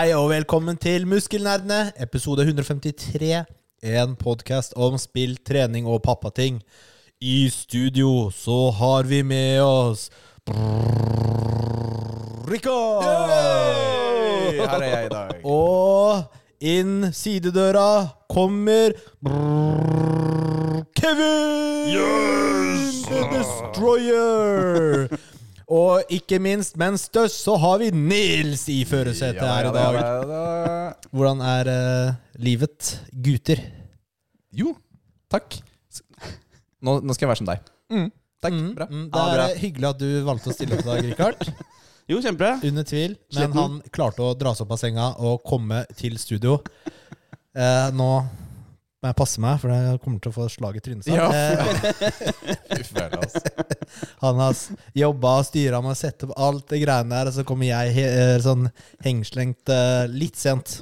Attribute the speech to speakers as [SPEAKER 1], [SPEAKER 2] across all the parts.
[SPEAKER 1] Hei og velkommen til Muskelnerdene, episode 153. En podkast om spill, trening og pappating. I studio så har vi med oss Rikard!
[SPEAKER 2] Her er jeg i dag.
[SPEAKER 1] Og inn sidedøra kommer Kevin! The Destroyer! Og ikke minst, men størst, så har vi Nils i førersetet her i dag. Hvordan er uh, livet, gutter?
[SPEAKER 2] Jo, takk. Nå, nå skal jeg være som deg. Takk,
[SPEAKER 1] Mm,
[SPEAKER 2] bra.
[SPEAKER 1] mm, det
[SPEAKER 3] bra.
[SPEAKER 1] er hyggelig at du valgte å stille opp i dag, Rikard.
[SPEAKER 3] Jo, kjempebra.
[SPEAKER 1] Under tvil. Men han klarte å dra seg opp av senga og komme til studio. Uh, nå må jeg passe meg, for jeg kommer til å få slag i trynet.
[SPEAKER 2] Ja.
[SPEAKER 1] Eh, han har jobba og styra med å sette opp alt det greiene der, og så kommer jeg he eh, sånn hengslengt eh, litt sent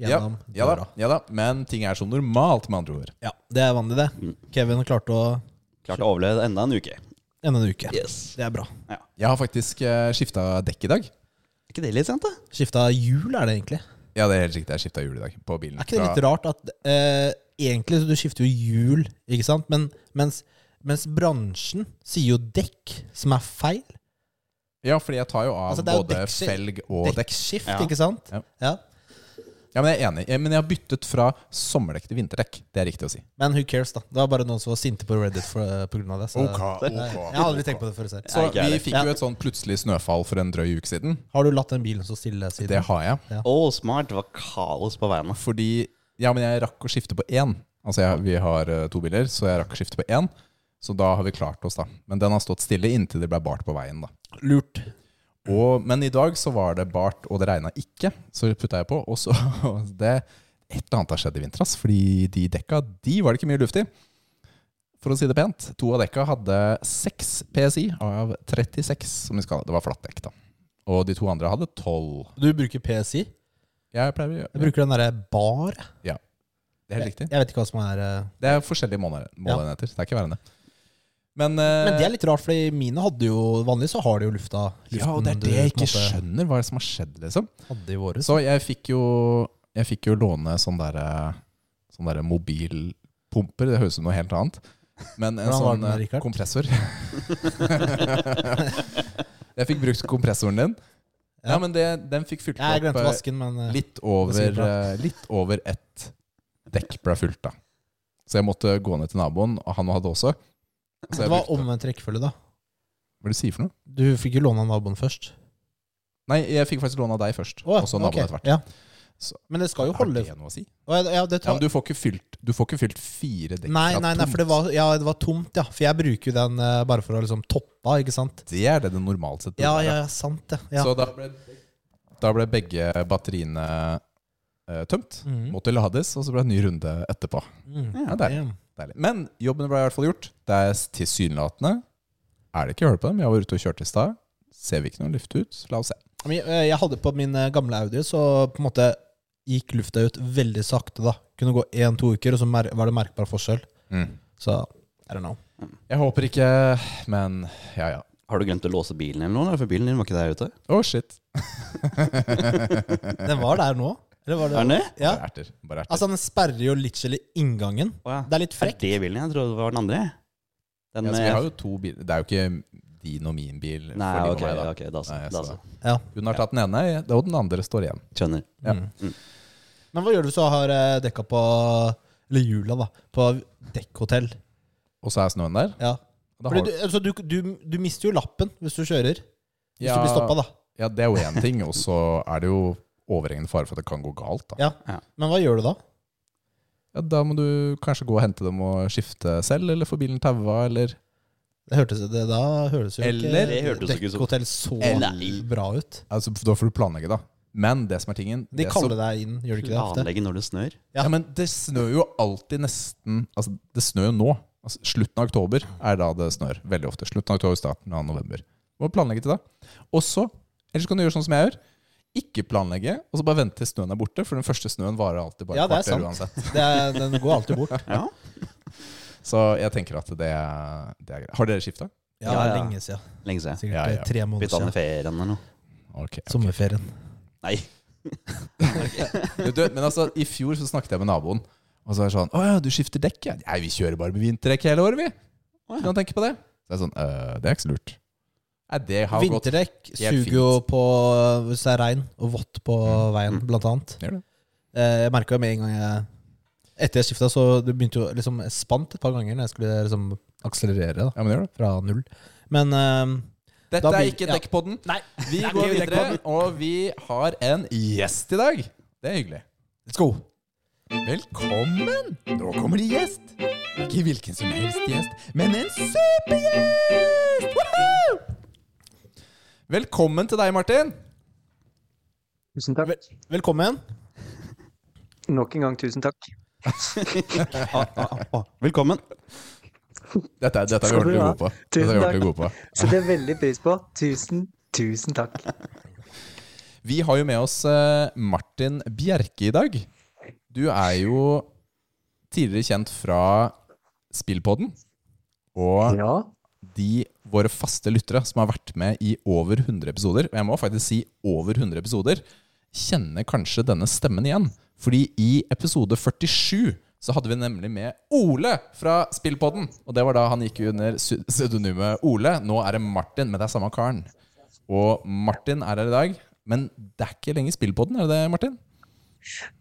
[SPEAKER 2] Ja,
[SPEAKER 1] gjennom
[SPEAKER 2] ja, da, ja da, men ting er som normalt, med andre ord.
[SPEAKER 1] Ja, det er vanlig, det.
[SPEAKER 3] Mm.
[SPEAKER 1] Kevin klarte å
[SPEAKER 3] Klarte å overleve enda en uke.
[SPEAKER 1] enda en uke.
[SPEAKER 3] Yes.
[SPEAKER 1] Det er bra.
[SPEAKER 2] Jeg har faktisk uh, skifta dekk i dag.
[SPEAKER 3] Er ikke det litt sent, da?
[SPEAKER 1] Skifta hjul, er det egentlig?
[SPEAKER 2] Ja, det er helt riktig. Jeg skifta hjul i dag på bilen.
[SPEAKER 1] Er ikke det litt rart at eh, Egentlig så du skifter jo hjul, ikke sant? Men mens, mens bransjen sier jo dekk, som er feil.
[SPEAKER 2] Ja, fordi jeg tar jo av
[SPEAKER 1] Altså, det er jo
[SPEAKER 2] både felg og dekk.
[SPEAKER 1] Dekkskift,
[SPEAKER 3] Ja.
[SPEAKER 1] ikke sant?
[SPEAKER 2] Ja.
[SPEAKER 1] ja.
[SPEAKER 2] Ja, men jeg er enig. Eh, Men jeg har byttet fra sommerdekk til vinterdekk. Det er riktig å si.
[SPEAKER 1] Men who cares, da? Det var bare noen som var sinte på Reddit pga. eh, av det. Så jeg, jeg har aldri tenkt på det før selv.
[SPEAKER 2] Så vi fikk jo et sånn plutselig snøfall for en drøy uke siden.
[SPEAKER 1] Har du latt den bilen stå stille siden?
[SPEAKER 2] Det har jeg.
[SPEAKER 3] Å, smart. Det var kaos på veien.
[SPEAKER 2] Fordi Ja, men jeg rakk å skifte på én. Altså, jeg, vi har eh, to biler, så jeg rakk å skifte på én. Så da har vi klart oss, da. Men den har stått stille inntil det ble bart på veien, da.
[SPEAKER 1] Lurt.
[SPEAKER 2] Og, men i dag så var det bart, og det regna ikke. Så putta jeg på, og så det, Et eller annet har skjedd i vinter. Fordi de dekka, de var det ikke mye luft i. For å si det pent. To av dekka hadde 6 PSI av 36, som de skal ha. Det var flattdekk, da. Og de to andre hadde 12.
[SPEAKER 1] Du bruker PSI?
[SPEAKER 2] Jeg pleier å gjøre
[SPEAKER 1] Jeg bruker den derre bar. Ja.
[SPEAKER 2] Det er helt riktig.
[SPEAKER 1] Jeg vet ikke hva som er uh...
[SPEAKER 2] Det er forskjellige målenheter. Ja. Det er ikke verre enn det. Men, uh,
[SPEAKER 1] Men det er litt rart, fordi mine hadde jo Vanligvis så har de jo lufta.
[SPEAKER 2] Ja, og det er det jeg ikke
[SPEAKER 1] måte
[SPEAKER 2] skjønner. Hva er det som har skjedd, liksom?
[SPEAKER 1] Hadde i våre.
[SPEAKER 2] Så jeg fikk jo Jeg fikk jo låne sånn derre Sånn der mobilpumper. Det høres ut som noe helt annet. Men en sånn
[SPEAKER 1] den,
[SPEAKER 2] eh, kompressor. jeg fikk brukt kompressoren din. Ja,
[SPEAKER 1] Ja.
[SPEAKER 2] men det, den fikk fylt
[SPEAKER 1] Jeg
[SPEAKER 2] opp eh,
[SPEAKER 1] vasken, men eh,
[SPEAKER 2] litt over, eh, litt over ett dekk ble fylt, da. Så jeg måtte gå ned til naboen, og han hadde også. Så
[SPEAKER 1] det
[SPEAKER 2] jeg
[SPEAKER 1] var
[SPEAKER 2] brukte-
[SPEAKER 1] omvendt rekkefølge, da.
[SPEAKER 2] Hva er det du sier for noe?
[SPEAKER 1] Du fikk jo låne av naboen først.
[SPEAKER 2] Nei, jeg fikk faktisk låne av deg først.
[SPEAKER 1] Å,
[SPEAKER 2] og så naboen
[SPEAKER 1] ok,
[SPEAKER 2] etter hvert.
[SPEAKER 1] Ja.
[SPEAKER 2] Så-
[SPEAKER 1] Men det skal jo
[SPEAKER 2] Har
[SPEAKER 1] holde
[SPEAKER 2] det noe å si?
[SPEAKER 1] Å, ja, ja, det
[SPEAKER 2] Ja,
[SPEAKER 1] tar...
[SPEAKER 2] men du får ikke fylt, du får ikke fylt fire dekk
[SPEAKER 1] Nei,
[SPEAKER 2] fra
[SPEAKER 1] nei, nei,
[SPEAKER 2] tomt.
[SPEAKER 1] for det var, ja, det var tomt, ja. For jeg bruker jo den eh, bare for å liksom toppe ikke sant?
[SPEAKER 2] Det er det det normalt sett burde
[SPEAKER 1] Ja,
[SPEAKER 2] være.
[SPEAKER 1] ja, ja, sant det. Ja.
[SPEAKER 2] Så da ble, da ble begge batteriene eh, tømt.
[SPEAKER 1] Mhm.
[SPEAKER 2] Måtte lades, og så ble det en ny runde etterpå.
[SPEAKER 1] Mm.
[SPEAKER 2] Ja, er
[SPEAKER 1] Damn.
[SPEAKER 2] Deilig. Men jobben ble i hvert fall gjort. Det er tilsynelatende Er det ikke hull på dem? Jeg var ute og kjørte i stad. Ser vi ikke noe luft ut? La oss se.
[SPEAKER 1] Jeg, eh, hadde på min eh, gamle Audi, så på en måte gikk lufta ut veldig sakte, da. Kunne gå én-to uker, og så var det merkbar forskjell. Så I don't know.
[SPEAKER 2] Jeg håper ikke, men ja ja.
[SPEAKER 3] Har du glemt å låse bilen eller noe? For bilen din var ikke der ute.
[SPEAKER 2] Å, shit.
[SPEAKER 1] Den var der nå. Eller var det
[SPEAKER 3] Er den det?
[SPEAKER 1] Ja.
[SPEAKER 2] Bare erter. Bare erter.
[SPEAKER 1] Altså, den sperrer jo literally inngangen.
[SPEAKER 3] Å, ja.
[SPEAKER 1] Det er litt
[SPEAKER 3] Er
[SPEAKER 1] frekt.
[SPEAKER 3] det bilen? Jeg trodde det var den andre. Den
[SPEAKER 2] ja, så vi har jo to biler. Det er jo ikke din og min bil.
[SPEAKER 3] Nei, ok,
[SPEAKER 2] meg, da.
[SPEAKER 3] ok, da så.
[SPEAKER 2] Nei,
[SPEAKER 3] Da
[SPEAKER 2] så-
[SPEAKER 3] så.
[SPEAKER 1] Ja.
[SPEAKER 2] Hun har tatt den ene, og den andre står igjen.
[SPEAKER 3] Skjønner.
[SPEAKER 2] Ja.
[SPEAKER 1] Mm.
[SPEAKER 3] Mm.
[SPEAKER 1] Men hva gjør du hvis du har eh, dekka på Eller hjula, da. På dekkhotell?
[SPEAKER 2] Og så er snøen der.
[SPEAKER 1] Ja. Fordi du, altså, du, du, du mister jo lappen hvis du kjører. Hvis
[SPEAKER 2] Ja.
[SPEAKER 1] du blir stoppa, da.
[SPEAKER 2] Ja, det er jo én ting, og så er det jo overhengende fare for at det kan gå galt. Da.
[SPEAKER 1] Ja.
[SPEAKER 3] Ja.
[SPEAKER 1] Men hva gjør du da?
[SPEAKER 2] Ja, da må du kanskje gå og hente dem og skifte selv, eller få bilen taua, eller
[SPEAKER 1] Det hørtes, det, da høres jo
[SPEAKER 2] Eller-
[SPEAKER 3] Det
[SPEAKER 1] ikke dekkhotell så
[SPEAKER 3] Eller-
[SPEAKER 1] bra ut.
[SPEAKER 2] altså, Da får du planlegge, da. Men det som er tingen
[SPEAKER 1] De kaller deg inn, gjør de ikke det ofte?
[SPEAKER 3] Planlegge når det snør.
[SPEAKER 2] Ja. men det snør jo alltid nesten Altså, det snør jo nå. Altså, slutten av oktober er da det snør. Veldig ofte. Slutten av oktober, starten av november. Må planlegge til da. Og så, ellers kan du gjøre sånn som jeg gjør. Ikke planlegge, og så bare vente til snøen er borte. For den første snøen varer alltid bare
[SPEAKER 1] Ja,
[SPEAKER 2] et
[SPEAKER 1] det er
[SPEAKER 2] kvarter
[SPEAKER 1] sant.
[SPEAKER 2] uansett.
[SPEAKER 1] Det er, den går alltid bort.
[SPEAKER 3] Ja.
[SPEAKER 2] Så jeg tenker at det er, det er greit. Har dere skifta?
[SPEAKER 1] Ja,
[SPEAKER 3] Ja, ja.
[SPEAKER 1] lenge siden.
[SPEAKER 3] Lenge siden.
[SPEAKER 1] Sikkert
[SPEAKER 2] Ja, ja.
[SPEAKER 1] tre måneder
[SPEAKER 3] Bytta
[SPEAKER 1] siden.
[SPEAKER 3] ned ferien eller noe.
[SPEAKER 2] Ok. ok.
[SPEAKER 1] Sommerferien.
[SPEAKER 3] Nei.
[SPEAKER 2] Du, men altså, i fjor så snakket jeg med naboen, og så er det sånn Å ja, du skifter dekk, ja? Nei, vi kjører bare med vinterdekk hele året, vi. Kan du tenke på det? Så jeg er sånn, «Øh, det er ikke så lurt. Det har gått
[SPEAKER 1] Vinterdekk
[SPEAKER 2] helt
[SPEAKER 1] suger jo på hvis det er regn og vått på veien,
[SPEAKER 3] Mm.
[SPEAKER 1] blant annet.
[SPEAKER 2] Gjør det.
[SPEAKER 1] Eh, Jeg merka med en gang jeg Etter jeg skifta, så det begynte jo liksom Jeg spant et par ganger når jeg skulle liksom akselerere da,
[SPEAKER 2] Ja, men gjør det.
[SPEAKER 1] fra null. Men eh,
[SPEAKER 2] Dette
[SPEAKER 1] Da
[SPEAKER 2] er
[SPEAKER 1] blir-
[SPEAKER 2] ikke
[SPEAKER 1] ja.
[SPEAKER 2] Dekkpodden.
[SPEAKER 1] Nei.
[SPEAKER 2] Vi
[SPEAKER 1] Det er
[SPEAKER 2] går
[SPEAKER 1] ikke
[SPEAKER 2] videre, og vi har en gjest i dag. Det er hyggelig.
[SPEAKER 1] let's go.
[SPEAKER 2] Velkommen! Nå kommer det gjest. Ikke hvilken som helst gjest, men en supergjest! Woohoo! Velkommen til deg, Martin.
[SPEAKER 4] Tusen takk.
[SPEAKER 1] Velkommen.
[SPEAKER 4] Nok en gang tusen takk.
[SPEAKER 3] Ah, ah, ah. Velkommen.
[SPEAKER 2] Dette, er- dette er vi ordentlig gode på. Dette
[SPEAKER 4] Tusen
[SPEAKER 2] er vi
[SPEAKER 4] takk.
[SPEAKER 2] gode på.
[SPEAKER 4] Så det er veldig pris på. Tusen, tusen takk.
[SPEAKER 2] Vi har jo med oss eh, Martin Bjerke i dag. Du er jo tidligere kjent fra Spillpodden. Og
[SPEAKER 4] Ja.
[SPEAKER 2] De våre faste lyttere som har vært med i over 100 episoder, og jeg må faktisk si over 100 episoder, kjenner kanskje denne stemmen igjen. Fordi i episode 47 så hadde vi nemlig med Ole fra Spillpodden. Og det var da han gikk under pse- pseudonymet Ole. Nå er det Martin, men det er samme karen. Og Martin er her i dag. Men det er ikke lenger Spillpodden, er det det, Martin?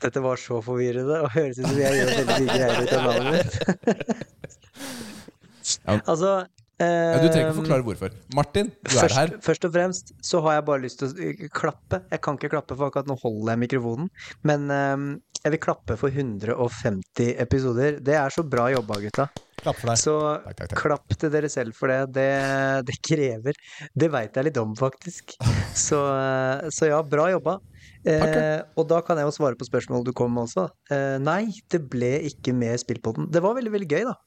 [SPEAKER 4] Dette var så forvirrende og høres ut som jeg gjør veldig mye greier ut av navnet mitt.
[SPEAKER 2] Ja.
[SPEAKER 4] altså
[SPEAKER 2] Ja, du trenger ikke forklare hvorfor. Martin, du er her.
[SPEAKER 4] først og fremst så har jeg bare lyst til å klappe. Jeg kan ikke klappe, for akkurat nå holder jeg mikrofonen. Men ehm, jeg vil klappe for 150 episoder. Det er så bra jobba, gutta.
[SPEAKER 1] Klapp for deg.
[SPEAKER 4] Så
[SPEAKER 2] Takk, takk, takk.
[SPEAKER 4] klapp til dere selv for det. Det, det krever. Det veit jeg litt om, faktisk. Så, eh, så ja, bra jobba. Eh, og da kan jeg jo svare på spørsmålet du kom med også. Eh, nei, det ble ikke mer spill på den. Det var veldig, veldig gøy, da.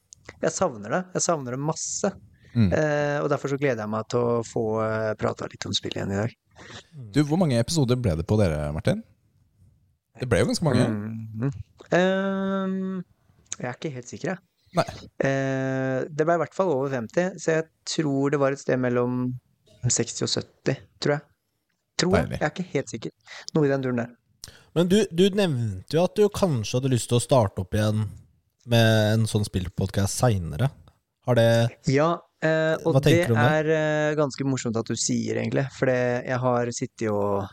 [SPEAKER 4] Jeg savner det. Jeg savner det masse.
[SPEAKER 2] Mm.
[SPEAKER 4] Eh, og derfor så gleder jeg meg til å få uh, prata litt om spill igjen i dag.
[SPEAKER 2] Du, Hvor mange episoder ble det på dere, Martin? Det ble jo ganske mange.
[SPEAKER 4] Mhm. Ehm, jeg er ikke helt sikker, jeg.
[SPEAKER 2] Nei.
[SPEAKER 4] Eh, det ble i hvert fall over 50, så jeg tror det var et sted mellom 60 og 70, tror jeg. Tror jeg. Jeg er ikke helt sikker. Noe i den duren der.
[SPEAKER 1] Men du, du nevnte jo at du kanskje hadde lyst til å starte opp igjen med en sånn spillpodkast seinere. Har det
[SPEAKER 4] Ja, eh, og det
[SPEAKER 1] det?
[SPEAKER 4] er eh, ganske morsomt at du sier, egentlig. For jeg har sittet og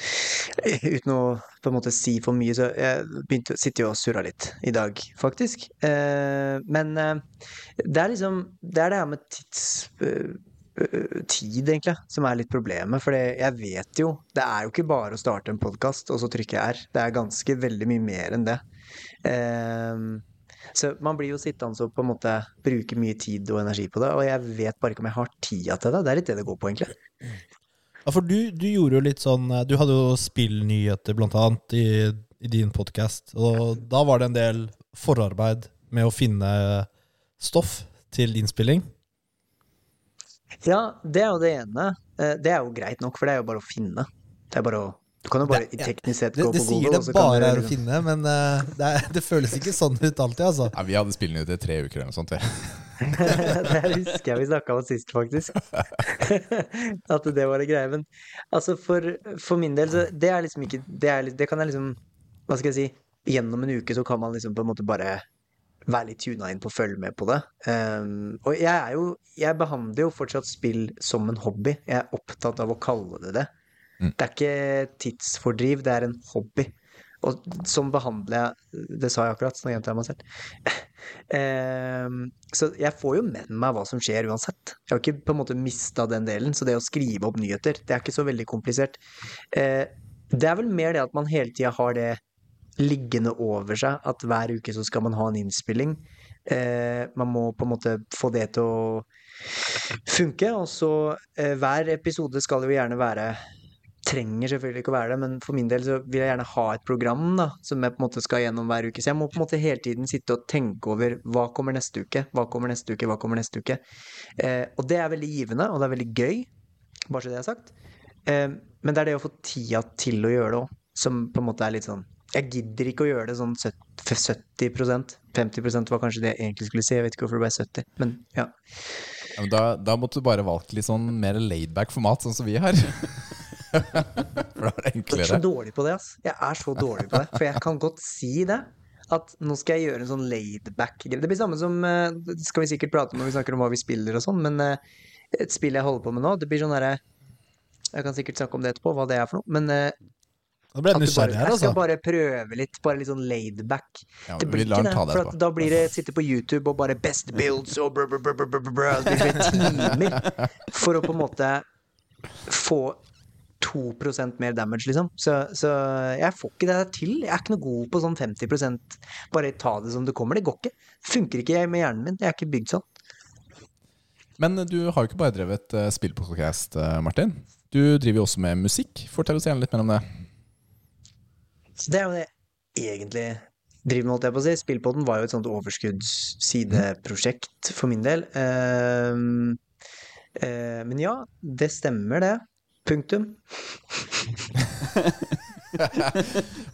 [SPEAKER 4] Uten å på en måte si for mye, så jeg begynte å sitte og surra litt i dag, faktisk. Eh, men eh, det er liksom Det er det her med tids... eh, eh, tid, egentlig, som er litt problemet. For jeg vet jo Det er jo ikke bare å starte en podkast og så trykke R. Det er ganske veldig mye mer enn det. Eh, så man blir jo sittende og på en måte bruke mye tid og energi på det, og jeg vet bare ikke om jeg har tida til det. Det er litt det det går på, egentlig.
[SPEAKER 1] Ja, for du, du gjorde jo litt sånn Du hadde jo spillnyheter, blant annet, i, i din podkast. Og da var det en del forarbeid med å finne stoff til innspilling.
[SPEAKER 4] Ja, det er jo det ene. Eh, Det er jo greit nok, for det er jo bare å finne. Det er bare å Du kan jo bare
[SPEAKER 1] Det- ja,
[SPEAKER 4] teknisk sett
[SPEAKER 1] Det,
[SPEAKER 4] gå
[SPEAKER 1] det
[SPEAKER 4] på Google,
[SPEAKER 1] det
[SPEAKER 4] sier det
[SPEAKER 1] bare er å finne, men uh, det, er, det føles ikke sånn ut alltid, altså.
[SPEAKER 2] Ja, vi hadde spillnyheter i tre uker eller noe sånt. vi.
[SPEAKER 4] det husker jeg vi snakka om sist, faktisk. At det var en greie. Men altså, for, for min del, så det er liksom ikke det, er, det kan jeg liksom Hva skal jeg si? Gjennom en uke så kan man liksom på en måte bare være litt tuna inn på å følge med på det. Um, og jeg er jo Jeg behandler jo fortsatt spill som en hobby. Jeg er opptatt av å kalle det det.
[SPEAKER 2] Mm.
[SPEAKER 4] Det er ikke tidsfordriv, det er en hobby. Og som behandler jeg Det sa jeg akkurat, så nå gjentar jeg meg selv. Ehm, så jeg får jo med meg hva som skjer uansett. Jeg har ikke på en måte mista den delen, så det å skrive opp nyheter, det er ikke så veldig komplisert. Eh, det er vel mer det at man hele tida har det liggende over seg, at hver uke så skal man ha en innspilling. Eh, man må på en måte få det til å funke, og så eh, hver episode skal jo gjerne være trenger selvfølgelig ikke å være det, men for min del så vil jeg gjerne ha et program da, som jeg på en måte skal gjennom hver uke. Så jeg må på en måte hele tiden sitte og tenke over hva kommer neste uke, hva kommer neste uke, hva kommer neste uke. Eh, og det er veldig givende, og det er veldig gøy, bare så det er sagt. Eh, men det er det å få tida til å gjøre det òg, som på en måte er litt sånn Jeg gidder ikke å gjøre det sånn 70% 50% var kanskje det jeg egentlig skulle si, jeg vet ikke hvorfor det ble 70, men ja.
[SPEAKER 2] Ja, men da, da måtte du bare valgt litt sånn mer laidback format, sånn som vi har. For da er det
[SPEAKER 4] Jeg er så dårlig på det, ass. Jeg er så dårlig på det. For jeg kan godt si det. At nå skal jeg gjøre en sånn laidback-greie. Det blir samme som eh, Det skal vi sikkert prate om når vi snakker om hva vi spiller og sånn, men eh, et spill jeg holder på med nå, det blir sånn derre Jeg kan sikkert snakke om det etterpå, hva det er for noe, men
[SPEAKER 1] da ble jeg nysgjerrig her,
[SPEAKER 4] jeg skal
[SPEAKER 1] altså.
[SPEAKER 4] bare prøve litt, bare litt sånn laidback.
[SPEAKER 2] Ja,
[SPEAKER 4] Det blir ikke det, for at da blir det sitte på YouTube og bare best builds og brr, brr, brr, brr, brr, brr, det timer for å på en måte få 2% mer damage, liksom. Så, så jeg får ikke det til. Jeg er ikke noe god på sånn 50% Bare ta det som det kommer. Det går ikke. Funker ikke med hjernen min. Jeg er ikke bygd sånn.
[SPEAKER 2] Men du har jo ikke bare drevet uh, spillpodcast, eh, Martin. Du driver jo også med musikk. Fortell oss gjerne litt mer om det.
[SPEAKER 4] Så det er jo det jeg egentlig driver med, holdt jeg på å si. Spillpodden var jo et sånt overskuddssideprosjekt for min del. Uh, uh, men ja, det stemmer det. Punktum.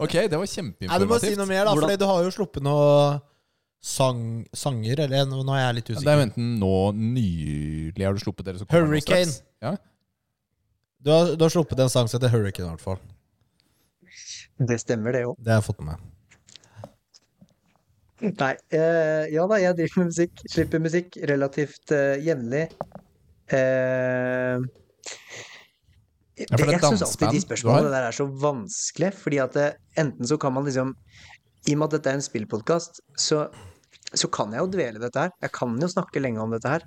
[SPEAKER 2] Ok, det var
[SPEAKER 1] Nei, du må si noe mer, da, for du har jo sluppet noe sang, sanger, eller nå er jeg litt usikker
[SPEAKER 2] Det er jo enten nå nylig har du sluppet dere
[SPEAKER 1] Hurricane.
[SPEAKER 2] Ja.
[SPEAKER 1] Du har, du har sluppet en sang som heter Hurricane, i hvert fall.
[SPEAKER 4] Det stemmer, det òg.
[SPEAKER 1] Det har jeg fått med meg.
[SPEAKER 4] Nei, eh, ja da, jeg driver med musikk. Slipper musikk relativt eh, jevnlig. Eh,
[SPEAKER 2] for det
[SPEAKER 4] jeg syns alltid de spørsmålene der er så vanskelig, fordi at det, enten så kan man liksom I og med at dette er en spillpodkast, så, så kan jeg jo dvele dette her. Jeg kan jo snakke lenge om dette her,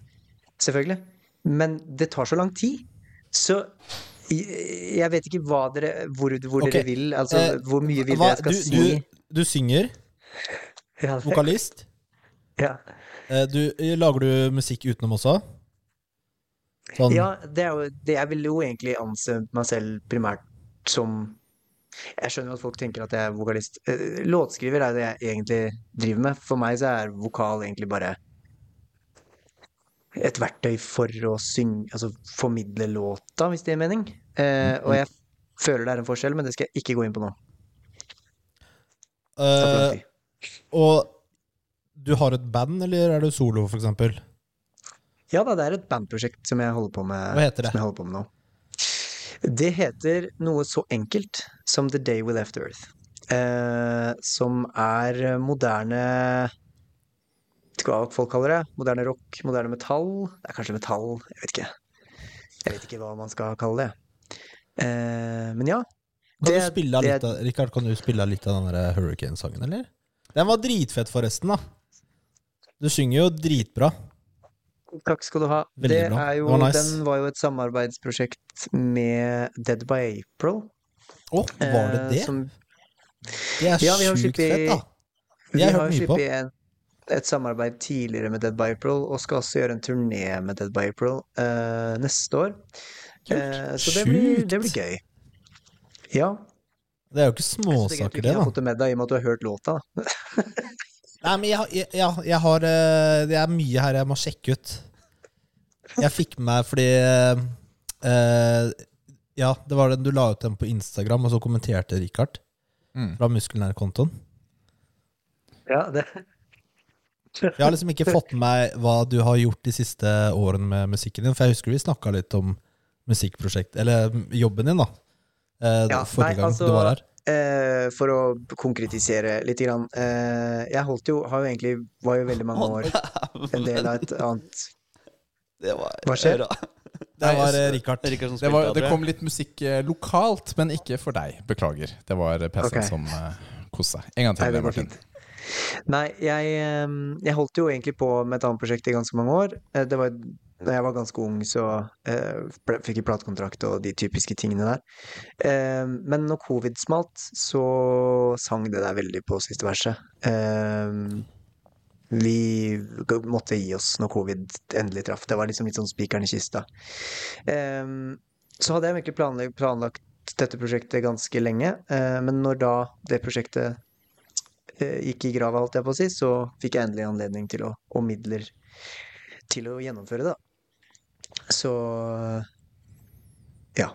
[SPEAKER 4] selvfølgelig. Men det tar så lang tid. Så jeg, jeg vet ikke hva dere, hvor, hvor
[SPEAKER 1] okay.
[SPEAKER 4] dere vil. Altså,
[SPEAKER 1] eh,
[SPEAKER 4] hvor mye vil
[SPEAKER 1] Hva,
[SPEAKER 4] dere skal
[SPEAKER 1] du,
[SPEAKER 4] si?
[SPEAKER 1] du, du synger,
[SPEAKER 4] Ja,
[SPEAKER 1] vokalist.
[SPEAKER 4] ja.
[SPEAKER 1] Eh, Du, lager du musikk utenom også? Sånn
[SPEAKER 4] Ja, det er jo det Jeg vil jo egentlig anse meg selv primært som Jeg skjønner at folk tenker at jeg er vokalist. Eh, Låtskriver er det jeg egentlig driver med. For meg så er vokal egentlig bare et verktøy for å synge Altså formidle låta, hvis det gir mening. Eh, og jeg føler det er en forskjell, men det skal jeg ikke gå inn på nå. Tid.
[SPEAKER 1] Og du har et band, eller er du solo, for eksempel?
[SPEAKER 4] Ja da, det er et bandprosjekt som jeg holder på med,
[SPEAKER 1] Hva heter det?
[SPEAKER 4] Som jeg holder på med nå. Det heter noe så enkelt som The Day We Left Earth. Eh, som er moderne Vet ikke hva folk kaller det. Moderne rock, moderne metall. Det er kanskje metall, jeg vet ikke. Jeg vet ikke hva man skal kalle det. Eh, men ja.
[SPEAKER 1] Kan
[SPEAKER 4] Det-
[SPEAKER 1] du spille
[SPEAKER 4] det-
[SPEAKER 1] litt av, Richard, kan du spille litt av den Hurricane-sangen, eller? Den var dritfett, forresten, da. Du synger jo dritbra.
[SPEAKER 4] Takk skal du ha.
[SPEAKER 1] Veldig
[SPEAKER 4] det
[SPEAKER 1] bra.
[SPEAKER 4] jo,
[SPEAKER 1] Det var nice.
[SPEAKER 4] Den var jo et samarbeidsprosjekt med Dead by April.
[SPEAKER 1] Å, var det
[SPEAKER 4] eh,
[SPEAKER 1] det?
[SPEAKER 4] Som
[SPEAKER 1] Det er
[SPEAKER 4] Ja,
[SPEAKER 1] sjukt fett, da.
[SPEAKER 4] Vi
[SPEAKER 1] Jeg har
[SPEAKER 4] har
[SPEAKER 1] hørt mye på.
[SPEAKER 4] en, et samarbeid tidligere med Dead by April, og skal også gjøre en turné med Dead by April eh, neste år. Eh, så det blir, det blir gøy. Ja.
[SPEAKER 1] Det er jo ikke
[SPEAKER 4] småsaker, det
[SPEAKER 1] da.
[SPEAKER 4] Jeg
[SPEAKER 1] det,
[SPEAKER 4] har fått det med deg i og med at du har hørt låta.
[SPEAKER 1] Nei, men jeg, jeg, jeg, jeg har eh, Det er mye her jeg må sjekke ut. Jeg fikk med meg fordi eh, Ja, det var den du la ut den på Instagram, og så kommenterte Richard
[SPEAKER 2] Mm.
[SPEAKER 1] fra Muskelnærkontoen.
[SPEAKER 4] Ja, det
[SPEAKER 1] Jeg har liksom ikke fått med meg hva du har gjort de siste årene med musikken din, for jeg husker vi snakka litt om musikkprosjekt, eller jobben din, da. Eh,
[SPEAKER 4] Ja,
[SPEAKER 1] forrige
[SPEAKER 4] nei,
[SPEAKER 1] gang
[SPEAKER 4] altså,
[SPEAKER 1] du var her.
[SPEAKER 4] Eh, For å konkretisere litt grann. Eh, jeg holdt jo, har jo egentlig, var jo veldig mange år en del av et annet
[SPEAKER 3] Det var
[SPEAKER 4] Hva skjer?
[SPEAKER 1] Det var
[SPEAKER 2] Nei,
[SPEAKER 1] eh, Richard.
[SPEAKER 3] Rikard
[SPEAKER 2] Det, var, det kom litt musikk eh, lokalt, men ikke for deg. Beklager. Det var PC-en
[SPEAKER 4] okay.
[SPEAKER 2] som uh, koste seg. En gang
[SPEAKER 4] Nei,
[SPEAKER 2] til,
[SPEAKER 4] det går
[SPEAKER 2] Martin.
[SPEAKER 4] fint. Nei, jeg, jeg holdt jo egentlig på med et annet prosjekt i ganske mange år. Eh, Det var da jeg var ganske ung, så eh, fikk jeg platekontrakt og de typiske tingene der. Eh, men når covid smalt, så sang det der veldig på siste verset. Eh, vi måtte gi oss når covid endelig traff. Det var liksom litt sånn spikeren i kista. Eh, så hadde jeg egentlig planlagt, planlagt dette prosjektet ganske lenge. Eh, men når da det prosjektet eh, gikk i grava, holdt jeg på å si, så fikk jeg endelig anledning til å, og midler til å gjennomføre det. Så ja.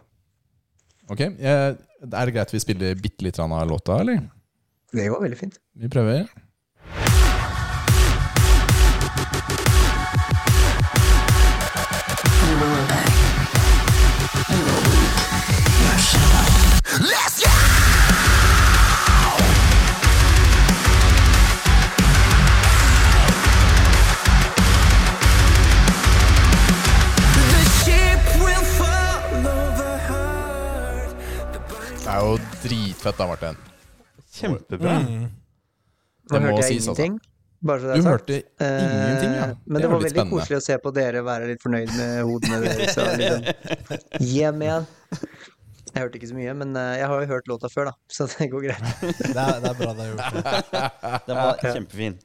[SPEAKER 2] Ok, eh, Er det greit vi spiller bitte litt av låta, eller?
[SPEAKER 4] Det går veldig fint.
[SPEAKER 2] Vi prøver. Det dritfett da, Martin.
[SPEAKER 3] Kjempebra.
[SPEAKER 4] Mm.
[SPEAKER 2] Det må sies, altså.
[SPEAKER 4] ingenting. Bare så det
[SPEAKER 2] Du
[SPEAKER 4] er sagt.
[SPEAKER 2] hørte ingenting, ja.
[SPEAKER 4] Eh, Men
[SPEAKER 2] Det
[SPEAKER 4] det,
[SPEAKER 2] var
[SPEAKER 4] var veldig
[SPEAKER 2] spennende.
[SPEAKER 4] koselig å se på dere være litt fornøyd med hodene deres. Og liksom, hjem igjen. Jeg hørte ikke så mye, men eh, jeg har jo hørt låta før, da, så det går greit.
[SPEAKER 1] Det er, det er bra det er gjort.
[SPEAKER 3] Den var kjempefin.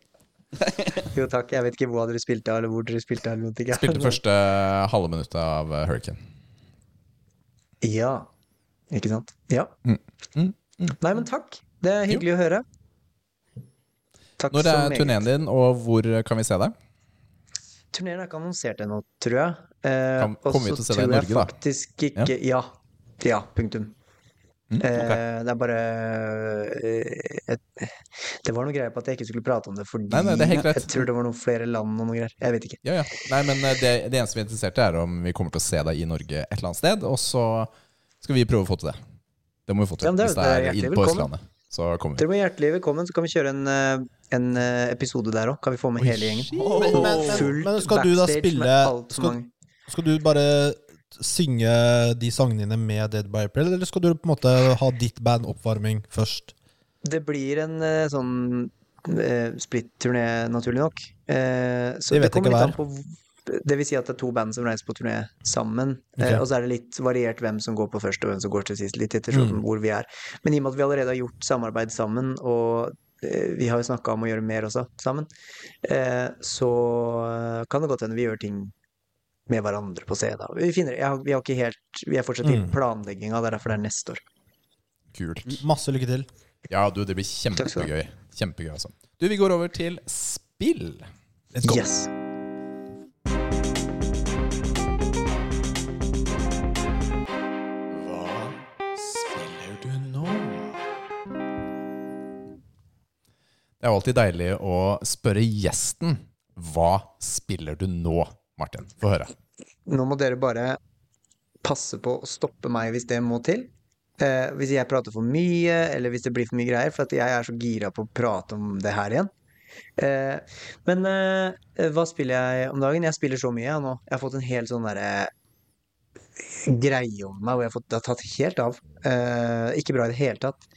[SPEAKER 4] Jo, takk. Jeg vet ikke hva dere spilte, eller hvor dere spilte. eller noe. ikke.
[SPEAKER 2] Spilte første halve minuttet av eh, Hurricane.
[SPEAKER 4] Ja. Ikke sant? Ja.
[SPEAKER 2] Mm. Mm.
[SPEAKER 4] Nei, men takk. Det er hyggelig å høre. Takk
[SPEAKER 2] Når
[SPEAKER 4] så
[SPEAKER 2] er turneen din, og hvor kan vi se deg?
[SPEAKER 4] Turneen er ikke annonsert ennå, tror jeg. Eh,
[SPEAKER 2] Kan-
[SPEAKER 4] og så tror jeg
[SPEAKER 2] Norge, da?
[SPEAKER 4] faktisk ikke Ja. Ja, punktum.
[SPEAKER 2] Mm,
[SPEAKER 4] eh, Det er bare eh, et, Det var noe greier på at jeg ikke skulle prate om det fordi
[SPEAKER 2] Nei, nei, det
[SPEAKER 4] jeg tror det var noen flere land og noe greier. Jeg vet ikke.
[SPEAKER 2] Ja, ja. Nei, men eh, det, det eneste vi er interessert i, er om vi kommer til å se deg i Norge et eller annet sted. Og så skal vi prøve å få til det. Det må vi få til.
[SPEAKER 4] Ja, det er-
[SPEAKER 2] Hvis det
[SPEAKER 4] det er
[SPEAKER 2] er på. Østlandet, så kommer vi.
[SPEAKER 4] Dere må hjertelig velkommen, så kan vi kjøre en, eh, en eh, episode der òg. Kan vi få med hele gjengen?
[SPEAKER 1] Men, men, men, men skal du da spille skal, skal du bare synge de sangene dine med Dead by April, eller skal du på en måte ha ditt band oppvarming først?
[SPEAKER 4] Det blir en eh, sånn splitt-turné, naturlig nok. Så
[SPEAKER 1] Det vet
[SPEAKER 4] det kommer litt an på Det vil si at det er to band som reiser på turné sammen. Eh, og så er det litt variert hvem som går på først og hvem som går til sist, litt ettersom
[SPEAKER 1] Mm.
[SPEAKER 4] hvor vi er. Men i og med at vi allerede har gjort samarbeid sammen, og eh, vi har jo snakka om å gjøre mer også sammen, eh, så kan det godt hende vi gjør ting med hverandre på scenen. Vi, finner, jeg, har- vi, har ikke helt, vi er fortsatt i
[SPEAKER 1] Mm.
[SPEAKER 4] planlegginga, det er derfor det er neste år.
[SPEAKER 2] Kult.
[SPEAKER 1] Masse lykke til.
[SPEAKER 2] Ja, du, det blir kjempegøy. Kjempegøy, altså. Du, vi går over til spill.
[SPEAKER 1] Let's go.
[SPEAKER 4] Yes!
[SPEAKER 2] Er jo alltid deilig å spørre gjesten hva spiller du nå, Martin? Få høre.
[SPEAKER 4] Nå må dere bare passe på å stoppe meg hvis det må til. Eh, hvis jeg prater for mye, eller hvis det blir for mye greier, for jeg er så gira på å prate om det her igjen. Eh, men eh, hva spiller jeg om dagen? Jeg spiller så mye jeg nå. Jeg har fått en hel sånn derre greie om meg hvor jeg har fått, det har tatt helt av. Eh, ikke bra i det hele tatt.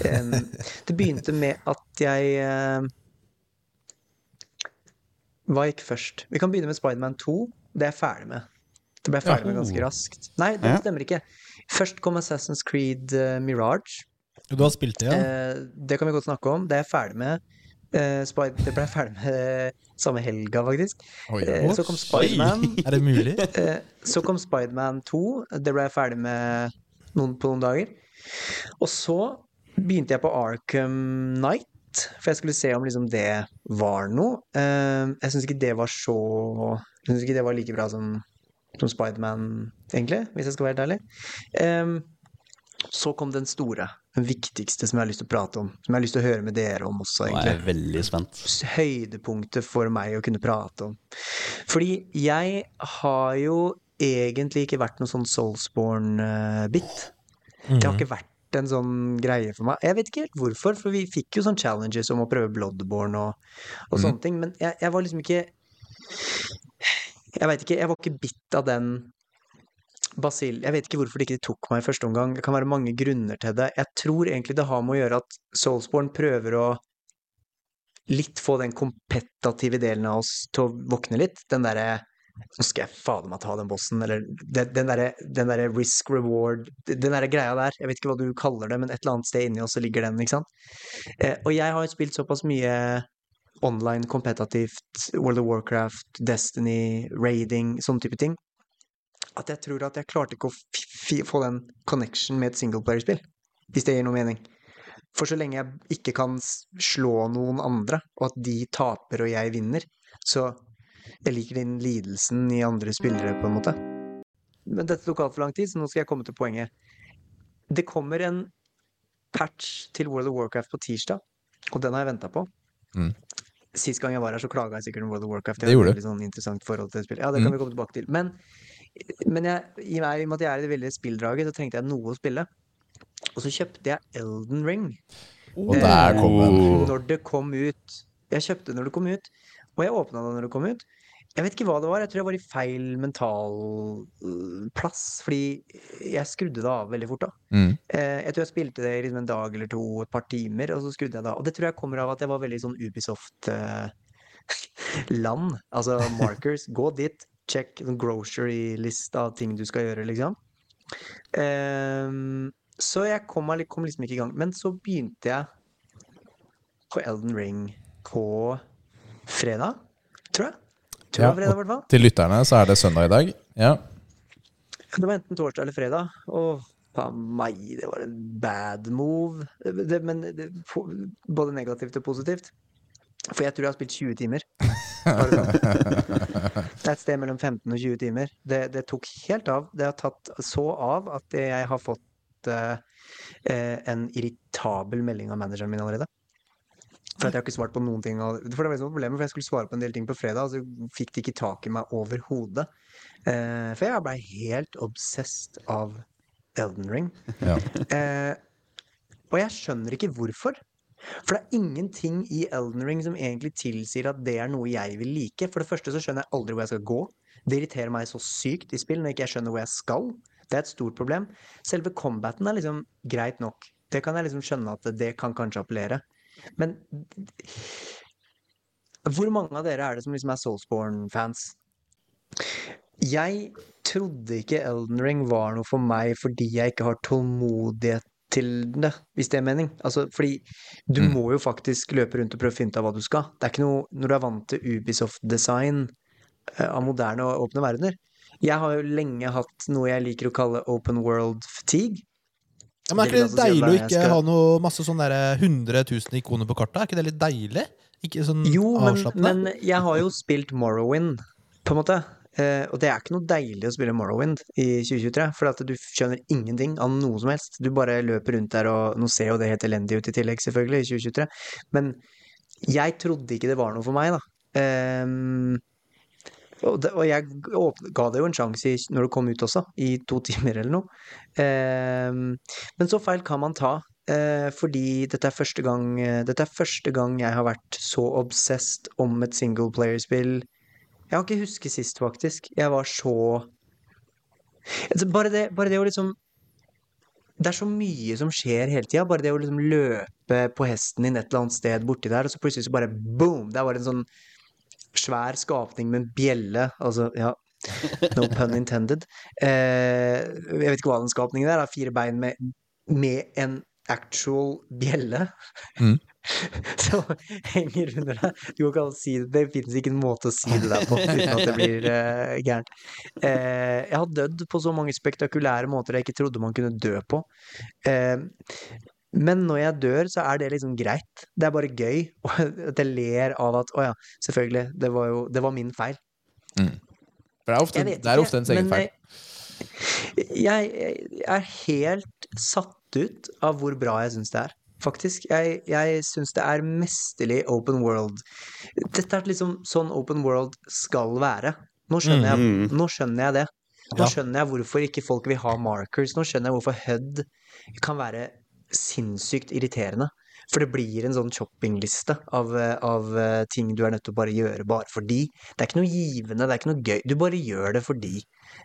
[SPEAKER 4] Eh, det begynte med at jeg eh, Hva gikk først? Vi kan begynne med Spiderman 2. Det er jeg ferdig med. Det ble jeg ferdig med ganske raskt. Nei, det stemmer ikke. Først kom Assassin's Creed eh, Mirage.
[SPEAKER 1] Du har spilt det, ja?
[SPEAKER 4] Eh, det kan vi godt snakke om. Det er jeg ferdig med. Eh, det ble jeg ferdig med samme helga, faktisk.
[SPEAKER 2] Oi,
[SPEAKER 4] Eh, så kom. Spiderman.
[SPEAKER 1] Er det mulig?
[SPEAKER 4] Eh, så kom Spiderman 2. Det ble jeg ferdig med noen, på noen dager. Og så begynte jeg på Arkham Knight, for jeg skulle se om liksom det var noe. Eh, jeg syns ikke det var så Jeg syns ikke det var like bra som, som Spiderman, egentlig, hvis jeg skal være helt ærlig. Så kom den store, den viktigste som jeg har lyst til å prate om. Som jeg har lyst til å høre med dere om også,
[SPEAKER 3] Nå er
[SPEAKER 4] egentlig
[SPEAKER 3] jeg veldig spent.
[SPEAKER 4] høydepunktet for meg å kunne prate om. Fordi jeg har jo egentlig ikke vært noe sånn Soulsborne-bit. Det har ikke vært en sånn greie for meg. Jeg vet ikke helt hvorfor, for vi fikk jo sånne challenges om å prøve Bloodborne og, og sånne ting, men jeg, jeg var liksom ikke Jeg veit ikke, jeg var ikke bitt av den basil... Jeg vet ikke hvorfor de ikke tok meg i første omgang. Det kan være mange grunner til det. Jeg tror egentlig det har med å gjøre at Soulsborne prøver å litt få den kompetative delen av oss til å våkne litt. Den derre Nå skal jeg fader meg ta den bossen, eller den, den derre der risk reward Den derre greia der. Jeg vet ikke hva du kaller det, men et eller annet sted inni oss ligger den, ikke sant. Eh, og jeg har jo spilt såpass mye online kompetativt, World of Warcraft, Destiny, raiding, sånne type ting. At jeg tror at jeg klarte ikke å få den connection med et singleplayerspill, hvis det gir noe mening. For så lenge jeg ikke kan slå noen andre, og at de taper og jeg vinner, så jeg liker den lidelsen i andre spillere, på en måte. Men dette tok altfor lang tid, så nå skal jeg komme til poenget. Det kommer en patch til World of Warcraft på tirsdag, og den har jeg venta på.
[SPEAKER 2] Mm.
[SPEAKER 4] Sist gang jeg var her, så klaga jeg sikkert om World of Warcraft.
[SPEAKER 2] Det
[SPEAKER 4] Jeg
[SPEAKER 2] gjorde du.
[SPEAKER 4] sånn interessant forhold til spillet. Ja, det kan
[SPEAKER 2] Mm.
[SPEAKER 4] vi komme tilbake til. Men, men jeg, i meg, i og med at jeg er i det veldig spilldraget, så trengte jeg noe å spille. Og så kjøpte jeg Elden Ring
[SPEAKER 2] Og der kom den.
[SPEAKER 4] når det kom ut. Jeg kjøpte når det kom ut, og jeg åpna det når det kom ut. Jeg vet ikke hva det var, jeg tror jeg var i feil mental øh, plass, fordi jeg skrudde det av veldig fort da.
[SPEAKER 2] Mm.
[SPEAKER 4] Eh, Jeg tror jeg spilte det i liksom en dag eller to, et par timer, og så skrudde jeg det av. Og det tror jeg kommer av at jeg var veldig sånn Ubisoft-land. altså markers. Gå dit, check grocery-lista av ting du skal gjøre, liksom. Um, så jeg kom, kom liksom ikke i gang. Men så begynte jeg på Elden Ring på fredag, tror jeg. Tror
[SPEAKER 2] Ja,
[SPEAKER 4] fredag.
[SPEAKER 2] Til lytterne så er det søndag i dag. Ja.
[SPEAKER 4] Det var enten torsdag eller fredag, og faen meg, det var en bad move. Det, men det, både negativt og positivt. For jeg tror jeg har spilt 20 timer. Det er et sted mellom 15 og 20 timer. Det, det tok helt av. Det har tatt så av at jeg har fått eh, eh, en irritabel melding av manageren min allerede. For at jeg har ikke svart på noen ting. For det var liksom problemet, for jeg skulle svare på en del ting på fredag, og så fikk de ikke tak i meg overhodet. Eh, for jeg blei helt obsessed av Elden Ring.
[SPEAKER 2] ja.
[SPEAKER 4] Eh, og jeg skjønner ikke hvorfor. For det er ingenting i Elden Ring som egentlig tilsier at det er noe jeg vil like. For det første så skjønner jeg aldri hvor jeg skal gå. Det irriterer meg så sykt i spill når jeg ikke skjønner hvor jeg skal. Det er et stort problem. Selve combaten er liksom greit nok. Det kan jeg liksom skjønne at det kan kanskje appellere. Men hvor mange av dere er det som liksom er Soulsborne-fans? Jeg trodde ikke Elden Ring var noe for meg fordi jeg ikke har tålmodighet til det, hvis det er mening. Altså, fordi du
[SPEAKER 2] Mm.
[SPEAKER 4] må jo faktisk løpe rundt og prøve å finne ut av hva du skal. Det er ikke noe Når du er vant til Ubisoft-design eh, av moderne og åpne verdener. Jeg har jo lenge hatt noe jeg liker å kalle open world fatigue.
[SPEAKER 1] Ja, men Er ikke det
[SPEAKER 4] altså
[SPEAKER 1] deilig å ikke
[SPEAKER 4] skal-
[SPEAKER 1] ha noe masse sånn derre 100 000 ikoner på kartet? Er ikke det litt deilig? Ikke sånn
[SPEAKER 4] Jo, men, men jeg har jo spilt Morrowind, på en måte. Eh, og det er ikke noe deilig å spille Morrowind i 2023, for du skjønner ingenting av noe som helst. Du bare løper rundt der, og nå ser jo det helt elendig ut i tillegg, selvfølgelig, i 2023. Men jeg trodde ikke det var noe for meg, da. Um, og, det, og jeg ga det jo en sjanse når det kom ut også, i to timer eller noe. Um, men så feil kan man ta. uh, fordi dette er, gang, uh, dette er første gang jeg har vært så obsessed om et singleplayerspill. Jeg kan ikke huske sist, faktisk. Jeg var så Altså, Bare det, bare det å liksom Det er så mye som skjer hele tida. Bare det å liksom løpe på hesten din et eller annet sted borti der, og så plutselig så bare boom! Det er bare en sånn svær skapning med en bjelle. Altså, ja No pun intended. Eh, jeg vet ikke hva den skapningen er. Fire bein med, med en actual bjelle.
[SPEAKER 2] Mm.
[SPEAKER 4] Så henger under deg. Du kan si det. Det finnes ikke en måte å si det der på uten at det blir uh, gærent. Uh, jeg har dødd på så mange spektakulære måter jeg ikke trodde man kunne dø på. Uh, men når jeg dør, så er det liksom greit. Det er bare gøy. At jeg ler av at å ja, selvfølgelig, det var jo det var min feil.
[SPEAKER 2] For det er ofte, det er ofte ens egen feil.
[SPEAKER 4] Jeg, jeg er helt satt ut av hvor bra jeg syns det er. Faktisk. Jeg, jeg syns det er mesterlig open world. Dette er liksom sånn open world skal være. Nå skjønner jeg,
[SPEAKER 3] Mhm.
[SPEAKER 4] nå skjønner jeg det. Nå skjønner jeg hvorfor ikke folk vil ha markers. Nå skjønner jeg hvorfor HUD kan være sinnssykt irriterende. For det blir en sånn shoppingliste av, eh, av eh, ting du er nødt til å bare gjøre bare fordi. Det er ikke noe givende, det er ikke noe gøy. Du bare gjør det fordi.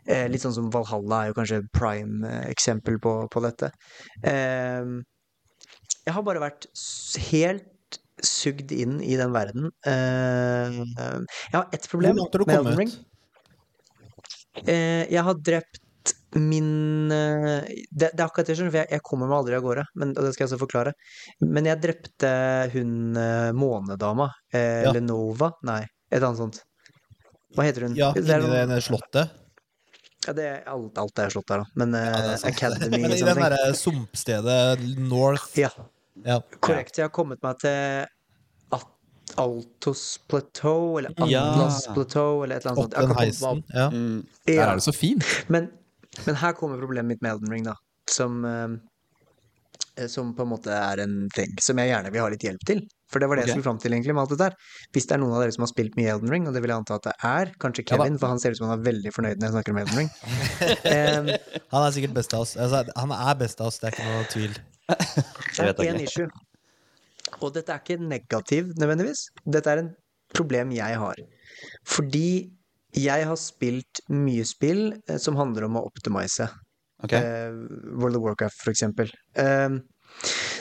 [SPEAKER 4] Eh, litt sånn som Valhalla er jo kanskje prime-eksempel på, på dette. Eh, jeg har bare vært helt sugd inn i den verden. Eh, jeg har ett problem
[SPEAKER 1] Hvor
[SPEAKER 4] med Elden Ring. Eh, jeg har drept min eh, det, det er akkurat det, for jeg, jeg kommer meg aldri av gårde, men, og det skal jeg også forklare. Men jeg drepte hun månedama. Eh,
[SPEAKER 1] Ja.
[SPEAKER 4] Lenova? Nei, et annet sånt. Hva heter hun?
[SPEAKER 1] Ja, inni det, det slottet.
[SPEAKER 4] Ja, det er alt, alt er slått der, da. Men ja,
[SPEAKER 1] det er.
[SPEAKER 4] Academy
[SPEAKER 1] Men i
[SPEAKER 4] sånne
[SPEAKER 1] den derre sumpstedet North
[SPEAKER 4] Ja,
[SPEAKER 1] ja.
[SPEAKER 4] korrekt. Jeg har kommet meg til At Altos Plateau, eller
[SPEAKER 3] Ja.
[SPEAKER 4] Atlas Plateau, eller et eller annet sånt. Jeg
[SPEAKER 1] den
[SPEAKER 4] har
[SPEAKER 1] heisen. Ja.
[SPEAKER 3] Mm.
[SPEAKER 2] Der er det så fint.
[SPEAKER 4] Men, men her kommer problemet mitt med Elden Ring, da. Som, eh, som på en måte er en ting som jeg gjerne vil ha litt hjelp til. For det var det jeg skulle fram til egentlig med alt dette her. Hvis det er noen av dere som har spilt mye Elden Ring, og det vil jeg anta at det er, kanskje
[SPEAKER 2] Ja.
[SPEAKER 4] Kevin, for han ser ut som han er veldig fornøyd når jeg snakker om Elden Ring. um,
[SPEAKER 1] Han er sikkert best av oss. Altså, han er best av oss, det er ikke noe tvil.
[SPEAKER 4] Det er én issue. Og dette er ikke negativ nødvendigvis. Dette er en problem jeg har. Fordi jeg har spilt mye spill eh, som handler om å optimise.
[SPEAKER 3] Okay.
[SPEAKER 4] Uh, World of Warcraft, for eksempel. Eh,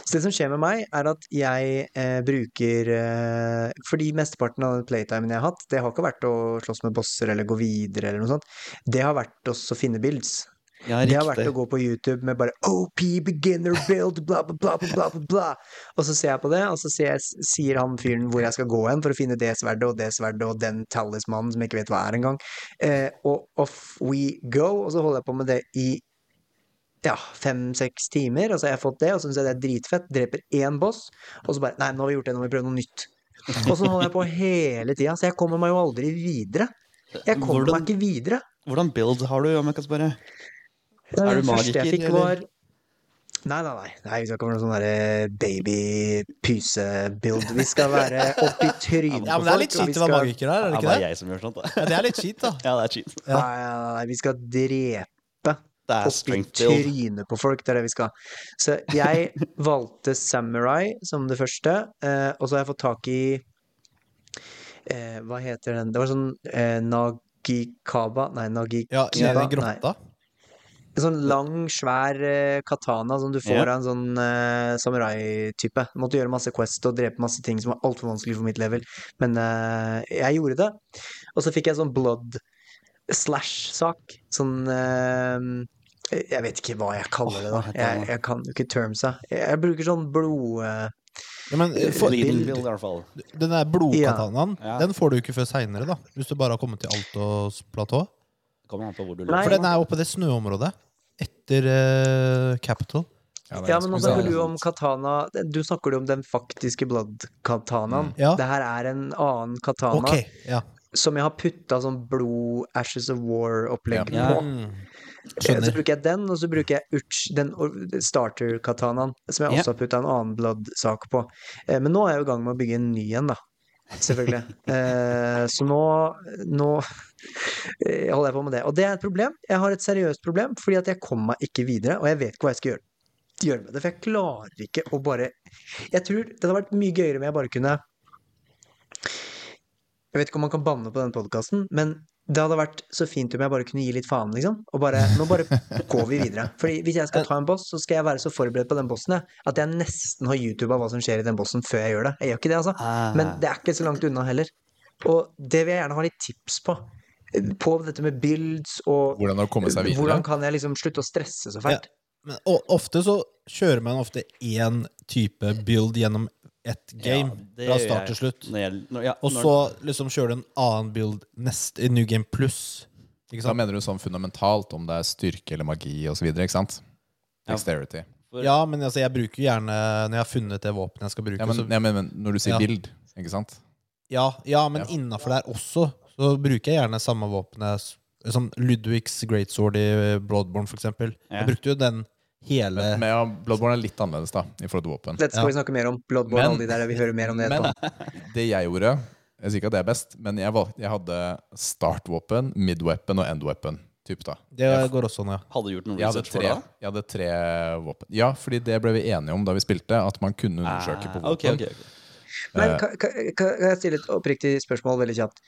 [SPEAKER 4] så det som skjer med meg, er at jeg eh, bruker eh, Fordi mesteparten av den playtimen jeg har hatt, det har ikke vært å slåss med bosser eller gå videre eller noe sånt. Det har vært også å finne builds.
[SPEAKER 3] Ja,
[SPEAKER 4] Det har vært å gå på YouTube med bare OP beginner build, bla, bla, bla, bla, bla, bla. Og så ser jeg på det, og så jeg, sier han fyren hvor jeg skal gå hen for å finne det sverdet og det sverdet og den talismanen som jeg ikke vet hva er engang. Eh, og off we go. Og så holder jeg på med det i ja, fem-seks timer, og så har jeg fått det, og så syns jeg det er dritfett. Dreper én boss, og så bare Nei, nå har vi gjort det, nå må vi prøve noe nytt. Og så holder jeg på hele tida, så jeg kommer meg jo aldri videre. Jeg kommer
[SPEAKER 3] Hvordan-
[SPEAKER 4] meg ikke videre.
[SPEAKER 3] Hvordan build har du, om jeg kan spørre? Er du
[SPEAKER 4] første
[SPEAKER 3] magiker,
[SPEAKER 4] jeg fikk
[SPEAKER 3] eller?
[SPEAKER 4] var Nei, nei, nei. nei vi skal ikke være noe sånn baby-pyse-build. Vi skal være oppi trynet
[SPEAKER 1] Ja, men det er litt kjipt å være magiker her, er det
[SPEAKER 3] Det
[SPEAKER 1] ikke det?
[SPEAKER 3] jeg som gjør sånt, da.
[SPEAKER 1] Ja, det er litt kjipt, da.
[SPEAKER 3] Ja, det er kjipt.
[SPEAKER 1] Ja.
[SPEAKER 4] Nei, nei, nei, vi skal drepe
[SPEAKER 3] Det er strength build.
[SPEAKER 4] trynet på folk. Det er det vi skal. Så jeg valgte Samurai som det første, eh, og så har jeg fått tak i eh, Hva heter den? Det var sånn eh, Nagikaba Nei, Nagikiba.
[SPEAKER 1] Ja, i grotta.
[SPEAKER 4] En sånn lang, svær eh, katana som du får
[SPEAKER 3] yeah.
[SPEAKER 4] av en sånn eh, samurai-type. Måtte gjøre masse quest og drepe masse ting som var altfor vanskelig for mitt level. Men eh, jeg gjorde det. Og så fikk jeg sånn blood slash-sak. Sånn eh, Jeg vet ikke hva jeg kaller det, da. Jeg, jeg kan jo ikke termsa. Jeg, jeg bruker sånn blod... eh,
[SPEAKER 1] Ja, men eh,
[SPEAKER 4] bild.
[SPEAKER 3] i hvert fall.
[SPEAKER 1] den der blodkatanaen,
[SPEAKER 3] Ja.
[SPEAKER 1] den får du ikke før seinere, da. Hvis du bare har kommet til Altos platå. For den er oppe i det snøområdet. Etter uh, Capital.
[SPEAKER 2] Ja,
[SPEAKER 4] Ja, men nå snakker du om katana Du snakker jo om den faktiske blood-katanaen.
[SPEAKER 1] Ja.
[SPEAKER 4] Det her er en annen katana.
[SPEAKER 1] okay, ja.
[SPEAKER 4] som jeg har putta sånn blod Ashes of War-opplegg
[SPEAKER 3] Ja.
[SPEAKER 4] på. Eh, Så bruker jeg den, og så bruker jeg Urch, den starter-katanaen, som jeg også har putta en annen blood-sak på. Eh, Men nå er jeg i gang med å bygge en ny en, da. Selvfølgelig. Eh, Så nå, nå eh, holder jeg på med det. Og det er et problem. Jeg har et seriøst problem, fordi at jeg kommer meg ikke videre, og jeg vet ikke hva jeg skal gjøre. Gjøre med det, for jeg klarer ikke å bare Jeg tror det hadde vært mye gøyere om jeg bare kunne Jeg vet ikke om man kan banne på den podkasten, men det hadde vært så fint om jeg bare kunne gi litt faen, liksom. Og bare Nå bare går vi videre. Fordi hvis jeg skal ta en boss, så skal jeg være så forberedt på den bossen jeg, at jeg nesten har YouTube av hva som skjer i den bossen før jeg gjør det. Jeg gjør ikke det, altså.
[SPEAKER 3] Ah.
[SPEAKER 4] Men det er ikke så langt unna heller. Og det vil jeg gjerne ha litt tips på. På dette med builds og
[SPEAKER 2] Hvordan
[SPEAKER 4] hvordan kan jeg liksom slutte å stresse så fælt.
[SPEAKER 1] Men og ofte så kjører man ofte én type build gjennom ett game.
[SPEAKER 3] ja,
[SPEAKER 1] fra start til slutt.
[SPEAKER 3] Når jeg, når, ja,
[SPEAKER 1] Og
[SPEAKER 3] når-
[SPEAKER 1] så liksom kjører du en annen build neste i New Game Plus. Ikke
[SPEAKER 2] Da mener du sånn fundamentalt, om det er styrke eller magi osv., ikke sant?
[SPEAKER 3] Ja.
[SPEAKER 2] Dexterity.
[SPEAKER 1] Ja, men altså, jeg bruker gjerne Når jeg har funnet det våpenet jeg skal bruke,
[SPEAKER 2] Ja, men,
[SPEAKER 1] så
[SPEAKER 2] ja, men, men når du sier
[SPEAKER 1] Ja.
[SPEAKER 2] bild, ikke sant?
[SPEAKER 1] Ja, ja men
[SPEAKER 2] Ja.
[SPEAKER 1] innafor der også så bruker jeg gjerne samme våpenet Som som Ludvigs Greatsword i Bloodborne, eksempel.
[SPEAKER 3] Ja.
[SPEAKER 1] Jeg brukte jo den hele
[SPEAKER 2] Men, men ja, Bloodborne er litt annerledes da, i forhold til våpen.
[SPEAKER 4] Dette skal vi snakke mer om. Bloodborne
[SPEAKER 2] Men-
[SPEAKER 4] de der. Vi hører mer om det
[SPEAKER 2] Men
[SPEAKER 4] etterpå.
[SPEAKER 2] det jeg gjorde Jeg sier ikke at det er best, men jeg, valgte, jeg hadde startvåpen, midweapon og endweapon. Typ da.
[SPEAKER 1] Det
[SPEAKER 2] Jeg,
[SPEAKER 1] går også an, ja.
[SPEAKER 3] Hadde gjort noe
[SPEAKER 2] jeg,
[SPEAKER 3] research for
[SPEAKER 2] tre,
[SPEAKER 3] det?
[SPEAKER 2] jeg hadde tre våpen. Ja, fordi det ble vi enige om da vi spilte, at man kunne undersøke på
[SPEAKER 3] Ah, ok,
[SPEAKER 2] våpen.
[SPEAKER 3] okay. ok.
[SPEAKER 4] Men
[SPEAKER 2] Eh.
[SPEAKER 4] kan, kan, kan jeg stille et oppriktig spørsmål veldig kjapt?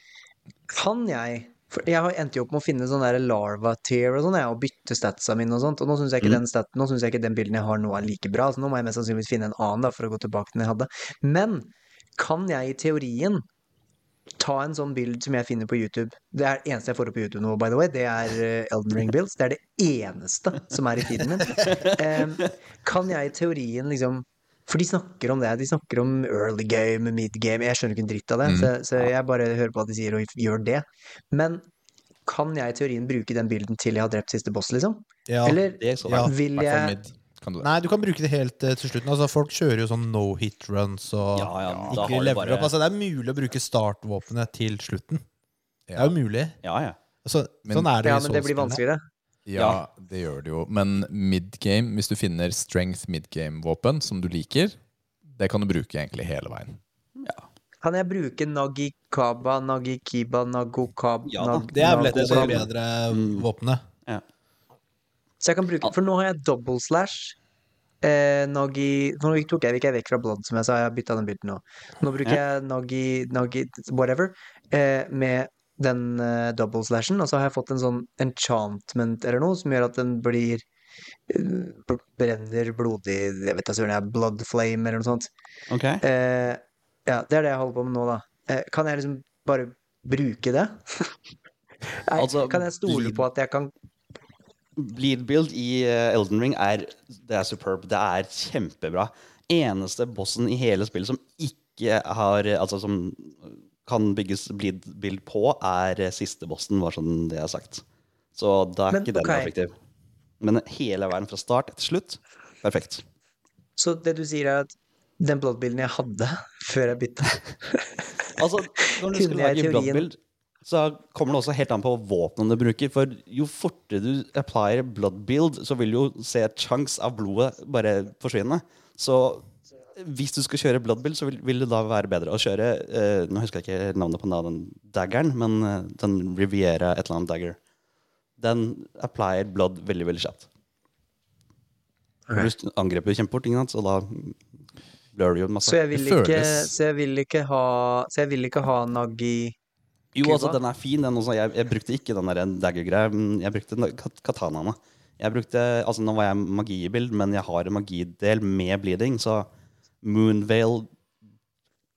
[SPEAKER 4] Kan jeg for Jeg har endte jo opp med å finne sånn der larva tier og sånn, og bytte statsa mine og sånt. Og nå syns jeg, mm. stat- jeg ikke den bilden jeg har nå, er like bra. Så nå må jeg mest sannsynligvis finne en annen da, for å gå tilbake til den jeg hadde. Men kan jeg i teorien ta en sånn bild som jeg finner på YouTube Det er det eneste jeg får opp på YouTube nå, by the way. Det er eh, Elden Ring builds. Det er det eneste som er i feeden min. Um, kan jeg i teorien liksom For de snakker om det. De snakker om early game, mid game. Jeg skjønner ikke en dritt av det,
[SPEAKER 2] Mm.
[SPEAKER 4] så, så jeg bare hører på at de sier og gjør det. Men kan jeg i teorien bruke den bilden til jeg har drept siste boss, liksom?
[SPEAKER 1] Ja.
[SPEAKER 4] Eller
[SPEAKER 3] Det er så
[SPEAKER 1] Ja.
[SPEAKER 4] vil jeg.
[SPEAKER 2] Kan du?
[SPEAKER 1] Nei, du kan bruke det helt eh, til slutten. Altså, folk kjører jo sånn no hit runs og
[SPEAKER 3] Ja, ja,
[SPEAKER 1] ikke leveler
[SPEAKER 3] bare
[SPEAKER 1] opp. Altså, det er mulig å bruke startvåpenet til slutten. Det er jo mulig.
[SPEAKER 3] Ja, ja.
[SPEAKER 1] Altså,
[SPEAKER 2] Men-
[SPEAKER 1] sånn er det
[SPEAKER 4] Ja, men det blir vanskeligere.
[SPEAKER 2] Ja, det gjør det jo. Men midgame, hvis du finner strength midgame-våpen som du liker, det kan du bruke egentlig hele veien.
[SPEAKER 4] Kan jeg bruke Nagikaba, Nagikiba, Nagokab
[SPEAKER 3] Ja da.
[SPEAKER 4] Nag-
[SPEAKER 1] Det er vel et av de bedre våpnene. Ja.
[SPEAKER 4] Så jeg kan bruke For nå har jeg double slash. Eh, Nagi nå tok jeg ikke vekk fra blood, som jeg sa. Jeg har bytta den bilden nå. Nå bruker jeg Nagi, Nagi whatever eh, med den uh, double slashen, og så har jeg fått en sånn enchantment eller noe som gjør at den blir uh, Brenner blodig Jeg vet da søren, jeg blood flame eller noe sånt.
[SPEAKER 3] Okay.
[SPEAKER 4] Uh, ja, det er det jeg holder på med nå, da. Eh, kan jeg liksom bare bruke det? Nei,
[SPEAKER 3] Altså,
[SPEAKER 4] kan jeg stole
[SPEAKER 3] bleed-
[SPEAKER 4] på at jeg kan
[SPEAKER 3] Bleed build i eh, Elden Ring er, det er superb. Det er kjempebra. Eneste bossen i hele spillet som ikke har Altså som kan bygges build på, er eh, siste bossen, var sånn det jeg har sagt. Så da er
[SPEAKER 4] Men,
[SPEAKER 3] ikke den
[SPEAKER 4] okay.
[SPEAKER 3] effektiv. Men hele veien fra start til slutt, perfekt.
[SPEAKER 4] Så det du sier er at den bloodbilden jeg hadde før jeg bytta
[SPEAKER 3] Altså, når du
[SPEAKER 4] skulle
[SPEAKER 3] lage bloodbild, så kommer det også helt an på våpnene du bruker. For jo fortere du applier bloodbild, så vil jo se chunks av blodet bare forsvinne. Så hvis du skal kjøre Bloodbill, så vil, vil det da være bedre å kjøre eh, Nå husker jeg ikke navnet på den daggeren, men eh, den Riviera et eller annet dagger. Den applier blood veldig, veldig kjapt. Okay. Du angriper jo kjempefort, ingen annet så da blør det jo masse.
[SPEAKER 4] Så jeg vil ikke Så jeg vil ikke ha Så jeg vil ikke ha Nagi
[SPEAKER 3] Jo, altså, den er fin. Den også. Jeg, jeg brukte ikke den der dagger-greia. men Jeg brukte katanaene. Jeg brukte, altså Nå var jeg magibild, men jeg har en magidel med bleeding, så Moonvale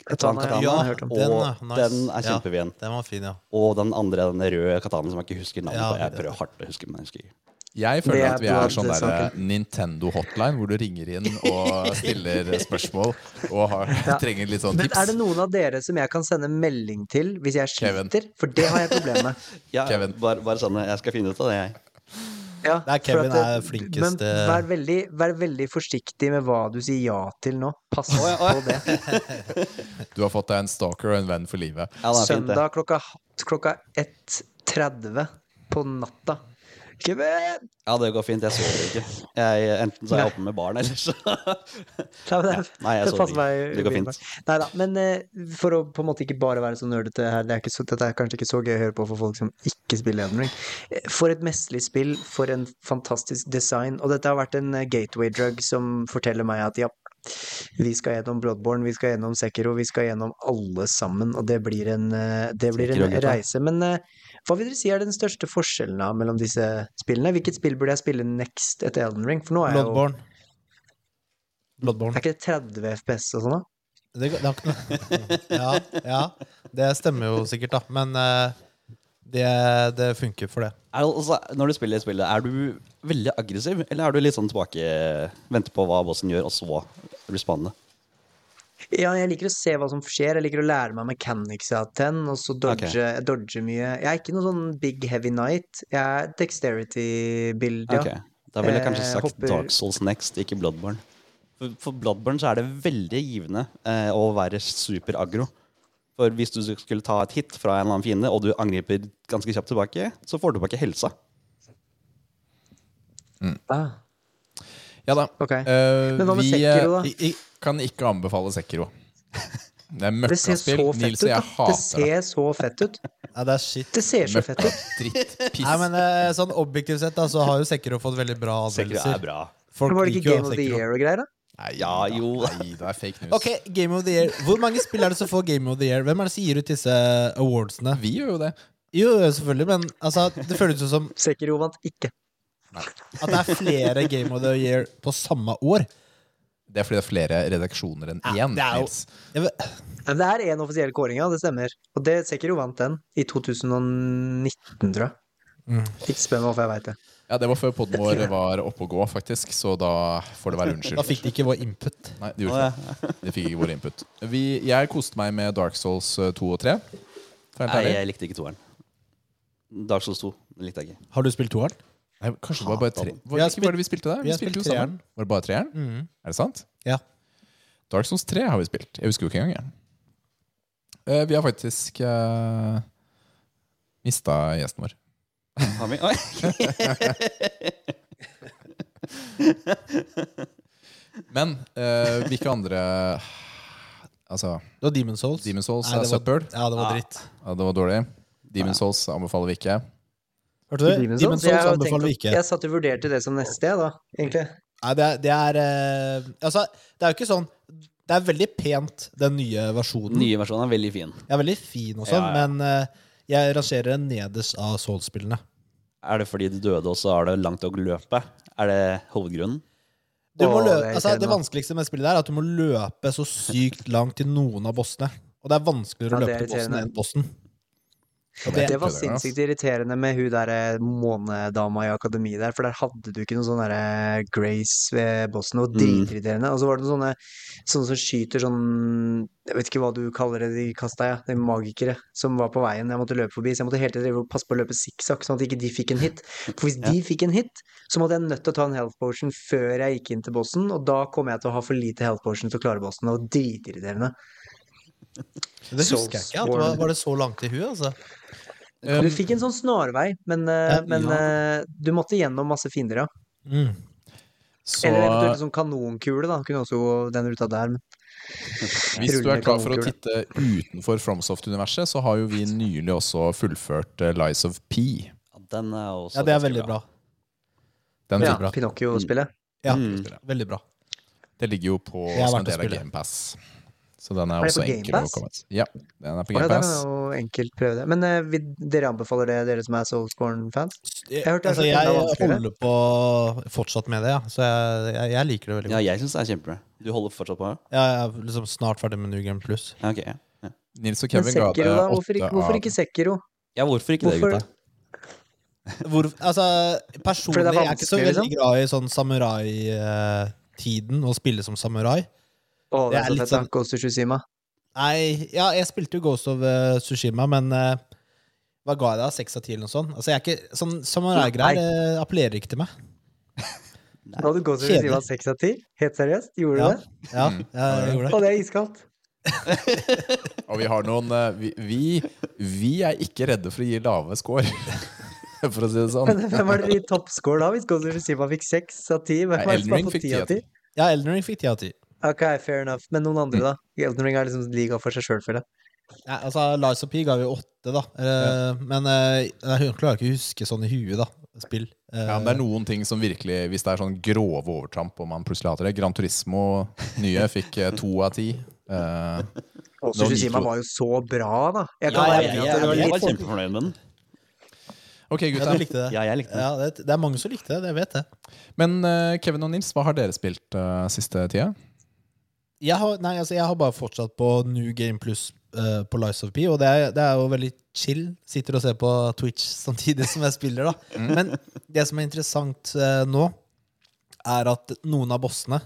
[SPEAKER 4] Katana,
[SPEAKER 3] katana,
[SPEAKER 4] ja,
[SPEAKER 3] og
[SPEAKER 1] Den
[SPEAKER 3] den,
[SPEAKER 1] er nice.
[SPEAKER 3] er
[SPEAKER 1] Ja. Den var fin, ja.
[SPEAKER 3] Og den andre, den røde katanaen som jeg ikke husker navnet
[SPEAKER 1] Ja,
[SPEAKER 3] på. Jeg prøver hardt å huske, men jeg husker ikke.
[SPEAKER 2] Jeg føler
[SPEAKER 4] er
[SPEAKER 2] at vi er sånn der. Nintendo hotline, hvor du ringer inn og stiller spørsmål og har,
[SPEAKER 4] Ja.
[SPEAKER 2] trenger litt sånn
[SPEAKER 4] Men er det noen av dere som jeg kan sende melding til hvis jeg
[SPEAKER 2] Kevin.
[SPEAKER 4] sliter? For det har jeg problemer med.
[SPEAKER 3] Ja, Bare, bare sånn, jeg skal finne ut av det, jeg.
[SPEAKER 4] Ja,
[SPEAKER 1] Der er
[SPEAKER 4] for
[SPEAKER 1] Kevin
[SPEAKER 4] at
[SPEAKER 1] er flinkeste-
[SPEAKER 4] Men vær veldig, vær veldig forsiktig med hva du sier ja til nå. Pass
[SPEAKER 3] ja, oh. ja.
[SPEAKER 4] på det.
[SPEAKER 2] Du har fått deg en stalker og en venn for livet.
[SPEAKER 3] Ja.
[SPEAKER 4] Søndag klokka, klokka 1.30 på natta. Kevin!
[SPEAKER 3] Ja, det går fint. Jeg sover ikke. Jeg, enten så er jeg oppe med barn, eller så
[SPEAKER 4] Nei, det,
[SPEAKER 3] Nei, jeg sover ikke. Det går
[SPEAKER 4] fint.
[SPEAKER 3] fint.
[SPEAKER 4] Neida, men eh, for å på en måte ikke bare være så nerdete her, det er ikke så, dette er kanskje ikke så gøy å høre på for folk som ikke spiller Elden Ring. Eh, For et mesterlig spill, for en fantastisk design, og dette har vært en eh, gateway drug som forteller meg at ja, vi skal gjennom Bloodborne, vi skal gjennom Sekiro, vi skal gjennom alle sammen, og det blir en, det blir en reise. Men eh, hva vil dere si er den største forskjellen da mellom disse spillene? Hvilket spill burde jeg spille next etter Elden Ring? For nå er jeg jo
[SPEAKER 1] Bloodborne. Bloodborne.
[SPEAKER 4] Er ikke det 30 FPS og sånn, da?
[SPEAKER 1] Det, det har ikke noe ja, ja, det stemmer jo sikkert, da. Men eh, det, det funker for det.
[SPEAKER 3] Er, altså, når du spiller spillet, er du veldig aggressiv, eller er du litt sånn tilbake Venter på hva bossen gjør, og så responde?
[SPEAKER 4] Ja, jeg liker å se hva som skjer. Jeg liker å lære meg mechanics av ten, og så dodge, jeg dodger mye. Jeg er ikke noe sånn big heavy night. Jeg er dexterity-build, ja.
[SPEAKER 3] Okay. Da ville jeg kanskje
[SPEAKER 4] Eh,
[SPEAKER 3] sagt
[SPEAKER 4] eh,
[SPEAKER 3] Dark Souls next, ikke Bloodborne. For, for Bloodborne så er det veldig givende eh, å være super aggro. For hvis du skulle ta et hit fra en eller annen fiende, og du angriper ganske kjapt tilbake, så får du tilbake helsa.
[SPEAKER 4] Ah,
[SPEAKER 2] Ja da.
[SPEAKER 4] Okay.
[SPEAKER 2] Uh,
[SPEAKER 4] Men hva med
[SPEAKER 2] vi
[SPEAKER 4] Sekiro, da?
[SPEAKER 2] eh, i- i- kan ikke anbefale Sekiro. Det er
[SPEAKER 4] ser så
[SPEAKER 2] møkkaspill. Nils og jeg
[SPEAKER 4] Det
[SPEAKER 2] hater det.
[SPEAKER 4] ser så fett ut.
[SPEAKER 1] Ja, det er shit.
[SPEAKER 4] Det ser så fett ut.
[SPEAKER 2] dritt, piss.
[SPEAKER 1] Nei, men eh, sånn objektivt sett da, så har jo Sekiro fått veldig bra
[SPEAKER 3] Sekiro
[SPEAKER 1] anmeldelser.
[SPEAKER 3] er bra.
[SPEAKER 1] Folk
[SPEAKER 4] var det ikke Game of the Year og greier, da?
[SPEAKER 2] Nei,
[SPEAKER 3] Ja, jo.
[SPEAKER 2] Nei, det er fake news.
[SPEAKER 1] Ok, Game of the Year. Hvor mange spill er det som får Game of the Year? Hvem er det som gir ut disse awardsene?
[SPEAKER 2] Vi gjør jo det.
[SPEAKER 1] Jo, selvfølgelig, men altså, det føles jo som
[SPEAKER 4] Sekiro vant ikke.
[SPEAKER 1] At det er flere Game of the Year på samme år.
[SPEAKER 2] Det er fordi det er flere redaksjoner enn
[SPEAKER 1] Ja,
[SPEAKER 2] én.
[SPEAKER 1] det er jo-
[SPEAKER 4] det er én offisiell kåring, ja. Det stemmer. Og det Sekiro vant den i 2019, tror jeg.
[SPEAKER 1] Mm.
[SPEAKER 4] Ikke spør meg hvorfor jeg veit det.
[SPEAKER 2] Ja, det var før poden vår var oppe og gå, faktisk, så da får det være unnskyld.
[SPEAKER 1] da fikk de ikke vår input.
[SPEAKER 2] Nei, de gjorde ikke det. De fikk ikke vår input. Vi, jeg koste meg med Dark Souls eh, 2 og 3.
[SPEAKER 3] Nei, jeg likte ikke toeren. Dark Souls 2 likte jeg ikke.
[SPEAKER 1] Har du spilt toeren?
[SPEAKER 2] Nei, kanskje det var bare tre Hva
[SPEAKER 1] Vi
[SPEAKER 2] ikke var det vi spilte der?
[SPEAKER 1] vi vi
[SPEAKER 2] spilte
[SPEAKER 1] spilt
[SPEAKER 2] jo sammen. Var det bare treeren?
[SPEAKER 1] Mm.
[SPEAKER 2] Er det sant?
[SPEAKER 1] Ja.
[SPEAKER 2] Dark Souls 3 har vi spilt. Jeg husker jo ikke engang. jeg. Eh, vi har faktisk uh, mista gjesten vår.
[SPEAKER 3] Har vi? Oi.
[SPEAKER 2] Men uh, hvilke andre Altså,
[SPEAKER 1] Det var Demon Souls.
[SPEAKER 2] Demon Souls
[SPEAKER 1] Nei, det var- Ja, det var
[SPEAKER 3] Ah.
[SPEAKER 1] dritt.
[SPEAKER 2] Ja, det var dårlig. Demon
[SPEAKER 3] Ja.
[SPEAKER 2] Souls anbefaler vi ikke.
[SPEAKER 1] Hørte du?
[SPEAKER 4] Demon's Souls?
[SPEAKER 1] Anbefaler vi ikke.
[SPEAKER 4] jeg satt og vurderte det som neste, jeg, da, egentlig.
[SPEAKER 1] Nei, det er, det er eh, Altså, det er jo ikke sånn Det er veldig pent, den nye versjonen.
[SPEAKER 3] Nye versjonen er veldig fin.
[SPEAKER 1] Er veldig fin og sånn,
[SPEAKER 3] Ja, ja.
[SPEAKER 1] men eh, jeg rangerer den nederst av Souls-spillene.
[SPEAKER 3] Er det fordi du døde, og så er det langt å løpe? Er det hovedgrunnen?
[SPEAKER 1] Du må
[SPEAKER 4] Åh,
[SPEAKER 1] lø
[SPEAKER 4] det er
[SPEAKER 1] altså, det
[SPEAKER 4] irriterende.
[SPEAKER 1] vanskeligste med spillet der er at du må løpe så sykt langt til noen av bossene. Og det er vanskeligere å
[SPEAKER 4] det
[SPEAKER 1] løpe
[SPEAKER 4] er
[SPEAKER 1] til bossen
[SPEAKER 4] irriterende.
[SPEAKER 1] enn bossen.
[SPEAKER 2] Og
[SPEAKER 4] Det var sinnssykt irriterende med hun der eh, månedama i akademi der, for der hadde du ikke noe sånn derre Grace ved bossen, og
[SPEAKER 3] Mm.
[SPEAKER 4] dritirriterende. Og så var det noen sånne, sånne som skyter sånn Jeg vet ikke hva du kaller det de kasta, ja. De magikere som var på veien jeg måtte løpe forbi. Så jeg måtte hele tiden passe på å løpe sikksakk, sånn at ikke de fikk en hit. For hvis de fikk en hit, så måtte jeg nødt til å ta en health potion før jeg gikk inn til bossen, og da kom jeg til å ha for lite health potion til å klare bossen. Det var dritirriterende.
[SPEAKER 1] Det husker jeg ikke. Var, var det så langt i huet, altså?
[SPEAKER 4] Du fikk en sånn snarvei, men, eh,
[SPEAKER 1] Ja,
[SPEAKER 4] men
[SPEAKER 1] ja.
[SPEAKER 4] eh, du måtte gjennom masse fiender, ja.
[SPEAKER 1] Mm.
[SPEAKER 2] Så
[SPEAKER 4] Eller eventuelt sånn kanonkule, da. Kunne også gå den ruta der. Men
[SPEAKER 2] hvis du er klar for å titte utenfor FromSoft-universet, så har jo vi nylig også fullført eh, Lies of P.
[SPEAKER 3] Ja, den er også
[SPEAKER 1] Ja, det er veldig bra.
[SPEAKER 2] Den
[SPEAKER 4] ja,
[SPEAKER 2] bra.
[SPEAKER 4] Pinocchio-spillet.
[SPEAKER 1] Ja,
[SPEAKER 3] Mm.
[SPEAKER 1] veldig bra.
[SPEAKER 2] Det ligger jo på som en del av. GamePass. Så den er,
[SPEAKER 4] Er
[SPEAKER 2] også enkel å komme til. Ja, den er på
[SPEAKER 4] GamePass. ja, da kan jo enkelt prøve det. Men uh, dere anbefaler det, dere som er Soulsborne-fans?
[SPEAKER 1] Jeg,
[SPEAKER 4] jeg,
[SPEAKER 1] altså,
[SPEAKER 4] det
[SPEAKER 1] jeg
[SPEAKER 4] er
[SPEAKER 1] holder på fortsatt med det, ja. Så jeg, jeg, jeg liker det veldig godt.
[SPEAKER 3] Ja, jeg syns det er kjempebra. Du holder fortsatt på?
[SPEAKER 1] Jeg er liksom snart ferdig med New Game Plus.
[SPEAKER 3] Ja, okay, Ja, ja.
[SPEAKER 2] Nils og Kevin Men
[SPEAKER 4] Sekiro, da? Hvorfor ikke, hvorfor
[SPEAKER 2] av
[SPEAKER 4] ikke Sekiro?
[SPEAKER 3] ja hvorfor ikke det, gutta?
[SPEAKER 1] Hvor, altså, personlig
[SPEAKER 4] er
[SPEAKER 1] jeg er ikke så veldig glad i sånn samurai-tiden, å spille som samurai.
[SPEAKER 4] Å, det
[SPEAKER 1] Det
[SPEAKER 4] er
[SPEAKER 1] er
[SPEAKER 4] så
[SPEAKER 1] litt
[SPEAKER 4] fett,
[SPEAKER 1] sånn-
[SPEAKER 4] Ghost of Tsushima.
[SPEAKER 1] Nei, ja, jeg spilte jo Ghost of eh, Tsushima, men uh, hva ga jeg da? Seks av ti eller noe sånt? Altså, jeg er ikke, sånn samurai-greier det appellerer ikke til meg.
[SPEAKER 4] Nå hadde Ghost of. Tsushima seks av ti? Helt seriøst? Gjorde du det?
[SPEAKER 1] ja
[SPEAKER 2] Mm.
[SPEAKER 1] jeg gjorde det.
[SPEAKER 4] Og det er iskaldt.
[SPEAKER 2] Og vi har noen eh, vi, vi, vi er ikke redde for å gi lave score, for å si det sånn.
[SPEAKER 4] Men hvem var det i toppscore da, hvis Ghost of Tsushima fikk seks av ti? Hvem var det som var på ti av ti.
[SPEAKER 1] Ja, Elden Ring fikk ti av ti.
[SPEAKER 4] Ok, fair enough. Men noen andre, da? Elden Ring er liksom liga for seg sjøl, føler jeg.
[SPEAKER 1] Ja, altså, Lies of P ga vi åtte, da. Eh, Men eh, jeg klarer ikke å huske sånn i huet, da. Spill. Eh,
[SPEAKER 2] Ja, men det er noen ting som virkelig Hvis det er sånn grove overtramp og man plutselig hater det Gran Turismo nye fikk eh, to av ti. Eh,
[SPEAKER 4] Og
[SPEAKER 2] Nå
[SPEAKER 4] Sushima
[SPEAKER 2] liker
[SPEAKER 4] var jo så bra, da. Jeg kan
[SPEAKER 3] Ja,
[SPEAKER 4] være
[SPEAKER 3] jeg,
[SPEAKER 4] enig i
[SPEAKER 3] jeg,
[SPEAKER 4] at det var
[SPEAKER 3] jeg var
[SPEAKER 4] litt
[SPEAKER 3] kjempefornøyd med den.
[SPEAKER 2] ok,
[SPEAKER 1] ja,
[SPEAKER 2] gutta.
[SPEAKER 1] du likte det?
[SPEAKER 3] Ja, jeg likte den.
[SPEAKER 1] Ja, det, det er mange som likte det. det vet jeg.
[SPEAKER 2] Men eh, Kevin og Nils, hva har dere spilt uh, siste tida?
[SPEAKER 1] Jeg har, nei, altså, jeg har bare fortsatt på New Game Plus uh, på Lies of P, og det er, det er jo veldig chill. Sitter og ser på Twitch samtidig som jeg spiller, da. Men det som er interessant uh, nå, er at noen av bossene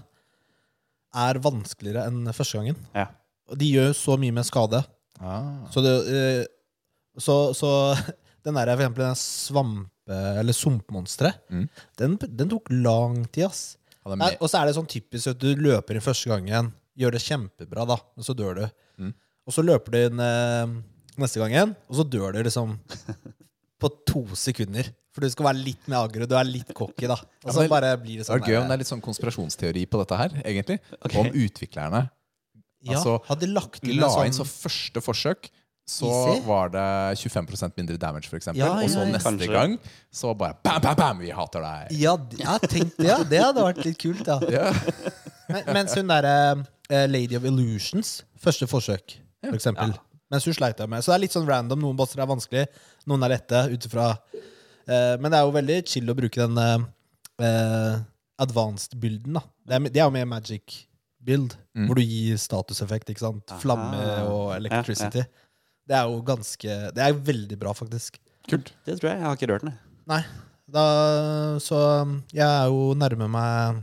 [SPEAKER 1] er vanskeligere enn første gangen.
[SPEAKER 3] Ja.
[SPEAKER 1] De gjør så mye med skade.
[SPEAKER 2] Ah.
[SPEAKER 1] Så, det, uh, så, så den der, for eksempel den svampe- eller sumpmonsteret,
[SPEAKER 2] Mm.
[SPEAKER 1] den, den tok lang tid, ass. Og så er det sånn typisk at du løper inn første gangen, gjør det kjempebra, da, men så dør du.
[SPEAKER 2] Mm.
[SPEAKER 1] Og så løper du inn eh, neste gangen, og så dør du liksom på to sekunder. For du skal være litt mer aggro, du er litt cocky, da. Og
[SPEAKER 2] Ja,
[SPEAKER 1] så
[SPEAKER 2] men
[SPEAKER 1] bare blir det
[SPEAKER 2] sånn. det
[SPEAKER 1] sånn
[SPEAKER 2] gøy om det er litt sånn konspirasjonsteori på dette her, egentlig.
[SPEAKER 3] Okay.
[SPEAKER 2] Om utviklerne
[SPEAKER 1] Ja,
[SPEAKER 2] altså,
[SPEAKER 1] hadde lagt inn
[SPEAKER 2] la
[SPEAKER 1] inn
[SPEAKER 2] inn så
[SPEAKER 1] sånn
[SPEAKER 2] første forsøk så
[SPEAKER 1] Easy?
[SPEAKER 2] var det 25 mindre damage, eksempel.
[SPEAKER 1] Ja,
[SPEAKER 2] og så
[SPEAKER 1] ja, ja.
[SPEAKER 2] neste
[SPEAKER 3] Kanskje.
[SPEAKER 2] gang så bare bam, bam, bam, vi hater deg.
[SPEAKER 1] Ja, jeg tenkte tenk det. Ja. Det hadde vært litt kult, Ja,
[SPEAKER 2] Ja.
[SPEAKER 1] Men, mens hun derre uh, Lady of Illusions, første forsøk, for eksempel. Mens hun sleit jeg med. Så det er litt sånn random. Noen bosser er vanskelig, noen er lette. Ut ifra eh, Men det er jo veldig chill å bruke den uh, eh, advanced-bilden, da. Det er, det er jo mer magic build,
[SPEAKER 2] Mm.
[SPEAKER 1] hvor du gir statuseffekt. ikke sant? Flamme og electricity. Det er jo ganske Det er veldig bra, faktisk.
[SPEAKER 2] Kult.
[SPEAKER 3] Det tror jeg. Jeg har ikke rørt den.
[SPEAKER 1] Nei. Da, så jeg er jo nærme meg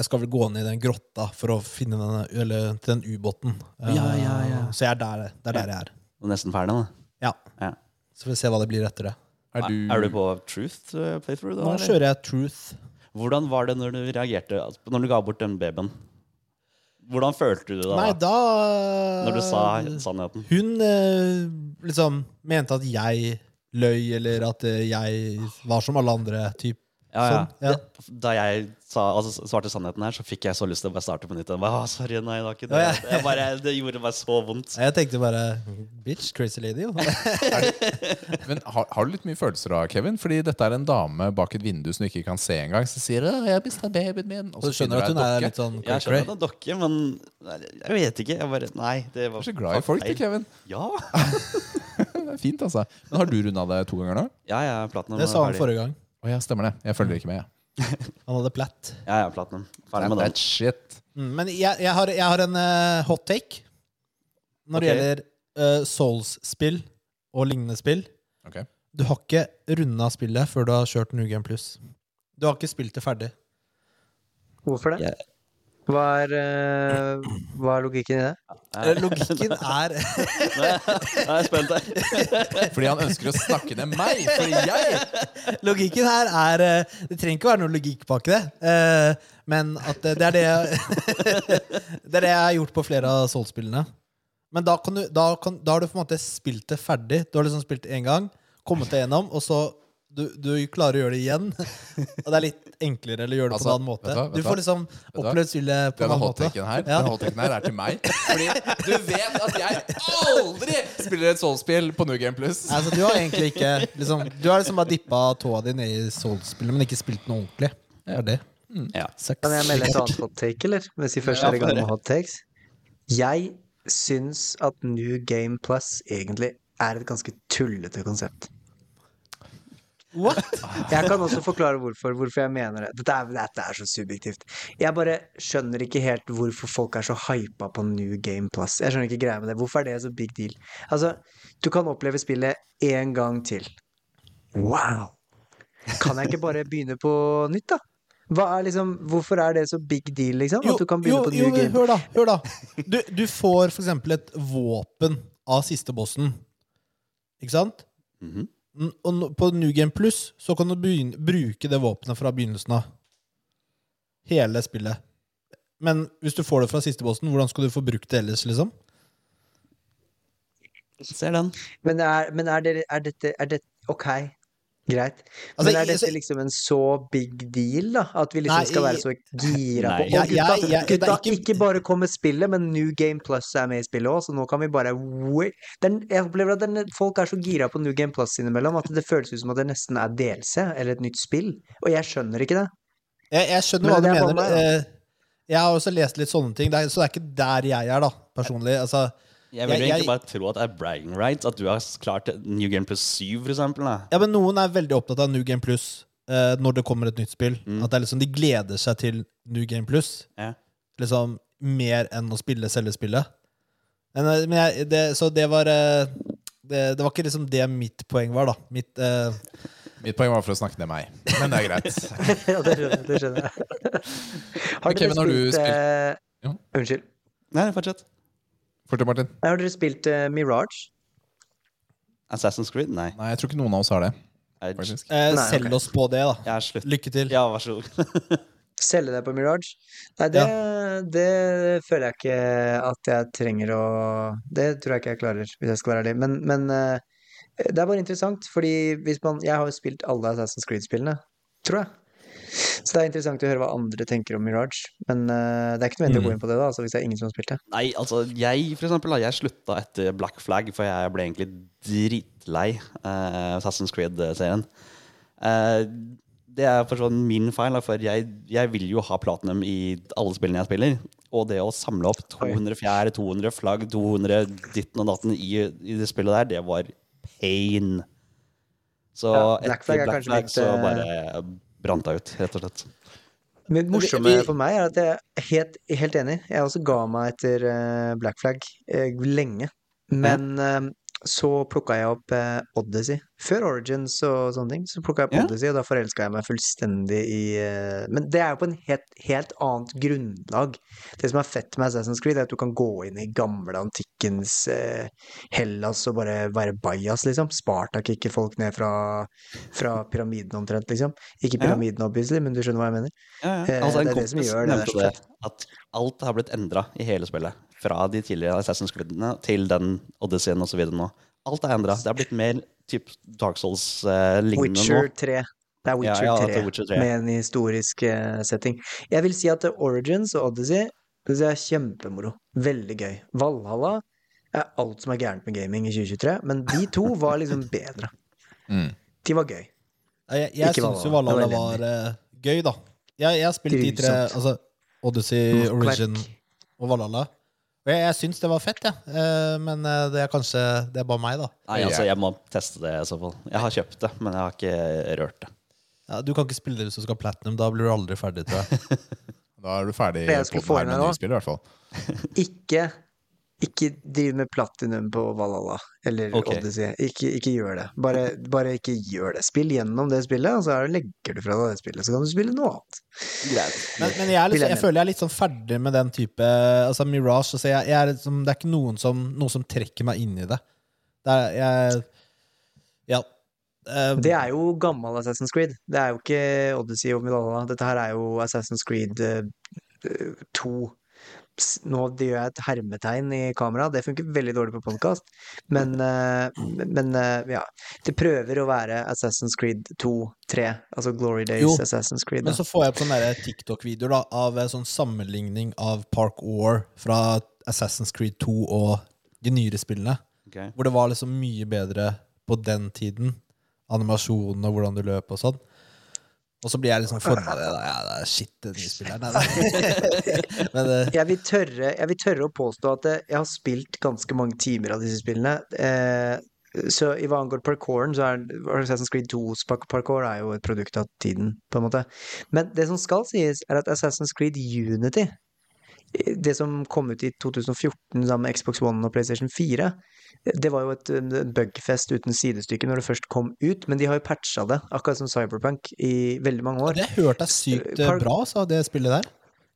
[SPEAKER 1] Jeg skal vel gå ned i den grotta for å finne den, eller, til den ubåten.
[SPEAKER 3] Ja, ja, ja.
[SPEAKER 1] Eh, Så jeg er der, det er der jeg er.
[SPEAKER 3] Du er nesten ferdig, da.
[SPEAKER 1] Ja.
[SPEAKER 3] Ja.
[SPEAKER 1] Så får vi se hva det blir etter det.
[SPEAKER 2] Er du,
[SPEAKER 3] Er du på Truth playthrough? da?
[SPEAKER 1] Nå
[SPEAKER 3] eller?
[SPEAKER 1] kjører jeg Truth.
[SPEAKER 3] Hvordan var det når du reagerte altså, Når du ga bort den babyen? Hvordan følte du det da?
[SPEAKER 1] Nei, da
[SPEAKER 3] Når du sa sannheten?
[SPEAKER 1] Hun liksom mente at jeg løy, eller at jeg var som alle andre. Typ.
[SPEAKER 3] Ja, ja.
[SPEAKER 1] Sånn, ja.
[SPEAKER 3] Det, da jeg sa, altså, svarte sannheten her, så fikk jeg så lyst til å bare starte på nytt. Jeg bare, sorry, nei, det ikke det. Jeg bare, det gjorde meg så vondt.
[SPEAKER 1] Jeg tenkte bare Bitch, crazy lady.
[SPEAKER 2] Men har, har du litt mye følelser da, Kevin? Fordi dette er en dame bak et vindu som du ikke kan se engang. Som sier «Å, 'jeg mista babyen min', og
[SPEAKER 1] Så
[SPEAKER 2] så
[SPEAKER 1] skjønner du at hun er litt sånn
[SPEAKER 3] Jeg skjønner at hun er dokke, men jeg vet ikke. Jeg bare, nei, det var
[SPEAKER 2] Du er så glad i folk, du. Kevin.
[SPEAKER 3] Ja,
[SPEAKER 2] Det er fint, altså. Men har du runda det to ganger nå?
[SPEAKER 3] ja, jeg er platinum.
[SPEAKER 1] Det sa han forrige gang.
[SPEAKER 2] Å ja, stemmer det. Jeg følger ikke med. jeg.
[SPEAKER 1] Han hadde platt.
[SPEAKER 3] Ja, jeg er platinum. Ferdig med
[SPEAKER 2] That
[SPEAKER 3] den.
[SPEAKER 2] shit.
[SPEAKER 1] Mm, men jeg, jeg, har, jeg har en eh, hot take når det
[SPEAKER 3] Ok.
[SPEAKER 1] gjelder eh, Souls-spill og lignende spill.
[SPEAKER 2] Ok.
[SPEAKER 1] Du har ikke runda spillet før du har kjørt New Game Plus. Du har ikke spilt det ferdig.
[SPEAKER 4] Hvorfor det?
[SPEAKER 3] Jeg-
[SPEAKER 4] Hva er, uh, hva er logikken i det?
[SPEAKER 1] Eh, Logikken er
[SPEAKER 3] Nå er jeg- spent her.
[SPEAKER 2] Fordi han ønsker å snakke ned meg. Fordi jeg
[SPEAKER 1] Logikken her er eh, Det trenger ikke være noe logikk bak det. eh, Men at det det er det jeg, Det er det jeg har gjort på flere av Soul-spillene. Men da, kan du, da, kan, da har du på en måte spilt det ferdig. Du har liksom spilt det én gang, kommet deg gjennom, og så du, du klarer å gjøre det igjen. Og det er litt enklere eller gjøre det på
[SPEAKER 2] Altså,
[SPEAKER 1] en annen måte.
[SPEAKER 2] vet du vet
[SPEAKER 1] Du får liksom opplevd spillet på en annen måte.
[SPEAKER 2] her,
[SPEAKER 1] Ja.
[SPEAKER 2] denne hottaken her er til meg. Fordi du vet at jeg aldri spiller et Soul-spill på New Game Plus.
[SPEAKER 1] Altså, du har egentlig ikke liksom, Du har liksom bare dippa tåa di ned i Souls-spillet, men ikke spilt noe ordentlig. Det er det.
[SPEAKER 3] Ja.
[SPEAKER 1] Sucks.
[SPEAKER 4] Kan jeg melde et annet hot take, eller? Hvis vi først er i gang med hot takes. Jeg syns at New Game Plus egentlig er et ganske tullete konsept.
[SPEAKER 1] What?
[SPEAKER 4] Jeg kan også forklare hvorfor, hvorfor jeg mener det. Dette er, dette er så subjektivt. Jeg bare skjønner ikke helt hvorfor folk er så hypa på New Game Plus. Jeg skjønner ikke greia med det. Hvorfor er det så big deal? Altså, du kan oppleve spillet én gang til. Wow! Kan jeg ikke bare begynne på nytt, da? Hva er liksom, hvorfor er det så big deal, liksom? At du kan begynne på
[SPEAKER 1] jo,
[SPEAKER 4] New Game
[SPEAKER 1] hør da, hør da. Du, du får for eksempel et våpen av siste bossen. Ikke sant?
[SPEAKER 3] Mhm.
[SPEAKER 1] N- Og på New Game Plus så kan du begynne, bruke det våpenet fra begynnelsen av. Hele spillet. Men hvis du får det fra siste bossen, hvordan skal du få brukt det ellers, liksom?
[SPEAKER 3] Ser den.
[SPEAKER 4] Men er, men er, det, er dette er det, Ok, greit.
[SPEAKER 1] Altså,
[SPEAKER 4] men er
[SPEAKER 1] jeg-
[SPEAKER 4] dette liksom en så big deal, da? At vi liksom
[SPEAKER 1] Nei,
[SPEAKER 4] skal være så gira på Å, gutta,
[SPEAKER 1] ja, ja, det er
[SPEAKER 4] gutta
[SPEAKER 1] ikke-
[SPEAKER 4] ikke bare kom med spillet, men New Game Plus er med i spillet òg, så nå kan vi bare. Den, Jeg opplever at den, folk er så gira på New Game Plus innimellom at det føles ut som at det nesten er DLC eller et nytt spill. Og jeg skjønner ikke det.
[SPEAKER 1] Jeg, jeg skjønner
[SPEAKER 4] Men
[SPEAKER 1] hva du
[SPEAKER 4] er
[SPEAKER 1] mener.
[SPEAKER 4] meg,
[SPEAKER 1] eh, Jeg har også lest litt sånne ting, er, så det er ikke der jeg er, da, personlig. Altså,
[SPEAKER 3] Jeg vil
[SPEAKER 1] Jeg-
[SPEAKER 3] egentlig
[SPEAKER 1] jeg-
[SPEAKER 3] bare tro at det er bragging rights. At du har klart New Game Plus 7, for eksempel. Da.
[SPEAKER 1] Ja, men noen er veldig opptatt av New Game Plus uh, når det kommer et nytt spill.
[SPEAKER 3] Mm.
[SPEAKER 1] At det er liksom, De gleder seg til New Game Plus.
[SPEAKER 3] Ja.
[SPEAKER 1] Liksom mer enn å spille selve spillet. Men, eh, men jeg, det, så det var uh, det, det var ikke liksom det mitt poeng var, da. Mitt uh,
[SPEAKER 2] Mitt poeng var for å snakke ned meg. Men det er greit.
[SPEAKER 4] ja, det skjønner. Det skjønner jeg. Har
[SPEAKER 2] har du spilt-
[SPEAKER 4] eh,
[SPEAKER 2] Ja.
[SPEAKER 4] Unnskyld.
[SPEAKER 3] Nei, fortsett.
[SPEAKER 2] Fortell, Martin.
[SPEAKER 4] Har dere spilt uh, Mirage?
[SPEAKER 3] Assassin's Creed? Nei.
[SPEAKER 2] Nei, jeg tror ikke noen av oss har det. Faktisk.
[SPEAKER 1] eh,
[SPEAKER 4] Nei,
[SPEAKER 1] Selg
[SPEAKER 4] okay.
[SPEAKER 1] oss på det, da. Lykke til.
[SPEAKER 3] Ja, vær så god.
[SPEAKER 4] Selge deg på Mirage? Nei, det, det føler jeg ikke at jeg trenger å Det tror jeg ikke jeg klarer, hvis jeg skal være ærlig. Men, men eh, det er bare interessant, fordi hvis man Jeg har jo spilt alle Assassin's Creed-spillene, tror jeg. Så det er interessant å høre hva andre tenker om Mirage. Men uh, det er ikke nødvendig å gå inn på det, da, altså, hvis det er ingen som har spilt det.
[SPEAKER 3] Nei, altså, jeg for eksempel, da, jeg slutta etter Black Flag, for jeg ble egentlig dritlei uh, Assassin's Creed-serien. Uh, det er for sånn min feil, da, for jeg, jeg vil jo ha platinum i alle spillene jeg spiller. Og det å samle opp 200 fjær, 200 flagg, 200 ditten og datten i, i det spillet der, det var pain. Så
[SPEAKER 4] Ja, Black Flag
[SPEAKER 3] Black Flag
[SPEAKER 4] litt,
[SPEAKER 3] så bare brant deg ut, rett og slett.
[SPEAKER 4] Men det morsomme for meg er at jeg er helt, helt enig. Jeg også ga meg etter eh, Black Flag eh, lenge. Men eh, så plukka jeg opp eh, Odyssey. Før Origins og sånne ting, så plukka jeg opp
[SPEAKER 3] Ja.
[SPEAKER 4] Odyssey, og da forelska jeg meg fullstendig i eh, Men det er jo på en helt, helt annet grunnlag. Det som er fett med Assassin's Creed, er at du kan gå inn i gamle antikkens eh, Hellas og bare være bajas, liksom. Spartak ikke folk ned fra, fra pyramiden omtrent, liksom. Ikke
[SPEAKER 3] Ja.
[SPEAKER 4] pyramiden, obviously, men du skjønner hva jeg mener.
[SPEAKER 3] Ja, ja.
[SPEAKER 4] Eh,
[SPEAKER 3] Altså,
[SPEAKER 4] det er det som gjør det
[SPEAKER 3] det, at alt har blitt endra i hele spillet. Fra de tidligere Assassin's Creed-ene til den Odysseyen osv. nå. Alt er endra. Det har blitt mer typ Dark Souls-lignende
[SPEAKER 4] Witcher
[SPEAKER 3] nå.
[SPEAKER 4] 3. Det er Witcher,
[SPEAKER 3] ja,
[SPEAKER 4] 3,
[SPEAKER 3] det er Witcher 3.
[SPEAKER 4] med en historisk eh, setting. Jeg vil si at Origins og Odyssey det er kjempemoro. Veldig gøy. Valhalla er alt som er gærent med gaming i 2023, men de to var liksom bedre.
[SPEAKER 2] Mm.
[SPEAKER 4] De var gøy.
[SPEAKER 1] Ja, Jeg, jeg syns jo
[SPEAKER 4] Valhalla.
[SPEAKER 1] Var
[SPEAKER 4] var
[SPEAKER 1] eh, gøy, da. Jeg, jeg har spilt de tre, altså Odyssey,
[SPEAKER 4] Makkverk.
[SPEAKER 1] Origin og Valhalla. Og jeg, jeg syns det var fett, jeg. Eh, men eh, det er kanskje Det er bare meg, da.
[SPEAKER 3] Nei, altså, jeg må teste det i så fall. Jeg har kjøpt det, men jeg har ikke rørt det.
[SPEAKER 1] Ja, du kan ikke spille det hvis du skal platinum. Da blir du aldri ferdig, tror jeg.
[SPEAKER 2] Da er du ferdig på den her med
[SPEAKER 4] her
[SPEAKER 2] i hvert fall.
[SPEAKER 4] Ikke ikke driv med platinum på Valhalla eller
[SPEAKER 3] okay.
[SPEAKER 4] Odyssey. Ikke, ikke gjør det. Bare, bare ikke gjør det. Spill gjennom det spillet, og så er legger du fra deg det spillet. Så kan du spille noe annet.
[SPEAKER 3] Greit.
[SPEAKER 1] Men, men jeg, er litt,
[SPEAKER 4] jeg
[SPEAKER 1] jeg føler jeg er litt sånn ferdig med den type Altså Mirage. Altså jeg, jeg er liksom, det er ikke noen som, noe som trekker meg inn i det. det er, jeg, ja. Um,
[SPEAKER 4] Det er jo gammel Assassin's Creed. Det er jo ikke Odyssey og Valhalla. Dette her er jo Assassin's Creed eh, 2. Nå gjør jeg et hermetegn i kamera, det funker veldig dårlig på podkast. Men, eh, men eh, ja. Det prøver å være Assassin's Creed 2, 3. Altså Glory Days
[SPEAKER 1] Jo,
[SPEAKER 4] Assassin's Creed.
[SPEAKER 1] Men så får jeg på sånne TikTok-videoer da av en sånn sammenligning av Park War fra Assassin's Creed 2 og de nyere spillene.
[SPEAKER 3] okay.
[SPEAKER 1] Hvor det var liksom mye bedre på den tiden. Animasjonen og hvordan du løp og sånn. Og så blir jeg liksom forma det. Da. Ja, det er shit, den nei. Men eh,
[SPEAKER 4] Jeg vil, tørre, jeg vil tørre å påstå at eh, jeg har spilt ganske mange timer av disse spillene. Eh, så i hva angår parkouren, så er Assassin's Creed 2s parkour er jo et produkt av tiden, på en måte. Men det som skal sies, er at Assassin's Creed Unity, det som kom ut i 2014 sammen med Xbox One og PlayStation 4, det var jo et bugfest uten sidestykke når det først kom ut, men de har jo patcha det, akkurat som Cyberpunk, i veldig mange år.
[SPEAKER 1] det har jeg sykt eh,
[SPEAKER 4] Park-
[SPEAKER 1] bra, sa det spillet der.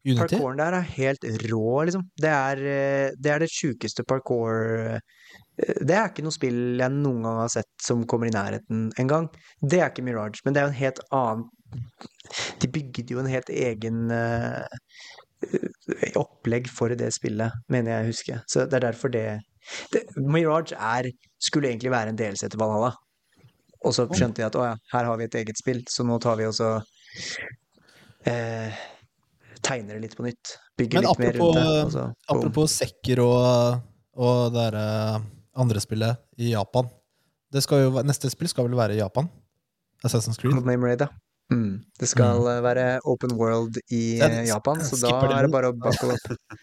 [SPEAKER 1] Unity.
[SPEAKER 4] Parkouren der er helt rå, liksom. Det er eh, det, er det sjukeste parkour eh, Det er ikke noe spill jeg noen gang har sett som kommer i nærheten engang. Det er ikke Mirage, men det er jo en helt annen De bygde jo en helt egen opplegg for det spillet, mener jeg å huske. Så det er derfor det, det Mirage er, skulle egentlig være en delelse til Valhalla. Og så skjønte jeg at å ja, her har vi et eget spill, så nå tar vi også eh, tegner det litt på nytt. Bygger
[SPEAKER 1] Men
[SPEAKER 4] litt mer rundt det.
[SPEAKER 1] Apropos sekker og, og det der, eh, andre spillet i Japan. Det skal jo, neste spill skal vel være i Japan? Assassin's Creed?
[SPEAKER 4] Name Raid, ja. Mm. Det skal mm. være open world i
[SPEAKER 1] jeg
[SPEAKER 4] eh, Japan, så da
[SPEAKER 1] det
[SPEAKER 4] er det bare å buckle opp.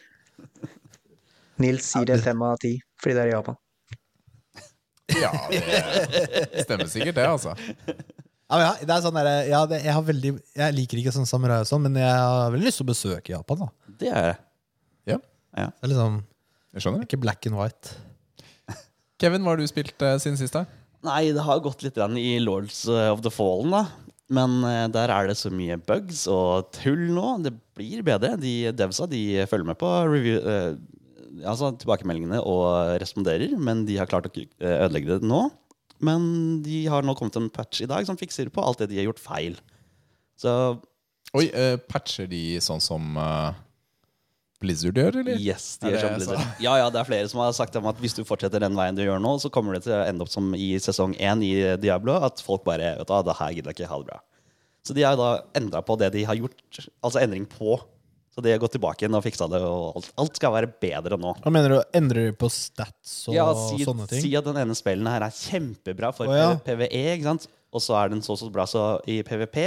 [SPEAKER 4] Nils sier det fem av ti, fordi det er i Japan.
[SPEAKER 2] Ja, det stemmer sikkert, det, altså.
[SPEAKER 1] Ja, men ja, det er sånn der, ja, det, jeg, har veldig, jeg liker ikke sånn samurai og sånn, men jeg har veldig lyst til å besøke Japan. da
[SPEAKER 3] Det er det.
[SPEAKER 1] Det er liksom
[SPEAKER 2] Jeg skjønner.
[SPEAKER 1] ikke black and white.
[SPEAKER 2] Kevin, hva har du spilt uh, siden sist? da?
[SPEAKER 3] Nei, det har gått litt i Lords of the Fallen, da. Men eh, der er det så mye bugs og tull nå. Det blir bedre. De devsa de følger med på review, eh, altså tilbakemeldingene og responderer, men de har klart å eh, ødelegge det nå. Men de har nå kommet en patch i dag som fikser på alt det de har gjort feil. Så
[SPEAKER 2] Oi, eh, patcher de sånn som eh, Blizzard gjør, eller?
[SPEAKER 3] yes, de gjør som Blizzard. Ja, ja, det er flere som har sagt om at hvis du fortsetter den veien du gjør nå, så kommer det til å ende opp som i sesong én i Diablo, at folk bare vet du, det her gidder jeg ikke, ha det bra. Så de har da endra på det de har gjort, altså endring på. Så de har gått tilbake igjen og fiksa det, og alt, alt skal være bedre nå.
[SPEAKER 1] Hva mener du? Endrer du på stats og
[SPEAKER 3] Ja, si,
[SPEAKER 1] sånne ting?
[SPEAKER 3] si at den ene spillen her er kjempebra for
[SPEAKER 1] oh, ja.
[SPEAKER 3] PVE, ikke sant? og så er den så så bra så i PVP.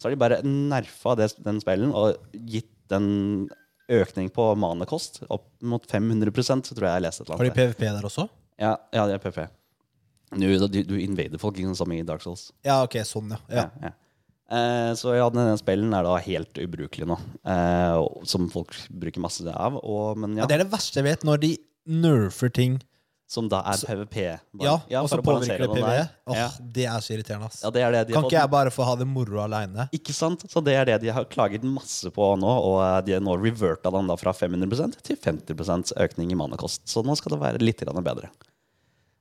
[SPEAKER 3] Så har de bare nerfa det, den spillen og gitt den økning på manekost opp mot 500% tror jeg jeg leste et eller
[SPEAKER 1] Har de
[SPEAKER 3] annet.
[SPEAKER 1] PVP der også?
[SPEAKER 3] Ja, ja, det er PVP. Du, du, du invader folk, ikke sånn som i Dark Souls.
[SPEAKER 1] Ja, ok, sånn, ja. ja.
[SPEAKER 3] Ja, ja. Eh, så ja, denne spillen er da helt ubrukelig nå. Eh, og- som folk bruker masse av. Og, men ja.
[SPEAKER 1] Ja, det er det verste jeg vet, når de nerfer ting
[SPEAKER 3] som da er PVP. bare.
[SPEAKER 1] Ja, og så påvirker det
[SPEAKER 3] PVE.
[SPEAKER 1] Åh,
[SPEAKER 3] Ja.
[SPEAKER 1] Det er så irriterende, ass.
[SPEAKER 3] Ja, det er det de
[SPEAKER 1] Kan ikke jeg bare få ha det moro aleine?
[SPEAKER 3] Ikke sant? Så det er det de har klaget masse på nå, og eh, de har nå reverta den da fra 500 til 50% økning i mannekost. Så nå skal det være litt bedre.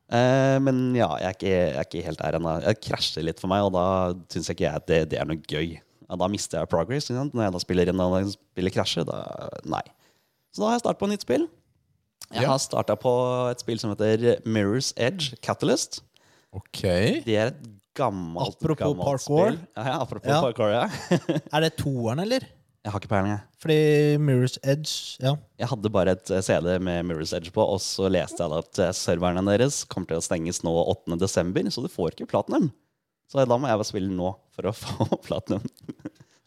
[SPEAKER 3] Eh, men ja, jeg er ikke, jeg er ikke helt der ennå. Jeg krasjer litt for meg, og da syns ikke jeg at det, det er noe gøy. Ja, da mister jeg progress. Når jeg da spiller inn og spiller krasjer, da nei. Så da har jeg startet på nytt spill. Jeg har starta på et spill som heter Mirror's Edge Catalyst.
[SPEAKER 2] Ok.
[SPEAKER 3] Det er et gammelt,
[SPEAKER 1] Apropos
[SPEAKER 3] gammelt
[SPEAKER 1] parkour.
[SPEAKER 3] spill. Ja, ja, apropos
[SPEAKER 1] Ja.
[SPEAKER 3] parkour, ja.
[SPEAKER 1] Er det toeren, eller?
[SPEAKER 3] Jeg har ikke peiling, jeg.
[SPEAKER 1] Fordi Mirror's Edge Ja.
[SPEAKER 3] Jeg hadde bare et eh, CD med Mirror's Edge på, og så leste jeg at eh, serverne deres kommer til å stenges nå 8. desember, så du får ikke platinum. Så da må jeg bare spille nå for å få platinum.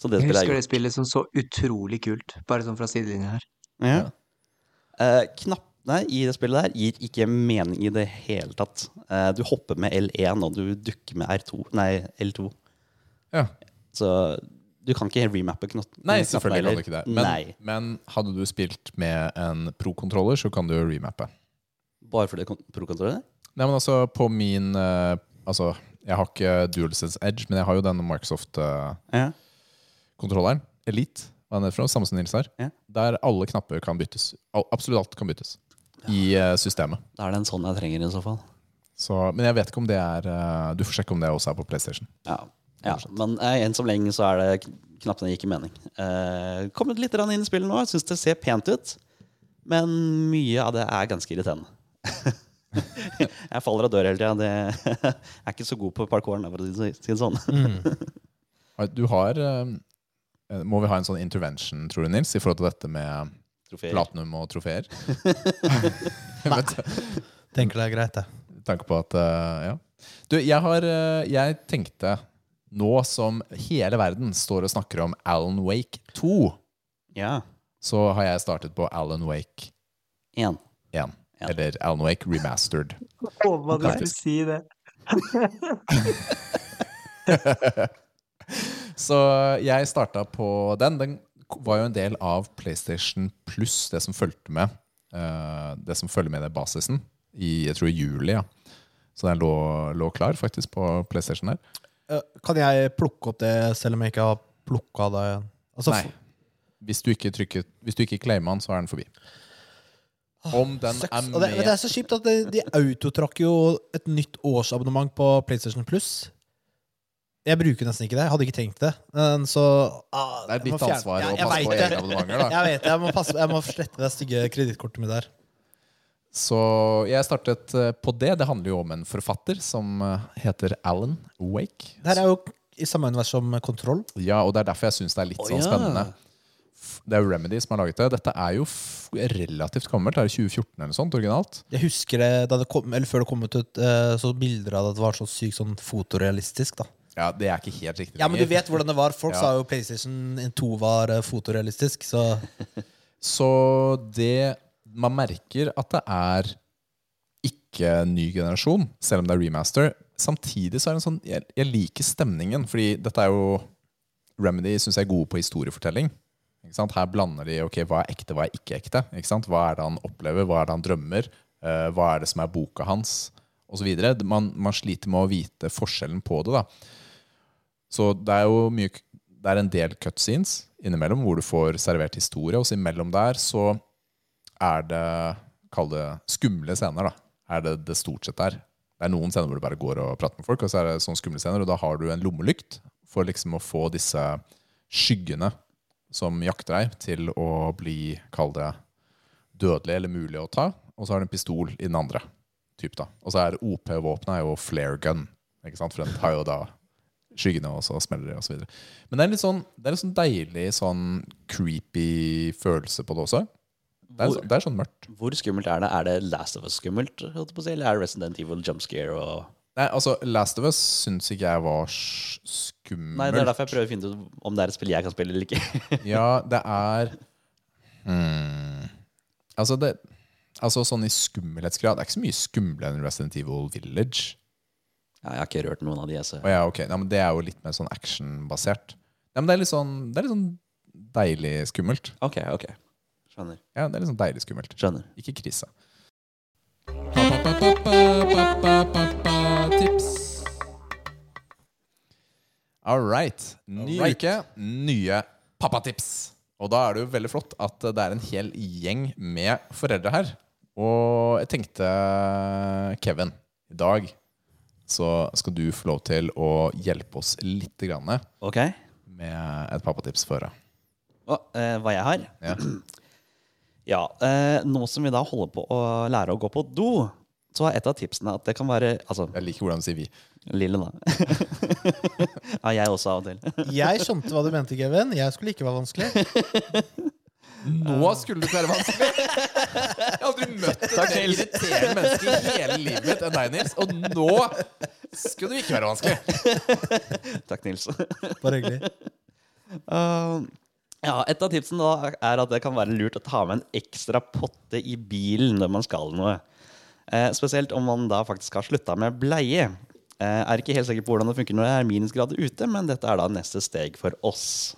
[SPEAKER 3] Så det
[SPEAKER 4] Jeg husker
[SPEAKER 3] jeg
[SPEAKER 4] det spillet som så utrolig kult, bare sånn fra sidelinja her.
[SPEAKER 3] Ja. Eh, knappene i det spillet der gir ikke mening i det hele tatt. Eh, du hopper med L1, og du dukker med R2, nei, L2.
[SPEAKER 2] Ja.
[SPEAKER 3] Så du kan ikke remappe knotten.
[SPEAKER 2] Nei, selvfølgelig kan du ikke det. Men, men hadde du spilt med en pro-kontroller, så kan du remappe.
[SPEAKER 3] bare fordi det er pro-kontroller?
[SPEAKER 2] Nei, men altså, på min uh, Altså, jeg har ikke DualSense Edge, men jeg har jo denne Microsoft-kontrolleren.
[SPEAKER 3] Ja.
[SPEAKER 2] Elite, hva er den noe? Samme som Nils har.
[SPEAKER 3] Ja.
[SPEAKER 2] Der alle knapper kan byttes. Absolutt alt kan byttes i eh, systemet.
[SPEAKER 3] Da er det en sånn jeg trenger i så fall.
[SPEAKER 2] Så, men jeg vet ikke om det er eh, Du får sjekke om det også er på PlayStation.
[SPEAKER 3] Ja, ja. men eh, enn så lenge så er det knapt knappene gikk i mening. Eh, kommet litt inn i spillet nå. Jeg syns det ser pent ut. Men mye av det er ganske irriterende. jeg faller og dør hele tida. Jeg er ikke så god på parkouren, for å si det- sånn.
[SPEAKER 2] mm. Du har Må vi ha en sånn intervention, tror du, Nils, i forhold til dette med
[SPEAKER 3] Trofeer.
[SPEAKER 2] platinum og trofeer?
[SPEAKER 1] Tenker det er greit, det.
[SPEAKER 2] Tanke på at eh, Ja. Du, jeg har eh, Jeg tenkte Nå som hele verden står og snakker om Alan Wake 2,
[SPEAKER 3] Ja.
[SPEAKER 2] så har jeg startet på Alan Wake
[SPEAKER 3] 1.
[SPEAKER 2] 1.
[SPEAKER 3] Ja.
[SPEAKER 2] Eller Alan Wake Remastered.
[SPEAKER 4] Håpa du skulle si det.
[SPEAKER 2] Så jeg starta på den. Den var jo en del av PlayStation Pluss, det som fulgte med. eh, det som følger med i den basisen, i jeg tror i juli. ja Så den lå, lå klar faktisk på PlayStation der.
[SPEAKER 1] Eh, Kan jeg plukke opp det selv om jeg ikke har plukka det? Altså,
[SPEAKER 2] Nei. Hvis du ikke trykker, Hvis du ikke claimer den, så er den forbi. Om den
[SPEAKER 1] Sucks.
[SPEAKER 2] er
[SPEAKER 1] med det, det er så kjipt at de, de autotrakk jo et nytt årsabonnement på PlayStation Plus. Jeg bruker nesten ikke det. Jeg hadde ikke trengt det. Men så ah,
[SPEAKER 2] Det er ditt ansvar å passe på egne abonnementer. da
[SPEAKER 1] Jeg vet det. Jeg må, passe, jeg må slette det stygge kredittkortet mitt der.
[SPEAKER 2] Så jeg startet eh, på det. Det handler jo om en forfatter som eh, heter Alan Wake.
[SPEAKER 1] Det her er jo i samme univers som Kontroll.
[SPEAKER 2] Ja, og det er derfor jeg syns det er litt
[SPEAKER 3] oh,
[SPEAKER 2] sånn spennende. Det er jo Remedy som har laget det. Dette er jo f relativt gammelt. Det er 2014 eller noe sånt, originalt.
[SPEAKER 1] Jeg husker det, da det kom, eller Før det kom ut, eh, så bilder av det at det var så sykt sånn fotorealistisk. da
[SPEAKER 2] Ja, det er ikke helt riktig
[SPEAKER 1] Ja, men du vet hvordan det var. Folk
[SPEAKER 2] Ja.
[SPEAKER 1] sa jo PlayStation 2 var eh, fotorealistisk. Så
[SPEAKER 2] Så det Man merker at det er ikke ny generasjon, selv om det er remaster. Samtidig så er det en sånn Jeg, jeg liker stemningen, fordi dette er jo Remedy syns jeg er gode på historiefortelling. Ikke sant? Her blander de ok, hva er ekte, hva er ikke ekte. Ikke sant? Hva er det han opplever, hva er det han drømmer, uh, hva er det som er boka hans, osv. Man, man sliter med å vite forskjellen på det. da Så det er jo mye Det er en del cutscenes innimellom hvor du får servert historie, og så imellom der så er det Kall det skumle scener, da. Er det det stort sett er. Det er noen scener hvor du bare går og prater med folk, og så er det sånne skumle scener, og da har du en lommelykt for liksom å få disse skyggene som jakter deg, til å bli, kall det, dødelig eller mulig å ta. Og så har du en pistol i den andre. Typ da. Og så er OP-våpenet jo flare gun. Ikke sant? For den tar jo da skyggene, og så smeller det, videre. Men det er litt sånn, det er litt sånn deilig, sånn creepy følelse på det også. Det er,
[SPEAKER 3] Hvor-
[SPEAKER 2] det er sånn mørkt.
[SPEAKER 3] Hvor skummelt er det? Er det Last of Us skummelt? holdt jeg på å si, Eller er Resident Evil jumpscare? Og...
[SPEAKER 2] Nei, altså, Last of Us syns ikke jeg var skummelt.
[SPEAKER 3] Nei, Det er derfor jeg prøver å finne ut om det er et spill jeg kan spille eller ikke.
[SPEAKER 2] Ja, det er hmm. Altså, det Altså sånn i skummelhetsgrad Det er ikke så mye skumlere enn Resident Evil Village.
[SPEAKER 3] Ja, jeg har ikke rørt noen av de. Så.
[SPEAKER 2] Oh, ja, ok. ja, men det er jo litt mer sånn actionbasert. Ja, men det er litt sånn Det er litt sånn deilig skummelt.
[SPEAKER 3] Ok, ok. Skjønner.
[SPEAKER 2] Ja, det er litt sånn deilig skummelt.
[SPEAKER 3] Skjønner.
[SPEAKER 2] Ikke krise. Tips. All right. Ny
[SPEAKER 1] All right.
[SPEAKER 2] uke, nye pappatips. Og da er det jo veldig flott at det er en hel gjeng med foreldre her. Og jeg tenkte, Kevin, i dag så skal du få lov til å hjelpe oss litt grann
[SPEAKER 3] okay.
[SPEAKER 2] med et pappatips for deg.
[SPEAKER 3] Å, eh, hva jeg har?
[SPEAKER 2] Ja.
[SPEAKER 3] Ja, eh, nå som vi da holder på å lære å gå på do, så er et av tipsene at det kan være Altså,
[SPEAKER 2] Jeg liker hvordan du sier vi.
[SPEAKER 3] lille, da. ja, jeg også av og til.
[SPEAKER 1] Jeg skjønte hva du mente, Kevin. Jeg skulle ikke være vanskelig.
[SPEAKER 2] Nå skulle det ikke være vanskelig! Jeg har aldri møtt et mer irriterende menneske i hele livet mitt enn deg, Nils. Og nå skulle det ikke være vanskelig.
[SPEAKER 3] Takk, Nils.
[SPEAKER 1] Bare hyggelig.
[SPEAKER 3] Uh, ja, Et av tipsene da er at det kan være lurt å ta med en ekstra potte i bilen når man skal noe. Eh, spesielt om man da faktisk har slutta med bleie. Eh, er ikke helt sikker på hvordan det funker når det er minusgrader ute, men dette er da neste steg for oss.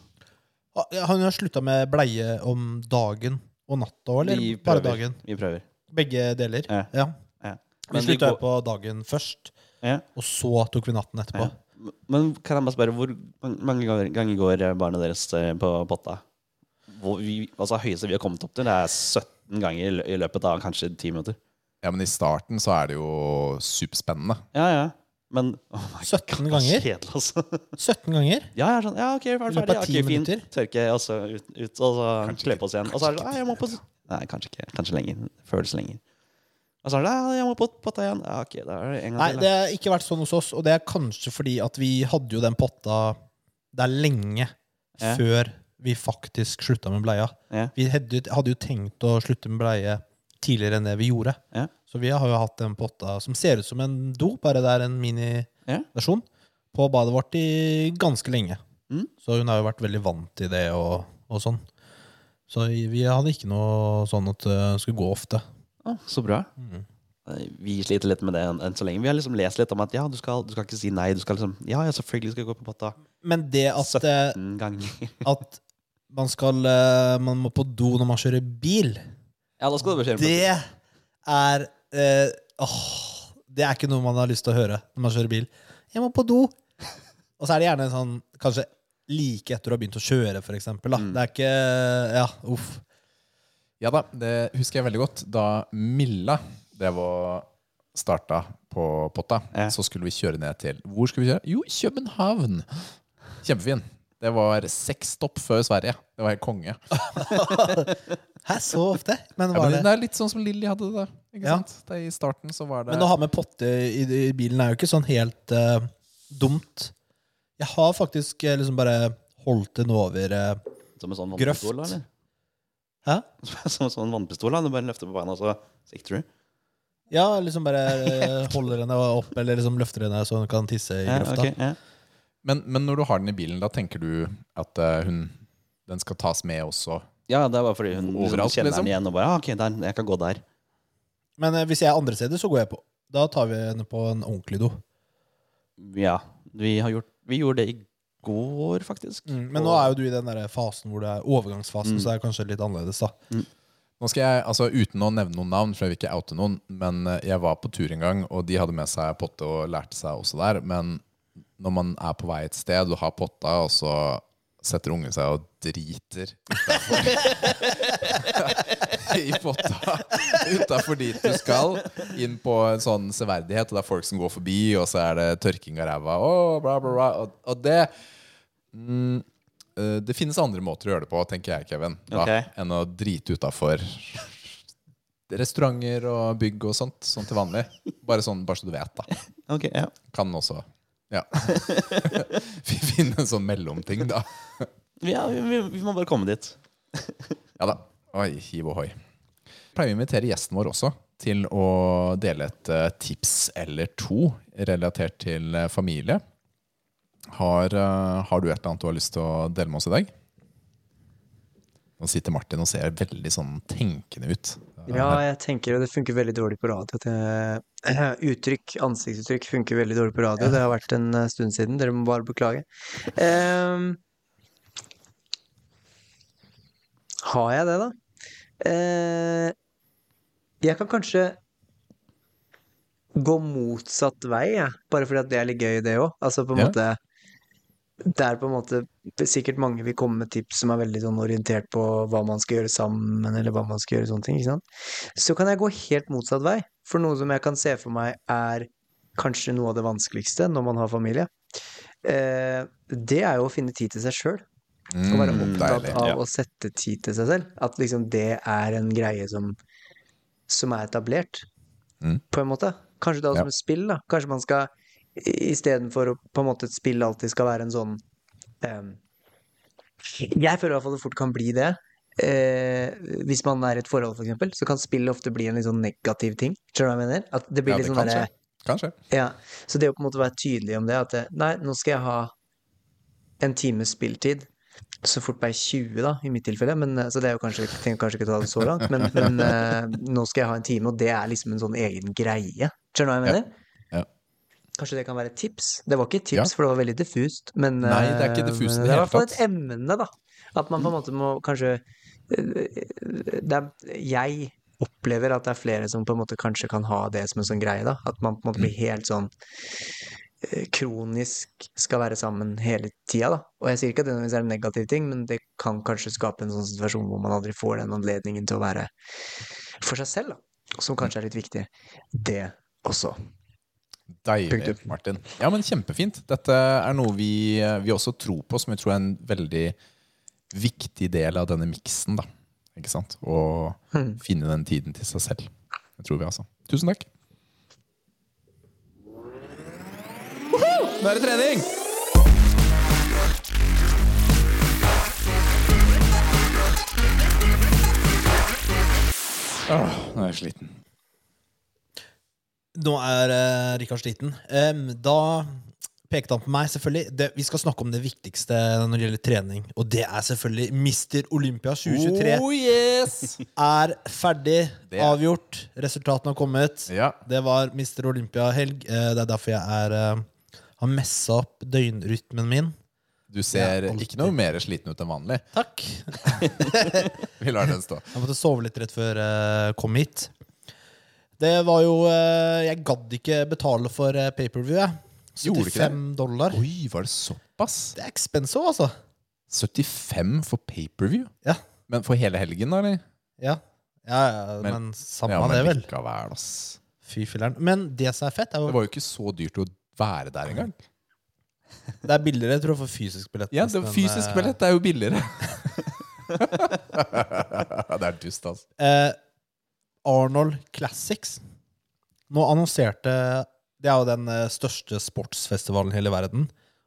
[SPEAKER 1] Ah, Han har slutta med bleie om dagen og natta òg, eller
[SPEAKER 3] Vi
[SPEAKER 1] bare dagen?
[SPEAKER 3] Vi prøver.
[SPEAKER 1] Begge deler?
[SPEAKER 3] Ja.
[SPEAKER 1] Ja.
[SPEAKER 3] Ja.
[SPEAKER 1] Vi
[SPEAKER 3] Men, vi
[SPEAKER 1] slutta
[SPEAKER 3] går,
[SPEAKER 1] på dagen først,
[SPEAKER 3] ja,
[SPEAKER 1] og så tok vi natten etterpå.
[SPEAKER 3] ja. men kan jeg bare spørre, hvor mange ganger- går barna deres eh, på potta? Hvor vi, altså Høyeste vi har kommet opp til, det er 17 ganger i løpet av kanskje 10 minutter.
[SPEAKER 2] Ja, men i starten så er det jo superspennende.
[SPEAKER 3] Ja, ja. Men oh my
[SPEAKER 1] 17
[SPEAKER 3] God,
[SPEAKER 1] ganger?
[SPEAKER 3] Kjedelig, altså.
[SPEAKER 1] 17 ganger?
[SPEAKER 3] Ja, jeg er sånn, ja, ok, er
[SPEAKER 1] I
[SPEAKER 3] ferdig?
[SPEAKER 1] av
[SPEAKER 3] Ja,
[SPEAKER 1] 10
[SPEAKER 3] ok, fint.
[SPEAKER 1] minutter?
[SPEAKER 3] Tørke, og så ut, ut og så kle på oss igjen. Og så er det sånn, jeg må på Nei, kanskje ikke. Kanskje lenger. Føles lenger. Og så er det, jeg må på potta igjen. Ja, ok, da er det en gang
[SPEAKER 1] Nei,
[SPEAKER 3] til.
[SPEAKER 1] det har ikke vært sånn hos oss, og det er kanskje fordi at vi hadde jo den potta der lenge
[SPEAKER 3] Ja.
[SPEAKER 1] før vi faktisk slutta med bleia.
[SPEAKER 3] Ja.
[SPEAKER 1] Vi hadde, hadde jo tenkt å slutte med bleie tidligere enn det vi gjorde.
[SPEAKER 3] Ja.
[SPEAKER 1] Så vi har jo hatt en potta som ser ut som en do, bare det er en miniversjon,
[SPEAKER 3] Ja.
[SPEAKER 1] på badet vårt i ganske lenge.
[SPEAKER 3] Mm.
[SPEAKER 1] Så hun har jo vært veldig vant til det og, og sånn. Så vi hadde ikke noe sånn at det skulle gå ofte.
[SPEAKER 3] Å, så bra.
[SPEAKER 1] Mm.
[SPEAKER 3] Eh, Vi sliter litt med det enn enn så lenge. Vi har liksom lest litt om at ja, du skal, du skal ikke si nei. Du skal liksom, ja, ja, selvfølgelig skal jeg gå på potta.
[SPEAKER 1] Men det at, eh,
[SPEAKER 3] 17 ganger.
[SPEAKER 1] at man skal eh, Man må på do når man kjører bil,
[SPEAKER 3] Ja, da skal du kjøre
[SPEAKER 1] det er eh, åh, Det er ikke noe man har lyst til å høre når man kjører bil. 'Jeg må på do.' Og så er det gjerne sånn kanskje like etter du har begynt å kjøre, for eksempel. Da.
[SPEAKER 3] Mm.
[SPEAKER 1] Det er ikke Ja, uff.
[SPEAKER 2] Ja da, det husker jeg veldig godt. Da Milla drev og starta på Potta,
[SPEAKER 3] Ja.
[SPEAKER 2] så skulle vi kjøre ned til Hvor skulle vi kjøre? Jo, København. Kjempefin. Det var seks stopp før Sverige. Det var helt konge.
[SPEAKER 1] Hæ, så ofte? Men
[SPEAKER 2] Ja, men
[SPEAKER 1] det
[SPEAKER 2] det er litt sånn som Lilly hadde det. Ikke
[SPEAKER 1] Ja.
[SPEAKER 2] sant? Det, I starten så var det
[SPEAKER 1] Men å ha med potte i, i bilen er jo ikke sånn helt uh, dumt. Jeg har faktisk eh, liksom bare holdt den over uh,
[SPEAKER 3] Som en sånn
[SPEAKER 1] Grøft.
[SPEAKER 3] vannpistol, eller?
[SPEAKER 1] Hæ?
[SPEAKER 3] Som en sånn vannpistol, da. Du bare løfter på beina, så sikter du.
[SPEAKER 1] Ja, liksom bare holder henne opp, eller liksom løfter henne så hun kan tisse i
[SPEAKER 3] Ja, okay, ja.
[SPEAKER 2] Men, men når du har den i bilen, da tenker du at eh, hun, den skal tas med også?
[SPEAKER 3] ja, det er bare fordi hun
[SPEAKER 2] Overalt,
[SPEAKER 3] kjenner
[SPEAKER 2] liksom?
[SPEAKER 3] den igjen og bare ah, ok, der, jeg kan gå der.
[SPEAKER 1] Men eh, hvis jeg er andre steder, så går jeg på. Da tar vi henne på en ordentlig do.
[SPEAKER 3] Ja. Vi, har gjort, vi gjorde det i går, faktisk.
[SPEAKER 1] Mm, men nå er jo du i den der fasen hvor det er overgangsfasen,
[SPEAKER 3] Mm.
[SPEAKER 1] så det er kanskje litt annerledes, da.
[SPEAKER 2] Nå skal jeg, altså Uten å nevne noen navn, for jeg vil ikke oute noen, men eh, jeg var på tur en gang, og de hadde med seg potte og lærte seg også der. Men når man er på vei et sted og har potta, og så setter ungen seg og driter I potta utafor dit du skal, inn på en sånn severdighet, og det er folk som går forbi, og så er det tørking av ræva, og bla, bla, bla. Og, og det mm, eh, Det finnes andre måter å gjøre det på, tenker jeg, Kevin, da,
[SPEAKER 3] okay.
[SPEAKER 2] enn å drite utafor restauranter og bygg og sånt, sånn til vanlig. Bare sånn, bare så du vet, da.
[SPEAKER 3] Okay, ja.
[SPEAKER 2] Kan også Ja. Vi finner en sånn mellomting, da.
[SPEAKER 3] ja vi, vi, må bare komme dit.
[SPEAKER 2] Ja da. Oi, hiv ohoi. Pleier å invitere gjesten vår også til å dele et eh, tips eller to relatert til eh, familie. Har, eh, har du et eller annet du har lyst til å dele med oss i dag? Nå sitter Martin og ser veldig sånn tenkende ut.
[SPEAKER 4] Ja, jeg tenker, det funker veldig dårlig på radio. uttrykk, ansiktsuttrykk funker veldig dårlig på radio. Det har vært en eh, stund siden. Dere må bare beklage. Um, har jeg det, da? Uh, jeg kan kanskje gå motsatt vei, jeg. Bare fordi at det er litt gøy, det òg. Altså på en
[SPEAKER 2] Ja.
[SPEAKER 4] måte Det er på en måte sikkert mange vil komme med tips som er veldig sånn orientert på hva man skal gjøre sammen, eller hva man skal gjøre sånne ting, ikke sant. Så kan jeg gå helt motsatt vei, for noe som jeg kan se for meg er kanskje noe av det vanskeligste når man har familie. Eh, det er jo å finne tid til seg sjøl. Å være
[SPEAKER 2] Mm,
[SPEAKER 4] opptatt
[SPEAKER 2] deilig.
[SPEAKER 4] av
[SPEAKER 3] Ja.
[SPEAKER 4] å sette tid til seg selv. At liksom det er en greie som, som er etablert,
[SPEAKER 2] Mm.
[SPEAKER 4] på en måte. Kanskje det er
[SPEAKER 2] Ja.
[SPEAKER 4] som spill, da. Kanskje man skal istedenfor å på en måte et spill alltid skal være en sånn um, Jeg føler i hvert fall det fort kan bli det. Eh, hvis man er i et forhold, for eksempel, så kan spill ofte bli en litt sånn negativ ting. Skjønner du hva jeg mener? At det blir
[SPEAKER 2] Ja,
[SPEAKER 4] litt
[SPEAKER 2] det
[SPEAKER 4] sånn
[SPEAKER 2] kan der. Kanskje.
[SPEAKER 4] ja, så det å på en måte være tydelig om det, at det, nei, nå skal jeg ha en times spilltid, så fort bare 20 da, i mitt tilfelle, men eh, så det er jo kanskje, jeg trenger kanskje ikke ta det så langt, men, men eh, nå skal jeg ha en time, og det er liksom en sånn egen greie. Skjønner du hva jeg mener?
[SPEAKER 2] ja.
[SPEAKER 4] Kanskje det kan være et tips? Det var ikke et tips,
[SPEAKER 2] Ja.
[SPEAKER 4] for det var veldig diffust, men,
[SPEAKER 2] Nei, det er ikke
[SPEAKER 4] eh,
[SPEAKER 2] diffust i det
[SPEAKER 4] det er i
[SPEAKER 2] hele
[SPEAKER 4] hvert fall et emne da. At man på en måte må kanskje eh, det er, Jeg opplever at det er flere som på en måte kanskje kan ha det som en sånn greie, da. At man på en måte blir helt sånn eh, kronisk skal være sammen hele tida, da. Og jeg sier ikke at det nødvendigvis er en negativ ting, men det kan kanskje skape en sånn situasjon hvor man aldri får den anledningen til å være for seg selv, da. Som kanskje er litt viktig, det også.
[SPEAKER 2] Deilig,
[SPEAKER 4] Punktum.
[SPEAKER 2] Martin. Ja, men Kjempefint. Dette er noe vi, vi også tror på, som vi tror er en veldig viktig del av denne miksen. da. Ikke sant? Å
[SPEAKER 4] Hmm.
[SPEAKER 2] finne den tiden til seg selv. Det tror vi, altså. Tusen takk. Woohoo! Nå er det trening! Åh, nå er jeg sliten.
[SPEAKER 1] Nå er uh, Rikard sliten. Um, da pekte han på meg, selvfølgelig. Det, vi skal snakke om det viktigste når det gjelder trening. Og det er selvfølgelig Mister Olympia 2023.
[SPEAKER 2] Oh yes!
[SPEAKER 1] Er ferdig,
[SPEAKER 2] Det
[SPEAKER 1] avgjort. Resultatene har kommet.
[SPEAKER 2] Ja.
[SPEAKER 1] Det var Mister Olympia-helg. Uh, Det er derfor jeg er uh, har messa opp døgnrytmen min.
[SPEAKER 2] Du ser
[SPEAKER 1] Ja,
[SPEAKER 2] ikke noe mer sliten ut enn vanlig.
[SPEAKER 1] Takk.
[SPEAKER 2] Vi lar den stå.
[SPEAKER 1] Jeg måtte sove litt rett før jeg kom hit. Det var jo eh, Jeg gadd ikke betale for uh, paperview, jeg.
[SPEAKER 2] Gjorde du ikke det?
[SPEAKER 1] 75 dollar.
[SPEAKER 2] Oi, var det såpass?
[SPEAKER 1] Det er expensive, altså.
[SPEAKER 2] 75 for paperview?
[SPEAKER 1] Ja.
[SPEAKER 2] Men for hele helgen, da? eller?
[SPEAKER 1] Ja, ja, ja men,
[SPEAKER 2] Men-
[SPEAKER 1] samme
[SPEAKER 2] ja, men
[SPEAKER 1] det, vel.
[SPEAKER 2] likevel, ass.
[SPEAKER 1] Fy filleren. Men det som er fett, er jo...
[SPEAKER 2] Det var jo ikke så dyrt å være der engang.
[SPEAKER 1] Det er billigere, jeg tror, for fysisk billett.
[SPEAKER 2] Ja, det, fysisk
[SPEAKER 1] eh,
[SPEAKER 2] billett er jo billigere. det er dust, altså.
[SPEAKER 1] Eh, Arnold Classics. Nå annonserte Det er jo den eh, største sportsfestivalen i hele verden.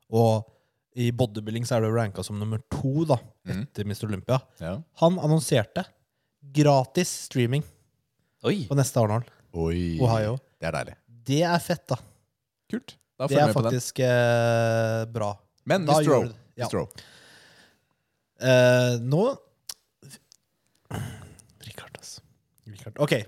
[SPEAKER 1] Og i bodybuilding så er det ranka som nummer to da,
[SPEAKER 2] etter
[SPEAKER 1] etter Mr. Olympia.
[SPEAKER 2] Ja.
[SPEAKER 1] Han annonserte gratis streaming
[SPEAKER 3] Oi!
[SPEAKER 1] på neste Arnold.
[SPEAKER 2] Oi.
[SPEAKER 1] Ohio.
[SPEAKER 2] Det er deilig.
[SPEAKER 1] Det er fett, da.
[SPEAKER 2] Kult. Da
[SPEAKER 1] Det er faktisk eh, bra.
[SPEAKER 2] Men
[SPEAKER 1] Da
[SPEAKER 2] Mr.
[SPEAKER 1] Rowe
[SPEAKER 2] O.
[SPEAKER 1] ja.
[SPEAKER 2] Mr. O.
[SPEAKER 1] Eh, nå. Richard. Ok.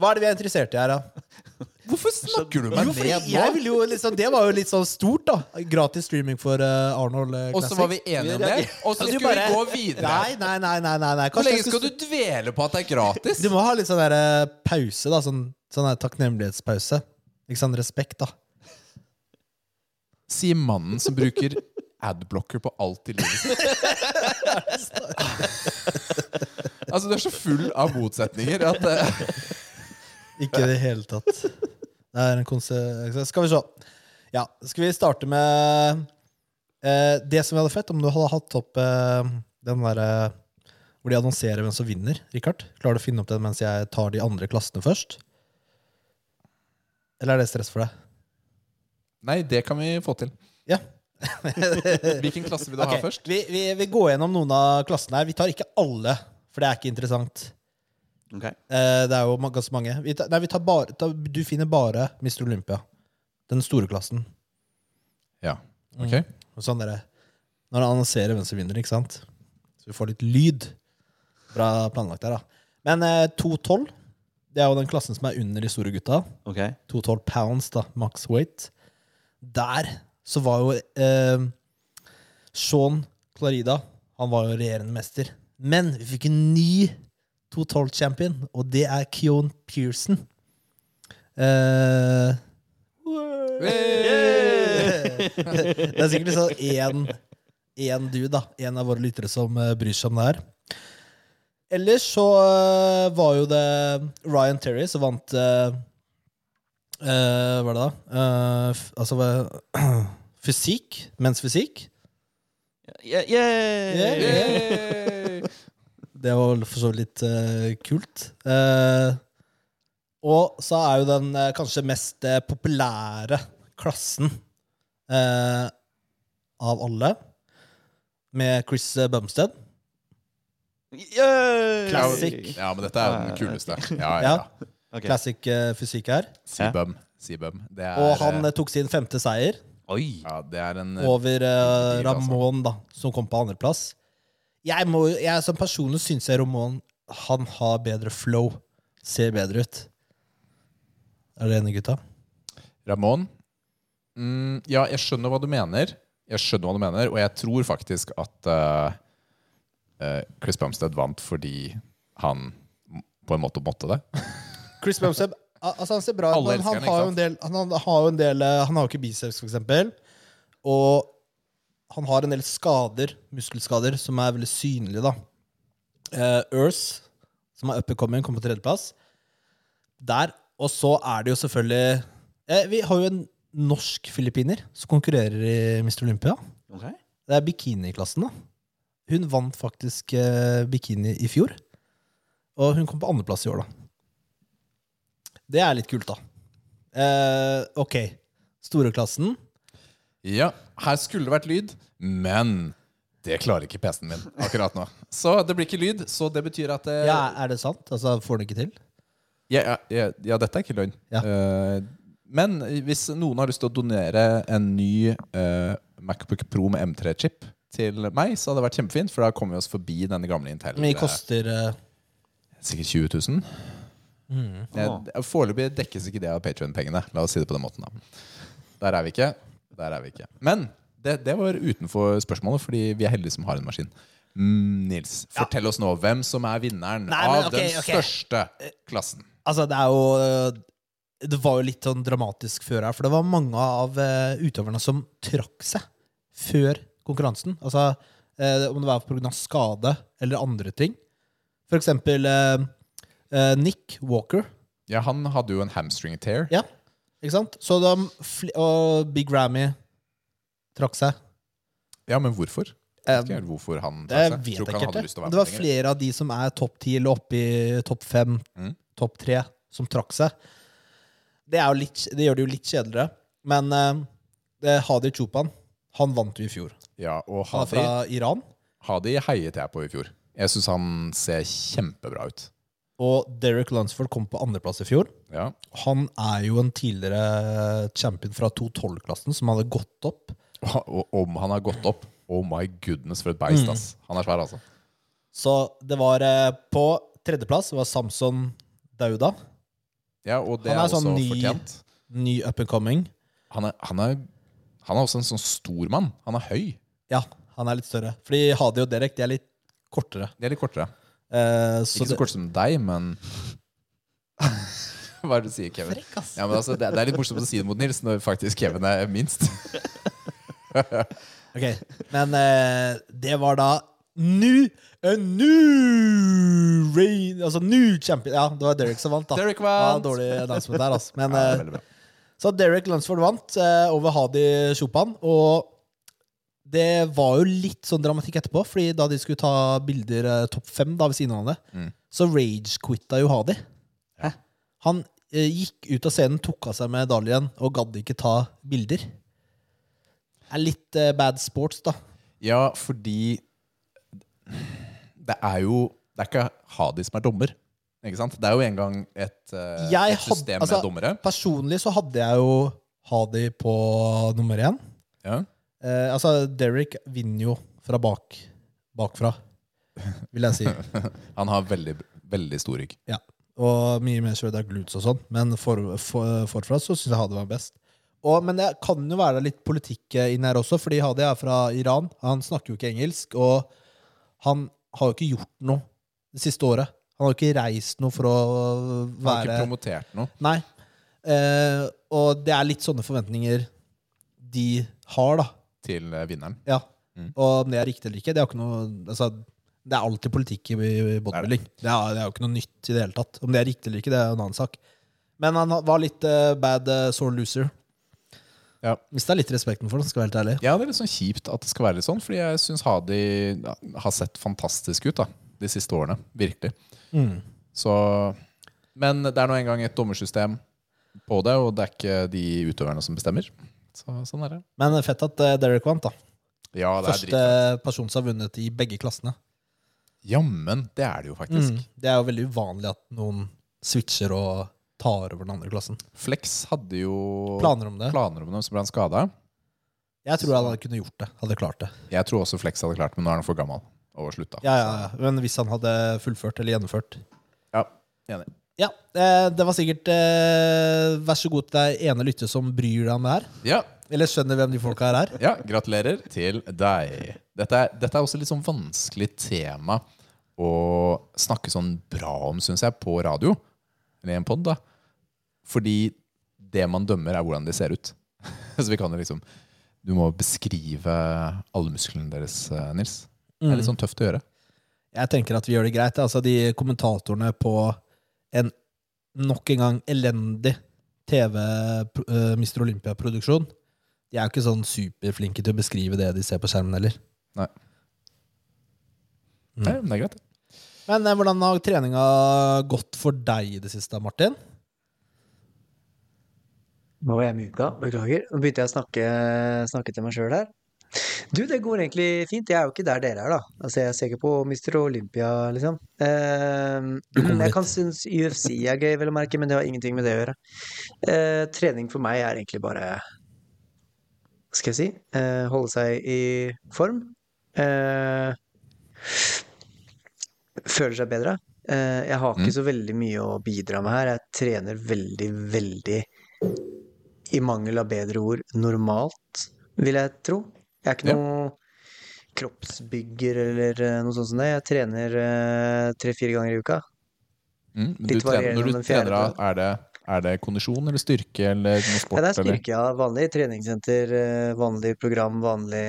[SPEAKER 1] Hva er det vi er interessert i her, da?
[SPEAKER 2] Hvorfor snakker du meg
[SPEAKER 1] jo,
[SPEAKER 2] ned
[SPEAKER 1] jeg
[SPEAKER 2] nå?
[SPEAKER 1] vil jo liksom, det var jo litt sånn stort, da. Gratis streaming for uh, Arnold Classic.
[SPEAKER 2] Og så var vi enige om det, og så skulle
[SPEAKER 1] bare-
[SPEAKER 2] vi gå videre.
[SPEAKER 1] Nei, nei, nei. nei, nei.
[SPEAKER 2] Hvor lenge skal du dvele på at det er gratis?
[SPEAKER 1] Du må ha litt sånn der, uh, pause, da. Sånn, sånn der takknemlighetspause. Ikke sånn respekt, da.
[SPEAKER 2] Sier mannen som bruker adblocker på alt i livet sitt. altså, du er så full av motsetninger at eh,
[SPEAKER 1] Ikke i det hele tatt. Det er en konse... Skal vi se. Ja, skal vi starte med eh, det som vi hadde fett, om du hadde hatt opp eh, den derre hvor de annonserer hvem som vinner. Richard, Klarer du å finne opp den mens jeg tar de andre klassene først? Eller er det stress for deg?
[SPEAKER 2] Nei, det kan vi få til.
[SPEAKER 1] Ja.
[SPEAKER 2] Hvilken klasse vil du ha
[SPEAKER 1] Ok,
[SPEAKER 2] først?
[SPEAKER 1] Vi, vi, vi går gjennom noen av klassene her. Vi tar ikke alle, for det er ikke interessant.
[SPEAKER 3] Ok.
[SPEAKER 1] Eh, det er jo ganske mange. Vi tar, nei, vi tar bare, ta, du finner bare Mr. Olympia. Den store klassen.
[SPEAKER 2] Ja. Ok.
[SPEAKER 1] Og sånn dere, Når han annonserer hvem som vinner, ikke sant? Så vi får litt lyd. Bra planlagt der, da. Men eh, 212, det er jo den klassen som er under de store gutta.
[SPEAKER 3] ok.
[SPEAKER 1] 212 pounds, da, max weight. Der så var jo eh, Sean Clarida Han var jo regjerende mester. Men vi fikk en ny 212-champion, og det er Keon Pearson. Eh, det er sikkert liksom én én du, da. En av våre lyttere som eh, bryr seg om det her. Ellers så eh, var jo det Ryan Terry som vant uh, Hva er det da? Uh, altså uh, fysikk. Menns fysikk.
[SPEAKER 3] Yeah, yeah.
[SPEAKER 1] Yeah. Det var vel for så vidt litt uh, kult. Uh, og så er jo den uh, kanskje mest eh, populære klassen eh, av alle, med Chris eh, Bumstead.
[SPEAKER 3] Yeah.
[SPEAKER 1] Classic.
[SPEAKER 2] Ja, men dette er den kuleste. Ja, ja.
[SPEAKER 1] Ja.
[SPEAKER 3] Okay.
[SPEAKER 1] Classic eh, fysikk her.
[SPEAKER 2] Seabum. Seabum. Det er,
[SPEAKER 1] Og han eh, tok sin femte seier
[SPEAKER 3] Oi.
[SPEAKER 2] ja, det er en eh,
[SPEAKER 1] over
[SPEAKER 2] uh.
[SPEAKER 1] Ramón, da, som kom på andreplass. Jeg, må, jeg som personlig syns jeg Ramón han har bedre flow. Ser bedre ut. Er dere enige, gutta?
[SPEAKER 2] Ramón. Mm, ja, jeg skjønner hva du mener. Jeg skjønner hva du mener, og jeg tror faktisk at uh, eh, Chris Bumstead vant fordi han på en måte måtte det.
[SPEAKER 1] Chris Bumstead altså han ser bra ut, men han har jo en del Han, han har jo en del eh, Han har jo ikke biceps, for eksempel. Og han har en del skader, muskelskader, som er veldig synlige, da. Uh, Earth, som er up and coming, kommer på tredjeplass. Der. Og så er det jo selvfølgelig eh, Vi har jo en norsk filippiner som konkurrerer i Mr. Olympia.
[SPEAKER 3] Okay.
[SPEAKER 1] Det er bikiniklassen, da. Hun vant faktisk eh, bikini i fjor. Og hun kom på andreplass i år, da. Det er litt kult, da. Eh, ok. Storeklassen.
[SPEAKER 2] Ja, her skulle det vært lyd, men det klarer ikke PC-en min akkurat nå. Så det blir ikke lyd, så det betyr at det
[SPEAKER 1] Ja, er det sant? Altså, Får den ikke til?
[SPEAKER 2] ja, ja, ja, dette er ikke løgn.
[SPEAKER 1] Ja.
[SPEAKER 2] Uh, men hvis noen har lyst til å donere en ny uh, Macbook Pro med M3-chip til meg, så hadde det vært kjempefint, for da kommer vi oss forbi denne gamle Intel.
[SPEAKER 1] Men mye koster uh...
[SPEAKER 2] Sikkert 20 000. Jeg- Foreløpig dekkes ikke det av Patrion-pengene. La oss si det på den måten. da Der er vi ikke. Der er vi ikke. Men det, det var utenfor spørsmålet, fordi vi er heldige som har en maskin. Mm, Nils, fortell oss nå hvem som er vinneren
[SPEAKER 1] Nei, men
[SPEAKER 2] av
[SPEAKER 1] okay,
[SPEAKER 2] den
[SPEAKER 1] ok.
[SPEAKER 2] største klassen.
[SPEAKER 1] Altså, det er jo eh, Det var jo litt sånn dramatisk før her, for det var mange av uh, utøverne som trakk seg før konkurransen. Altså, uh, om det var pga. skade eller andre ting. For eksempel eh, eh, Nick Walker.
[SPEAKER 2] Ja, Han hadde jo en hamstring tear.
[SPEAKER 1] Ja, ikke sant? Så de, og Big Rammy trakk seg.
[SPEAKER 2] Ja, men hvorfor?
[SPEAKER 1] Jeg
[SPEAKER 2] Vet ikke hvorfor han
[SPEAKER 1] Det
[SPEAKER 2] trakk seg.
[SPEAKER 1] vet jeg
[SPEAKER 2] Tror
[SPEAKER 1] ikke helt.
[SPEAKER 2] være
[SPEAKER 1] Det var flere av de som er topp ti eller oppe i topp fem,
[SPEAKER 2] Mm.
[SPEAKER 1] topp tre, som trakk seg. Det, litt, det gjør det jo litt kjedeligere. Men uh, det, Hadi Chupan, han vant jo i fjor.
[SPEAKER 2] Ja, og Hadi,
[SPEAKER 1] Han er fra Iran.
[SPEAKER 2] Hadi heiet jeg på i fjor. Jeg syns han ser kjempebra ut.
[SPEAKER 1] Og Derek Lunsford kom på andreplass i fjor.
[SPEAKER 2] Ja,
[SPEAKER 1] Han er jo en tidligere champion fra 212-klassen som hadde gått opp.
[SPEAKER 2] Om han har gått opp Oh my goodness, for et beist,
[SPEAKER 1] Mm.
[SPEAKER 2] ass. Han er svær, altså.
[SPEAKER 1] Så det var eh, På tredjeplass var Samson Dauda.
[SPEAKER 2] Ja, og det
[SPEAKER 1] Han
[SPEAKER 2] er,
[SPEAKER 1] er sånn
[SPEAKER 2] også
[SPEAKER 1] ny-
[SPEAKER 2] fortjent.
[SPEAKER 1] Ny up and coming.
[SPEAKER 2] Han er, han, er, han er også en sånn stor mann. Han er høy.
[SPEAKER 1] Ja, han er litt større. Fordi Hadi og Derek de er litt kortere.
[SPEAKER 2] De er litt kortere.
[SPEAKER 1] Eh, så
[SPEAKER 2] Ikke så kort som deg, men Hva er det du sier, Kevin?
[SPEAKER 1] Frekk, ass.
[SPEAKER 2] Ja, men altså, det, det er litt morsomt å si det mot Nils, når faktisk Kevin er minst.
[SPEAKER 1] Ok, Men uh, det var da new, a new rain, Altså new champion. Ja, det var Derek som vant, da.
[SPEAKER 2] Derek
[SPEAKER 1] Ja,
[SPEAKER 2] vant!
[SPEAKER 1] dårlig announcement der, altså. Men,
[SPEAKER 2] Ja,
[SPEAKER 1] eh,
[SPEAKER 2] veldig bra.
[SPEAKER 1] så Derek Lunsford vant eh, over Hadi Chopan. Og det var jo litt sånn dramatikk etterpå, Fordi da de skulle ta bilder eh, topp fem da ved siden av det,
[SPEAKER 2] Mm.
[SPEAKER 1] så rage-quitta jo Hadi. Han eh, gikk ut av scenen, tok av seg medaljen og gadd ikke ta bilder. Det er litt eh, bad sports, da.
[SPEAKER 2] Ja, fordi det er jo Det er ikke Hadi som er dommer. Ikke sant? Det er jo en gang et, eh,
[SPEAKER 1] Jeg
[SPEAKER 2] et system
[SPEAKER 1] hadde- altså-
[SPEAKER 2] med dommere.
[SPEAKER 1] Personlig så hadde jeg jo Hadi på nummer én.
[SPEAKER 2] Ja.
[SPEAKER 1] Eh, altså, Derek vinner jo fra bak, bakfra, vil jeg si.
[SPEAKER 2] Han har veldig, veldig stor rygg.
[SPEAKER 1] Ja. Og mye mer shredded glutes og sånn. Men for, for, forfra så syns jeg Hadi var best. Og, men det kan jo være litt politikk eh, inn her også, fordi Hadi er fra Iran. Han snakker jo ikke engelsk, og han har jo ikke gjort noe det siste året. Han har jo ikke reist noe for å være
[SPEAKER 2] Han har ikke promotert noe.
[SPEAKER 1] Nei. Eh, og det er litt sånne forventninger de har, da.
[SPEAKER 2] Til eh, vinneren.
[SPEAKER 1] Ja.
[SPEAKER 2] Mm.
[SPEAKER 1] Og om det er riktig eller ikke, det er jo ikke noe altså, Det er alltid politikk i bodybuilding. Det er, det er jo ikke noe nytt i det hele tatt. Om det er riktig eller ikke, det er en annen sak. Men han var litt uh, bad uh, sore loser.
[SPEAKER 2] Ja.
[SPEAKER 1] Mista litt respekten for det, skal være helt ærlig.
[SPEAKER 2] Ja, det er litt sånn kjipt at det skal være litt sånn, fordi jeg syns Hadi ja, har sett fantastisk ut da, de siste årene. Virkelig.
[SPEAKER 1] Mm.
[SPEAKER 2] Så, men det er nå engang et dommersystem på det, og det er ikke de utøverne som bestemmer. Så, sånn er det.
[SPEAKER 1] Men fett at uh, Derek vant, da.
[SPEAKER 2] Ja, det er
[SPEAKER 1] Første
[SPEAKER 2] dritfett.
[SPEAKER 1] person som har vunnet i begge klassene.
[SPEAKER 2] Jammen, det er det jo faktisk.
[SPEAKER 1] Mm. Det er jo veldig uvanlig at noen switcher og tar over den andre klassen.
[SPEAKER 2] Flex hadde jo
[SPEAKER 1] Planer om det?
[SPEAKER 2] planer om det, så ble han skada.
[SPEAKER 1] Jeg tror han hadde kunne gjort det. Hadde klart det.
[SPEAKER 2] Jeg tror også Flex hadde klart det, men nå er han for gammel og slutta.
[SPEAKER 1] Ja, ja, ja. Men hvis han hadde fullført eller gjennomført
[SPEAKER 2] Ja, enig.
[SPEAKER 1] Ja, eh, det var sikkert eh, Vær så god til deg ene lytter som bryr deg om det her.
[SPEAKER 2] Ja,
[SPEAKER 1] Eller skjønner hvem de folka her er.
[SPEAKER 2] Ja, gratulerer til deg. Dette er, dette er også litt sånn vanskelig tema å snakke sånn bra om, syns jeg, på radio. Eller i en pod, da. Fordi det man dømmer, er hvordan de ser ut. Så vi kan jo liksom Du må beskrive alle musklene deres, eh, Nils. Det er litt sånn tøft å gjøre.
[SPEAKER 1] Jeg tenker at vi gjør det greit. Altså, de kommentatorene på en nok en gang elendig TV uh, Mr. Olympia-produksjon, de er jo ikke sånn superflinke til å beskrive det de ser på skjermen heller.
[SPEAKER 2] Nei.
[SPEAKER 1] Mm.
[SPEAKER 2] Nei, det er greit.
[SPEAKER 1] Men eh, hvordan har treninga gått for deg i det siste, Martin?
[SPEAKER 4] Nå var jeg muta, beklager. Nå begynte jeg å snakke, snakke til meg sjøl her. Du, det går egentlig fint. Jeg er jo ikke der dere er, da. Altså, jeg ser ikke på Mr. Olympia, liksom. Eh, jeg kan synes UFC er gøy, vel å merke, men det har ingenting med det å gjøre. Eh, trening for meg er egentlig bare Hva skal jeg si? Eh, holde seg i form. Eh, føler seg bedre. Eh, jeg har ikke
[SPEAKER 2] Mm.
[SPEAKER 4] så veldig mye å bidra med her. Jeg trener veldig, veldig i mangel av bedre ord, normalt, vil jeg tro. Jeg er ikke
[SPEAKER 2] Ja.
[SPEAKER 4] noe kroppsbygger eller eh, noe sånt som det. Jeg trener eh, tre-fire ganger i uka.
[SPEAKER 2] Mm. men
[SPEAKER 4] Litt
[SPEAKER 2] Du trener,
[SPEAKER 4] varierende
[SPEAKER 2] når du
[SPEAKER 4] den fjerde
[SPEAKER 2] trener, er det, er det kondisjon eller styrke eller noe sport?
[SPEAKER 4] Ja, det er styrke, ja. Vanlig treningssenter, eh, vanlig program, vanlig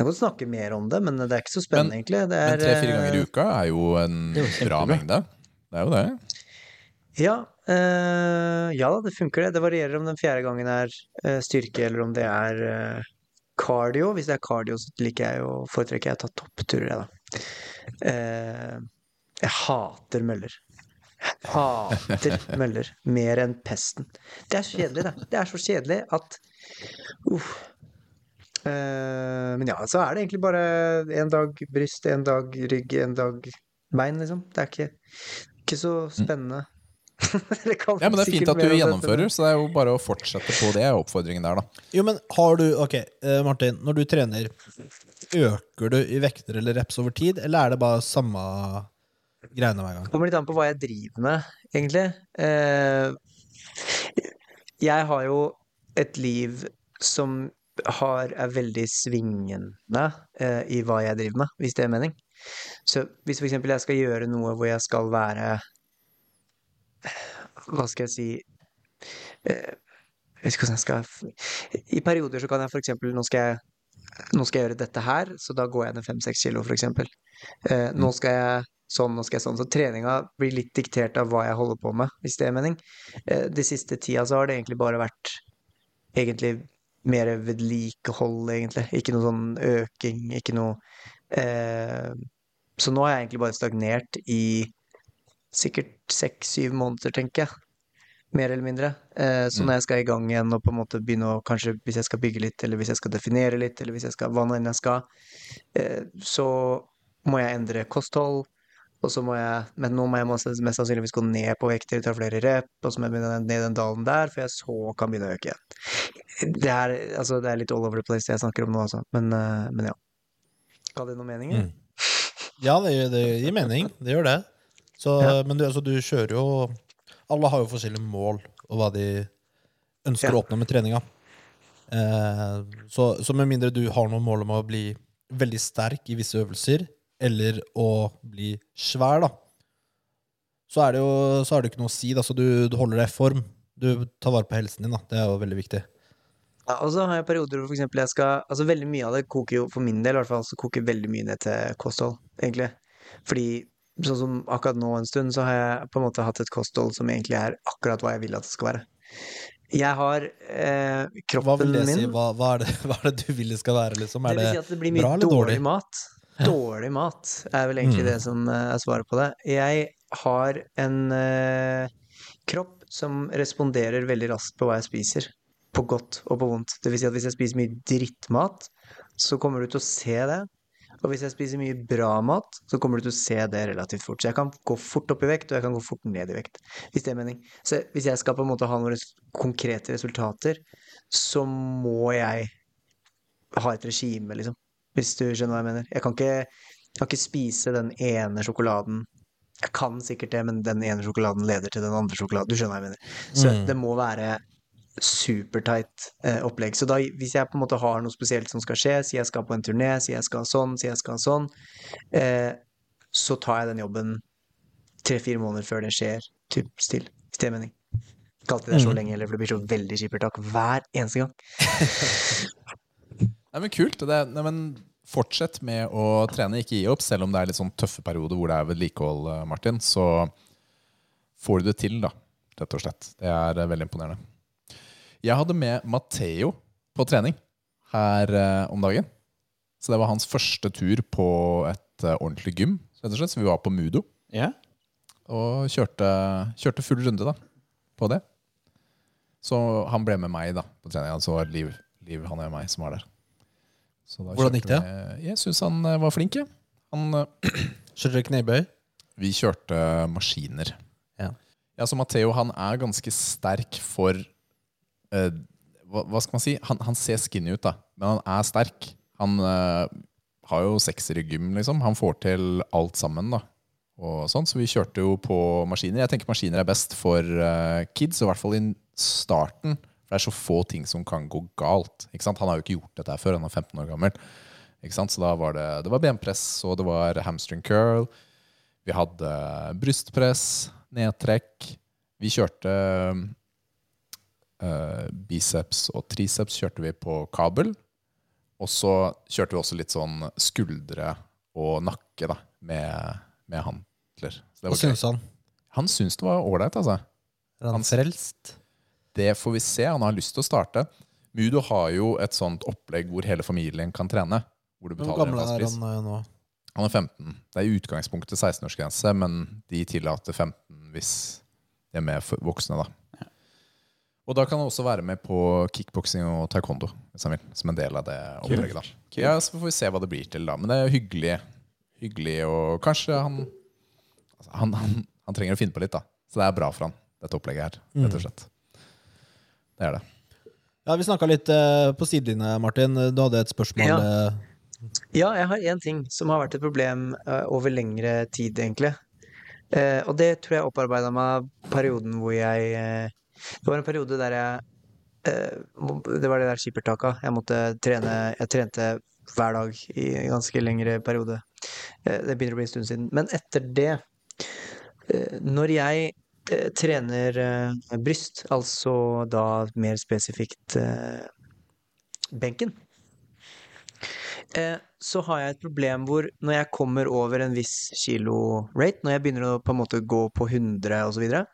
[SPEAKER 4] Jeg kan snakke mer om det, men det er ikke så spennende,
[SPEAKER 2] Men-
[SPEAKER 4] egentlig. Det
[SPEAKER 2] Men
[SPEAKER 4] er,
[SPEAKER 2] tre-fire ganger i uka er jo en
[SPEAKER 1] er
[SPEAKER 2] bra mengde. Det er jo det.
[SPEAKER 4] Ja, eh, ja da, det funker det. Det varierer om den fjerde gangen er styrke, eller om det er cardio. Hvis det er cardio, så liker jeg jo, foretrekker jeg å ta toppturer, jeg, da. Eh, jeg hater møller. Jeg hater møller mer enn pesten. Det er så kjedelig, det. Det er så kjedelig at Uff. Eh, men ja, så er det egentlig bare en dag bryst, en dag rygg, en dag bein, liksom. Det er ikke, ikke så spennende.
[SPEAKER 2] Ja, men Det er fint at du gjennomfører, så det er jo bare å fortsette på det. er oppfordringen der da
[SPEAKER 1] Jo, men har du Ok, eh, Martin. Når du trener, øker du i vekter eller reps over tid, eller er det bare samme greiene hver gang?
[SPEAKER 4] Det kommer litt an på hva jeg driver med, egentlig. Eh, jeg har jo et liv som har, er veldig svingende eh, i hva jeg driver med, hvis det er mening. Så hvis for eksempel jeg skal gjøre noe hvor jeg skal være Hva skal jeg si eh, Jeg vet ikke hvordan jeg skal I perioder så kan jeg eksempel Nå skal jeg nå skal jeg gjøre dette her, så da går jeg ned fem-seks kilo, eksempel. Eh, nå skal jeg sånn, nå skal jeg sånn. Så treninga blir litt diktert av hva jeg holder på med, hvis det er mening. Eh, de siste tida så har det egentlig bare vært egentlig mer vedlikehold, egentlig. Ikke noe sånn øking, ikke noe eh, Så nå har jeg egentlig bare stagnert i sikkert seks-syv måneder, tenker jeg. Mer eller mindre. Eh, så
[SPEAKER 2] Mm.
[SPEAKER 4] når jeg skal i gang igjen og på en måte begynne å Kanskje hvis jeg skal bygge litt, eller hvis jeg skal definere litt, eller hvis jeg skal hva nå enn jeg skal, eh, så må jeg endre kosthold. Og så må jeg Men nå må jeg mest, sannsynligvis gå ned på vekter, ta flere rep, og så må jeg begynne ned den dalen der, for jeg så kan begynne å øke igjen. Det er, altså, det er litt all over the place det jeg snakker om nå, altså. Men, eh, men ja. Ga det noen mening?
[SPEAKER 1] Mm. Ja, det, det gir mening. Det gjør det. Så,
[SPEAKER 4] Ja.
[SPEAKER 1] Men du, altså, du kjører jo Alle har jo forskjellige mål og hva de ønsker
[SPEAKER 4] Ja.
[SPEAKER 1] å oppnå med treninga. Eh, så, så med mindre du har noe mål om å bli veldig sterk i visse øvelser, eller å bli svær, da, så er det jo så har det ikke noe å si. Da. Så du, du holder deg i form. Du tar vare på helsen din, da. Det er jo veldig viktig.
[SPEAKER 4] Ja, og så har jeg perioder hvor for jeg skal Altså veldig mye av det koker jo, for min del i hvert fall, så koker veldig mye ned til kosthold, egentlig. Fordi sånn som akkurat nå en stund, så har jeg på en måte hatt et kosthold som egentlig er akkurat hva jeg vil at det skal være. Jeg har eh,
[SPEAKER 1] Hva
[SPEAKER 4] kroppen
[SPEAKER 1] vil det
[SPEAKER 4] min
[SPEAKER 1] si? Hva, hva, er det, hva er det du vil det skal være, liksom?
[SPEAKER 4] Det
[SPEAKER 1] Er
[SPEAKER 4] vil
[SPEAKER 1] det
[SPEAKER 4] si at det blir mye
[SPEAKER 1] bra eller
[SPEAKER 4] dårlig
[SPEAKER 1] dårlig?
[SPEAKER 4] mat. Dårlig mat er vel egentlig
[SPEAKER 1] Mm.
[SPEAKER 4] det som eh, er svaret på det. Jeg har en eh, kropp som responderer veldig raskt på hva jeg spiser. På godt og på vondt. Det vil si at hvis jeg spiser mye drittmat, så kommer du til å se det. Og hvis jeg spiser mye bra mat, så kommer du til å se det relativt fort. Så jeg kan gå fort opp i vekt, og jeg kan gå fort ned i vekt. Hvis det er mening. Så hvis jeg skal på en måte ha noen konkrete resultater, så må jeg ha et regime, liksom. Hvis du skjønner hva jeg mener. Jeg kan ikke, jeg kan ikke spise den ene sjokoladen. Jeg kan sikkert det, men den ene sjokoladen leder til den andre sjokoladen. Du skjønner hva jeg mener. Så
[SPEAKER 1] Mm.
[SPEAKER 4] det må være supertight eh, opplegg. Så da, hvis jeg på en måte har noe spesielt som skal skje, sier jeg skal på en turné, sier jeg skal sånn, sier jeg skal sånn, eh, så tar jeg den jobben tre-fire måneder før det skjer, typ still. Hvis det er mening. Ikke alltid det er så
[SPEAKER 1] Mm.
[SPEAKER 4] lenge heller, for det blir så veldig skippertak hver eneste gang.
[SPEAKER 2] Nei, men kult. Det, nei, men fortsett med å trene, ikke gi opp. Selv om det er litt sånn tøffe perioder hvor det er vedlikehold, eh, Martin, så får du det til, da. Rett og slett. Det er eh, veldig imponerende. Jeg hadde med Matheo på trening her eh, om dagen. Så det var hans første tur på et eh, ordentlig gym. Rett og slett. Så vi var på Mudo
[SPEAKER 3] Ja.
[SPEAKER 2] og kjørte, kjørte full runde da, på det. Så han ble med meg da på trening. Så var Liv, Liv han og meg som var der. Så da
[SPEAKER 1] Hvordan gikk
[SPEAKER 2] det? vi- Jeg syns han eh, var flink. Ja. Han,
[SPEAKER 1] Kjører dere knebøy?
[SPEAKER 2] vi kjørte maskiner.
[SPEAKER 1] Ja.
[SPEAKER 2] Ja, så Matheo han er ganske sterk for eh, hva, hva skal man si? Han, han ser skinny ut, da, men han er sterk. Han uh, har jo sekser i gym, liksom. Han får til alt sammen. da og sånn, Så vi kjørte jo på maskiner. Jeg tenker maskiner er best for uh, kids, i hvert fall i starten. For det er så få ting som kan gå galt. Ikke sant? Han har jo ikke gjort dette før, han er 15 år gammel. Ikke sant? Så da var det, det var benpress, og det var hamstring curl. Vi hadde brystpress, nedtrekk. Vi kjørte eh, biceps og triceps kjørte vi på kabel. Og så kjørte vi også litt sånn skuldre og nakke da, med, med hantler.
[SPEAKER 1] Hva
[SPEAKER 2] var
[SPEAKER 1] syns han?
[SPEAKER 2] Han syns det var ålreit, altså.
[SPEAKER 1] Er han frelst?
[SPEAKER 2] Det får vi se. Han har lyst til å starte. Mudo har jo et sånt opplegg hvor hele familien kan trene. Hvor du
[SPEAKER 1] Hvor
[SPEAKER 2] betaler en
[SPEAKER 1] er han eh, nå?
[SPEAKER 2] Han er 15. Det er i utgangspunktet 16-årsgrense, men de tillater 15 hvis de er med voksne. da. Og da kan han også være med på kickboksing og taekwondo hvis han vil, som en del av det opplegget. da. Ja, Så får vi se hva det blir til, da. Men det er hyggelig, hyggelig og kanskje han, altså, han, han Han trenger å finne på litt, da. Så det er bra for han, dette opplegget her, rett og slett. Det er det.
[SPEAKER 1] Ja, Vi snakka litt eh, på sidelinja, Martin. Du hadde et spørsmål.
[SPEAKER 4] Ja.
[SPEAKER 1] eh,
[SPEAKER 4] Ja, jeg har én ting som har vært et problem eh, over lengre tid, egentlig. Eh, og det tror jeg opparbeida meg perioden hvor jeg eh, Det var en periode der jeg eh, Det var det der skippertaket. Jeg måtte trene Jeg trente hver dag i en ganske lengre periode. Eh, det begynner å bli en stund siden. Men etter det eh, Når jeg trener bryst, altså da mer spesifikt benken så har jeg et problem hvor når jeg kommer over en viss kilo-rate, når jeg begynner å på en måte gå på 100 og så videre,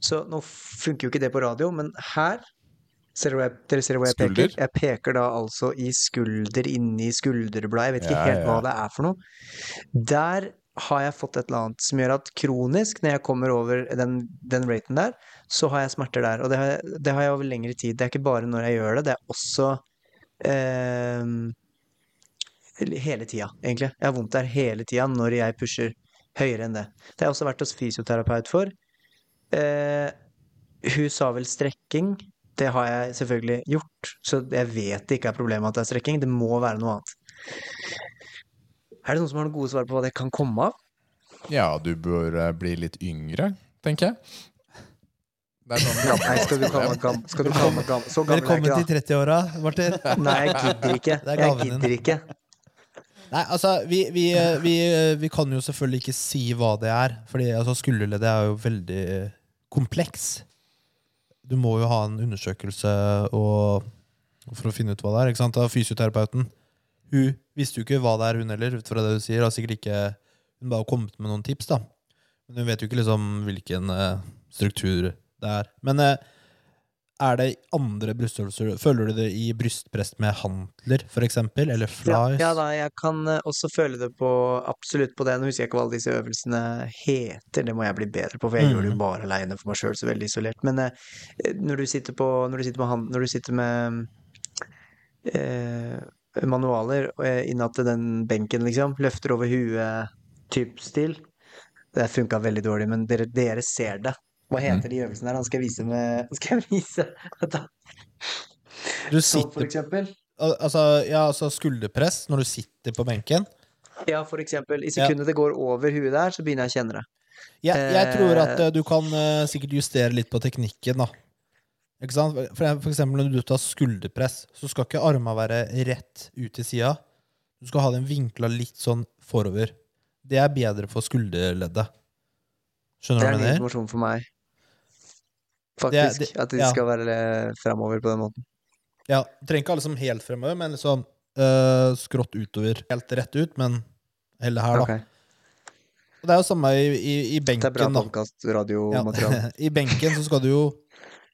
[SPEAKER 4] så nå funker jo ikke det på radio, men her Ser dere hvor jeg, peker? Jeg peker da altså i skulder, inni skulderbladet. Jeg vet ikke
[SPEAKER 2] Ja,
[SPEAKER 4] helt
[SPEAKER 2] ja,
[SPEAKER 4] hva det er for noe. Der har jeg fått et eller annet som gjør at kronisk, når jeg kommer over den, den raten der, så har jeg smerter der. Og det har, jeg- det har jeg over lengre tid. Det er ikke bare når jeg gjør det, det er også eh, hele tida, egentlig. Jeg har vondt der hele tida når jeg pusher høyere enn det. Det har jeg også vært hos fysioterapeut for. Eh, hun sa vel strekking. Det har jeg selvfølgelig gjort, så jeg vet det ikke er problemet at det er strekking. Det må være noe annet. Er det noen som har noen gode svar på hva det kan komme av?
[SPEAKER 2] Ja, du bør eh, bli litt yngre, tenker jeg. Det er sånn gammel
[SPEAKER 4] Nei, skal du kalle meg gammel? Skal du kalle meg gammel? Så gammel jeg
[SPEAKER 1] Velkommen til 30-åra, Martin.
[SPEAKER 4] Nei, jeg gidder ikke. Jeg gidder ikke.
[SPEAKER 1] Nei, altså, vi, vi, eh, vi, eh, vi kan jo selvfølgelig ikke si hva det er. Fordi altså, skulderleddet er jo veldig kompleks. Du må jo ha en undersøkelse og, for å finne ut hva det er. ikke sant? Av Fysioterapeuten Hun visste jo ikke hva det er, hun heller, ut fra det du sier. Har ikke Hun bare har kommet med noen tips, da. Men hun vet jo ikke liksom hvilken eh, struktur det er. Men eh, er det andre brystøvelser Føler du det i brystpress med hantler, f.eks.? Eller
[SPEAKER 4] Ja,
[SPEAKER 1] flies?
[SPEAKER 4] ja da, jeg kan eh, også føle det på absolutt på det. Nå husker jeg ikke hva alle disse øvelsene heter, det må jeg bli bedre på, for jeg gjør det jo
[SPEAKER 1] Mm.
[SPEAKER 4] bare aleine for meg sjøl, så veldig isolert. Men eh, når du sitter på Når du sitter med, hand, når du sitter med eh, manualer eh, innad til den benken, liksom, løfter over huet-type stil Det funka veldig dårlig, men dere, dere ser det. Hva heter de øvelsene der? Han skal vise med Skal jeg vise? Du sitter
[SPEAKER 1] Du
[SPEAKER 4] Sånn, for eksempel.
[SPEAKER 1] Altså, ja, altså skulderpress når du sitter på benken.
[SPEAKER 4] Ja, for eksempel. I
[SPEAKER 1] Ja.
[SPEAKER 4] sekundet det går over huet der, så begynner jeg å kjenne det.
[SPEAKER 1] Jeg, jeg tror at
[SPEAKER 4] Eh.
[SPEAKER 1] eh, du kan eh, sikkert justere litt på teknikken, da. Ikke sant? For, for eksempel når du tar skulderpress, så skal ikke armene være rett ut til sida. Du skal ha den vinkla litt sånn forover. Det er bedre for skulderleddet.
[SPEAKER 4] Det
[SPEAKER 1] Skjønner du
[SPEAKER 4] er
[SPEAKER 1] hva
[SPEAKER 4] ny
[SPEAKER 1] jeg mener?
[SPEAKER 4] informasjon for meg.
[SPEAKER 1] Det
[SPEAKER 4] Faktisk.
[SPEAKER 1] det-
[SPEAKER 4] at de
[SPEAKER 1] ja.
[SPEAKER 4] skal være eh, framover på den måten.
[SPEAKER 1] Ja, Trenger ikke alle som helt fremover, men liksom eh, skrått utover. Helt rett ut, men heller her, da.
[SPEAKER 4] Okay.
[SPEAKER 1] Og det er jo samme i, i, i
[SPEAKER 4] Det er bra podkast, radiomateriale. Ja.
[SPEAKER 1] I benken så skal du jo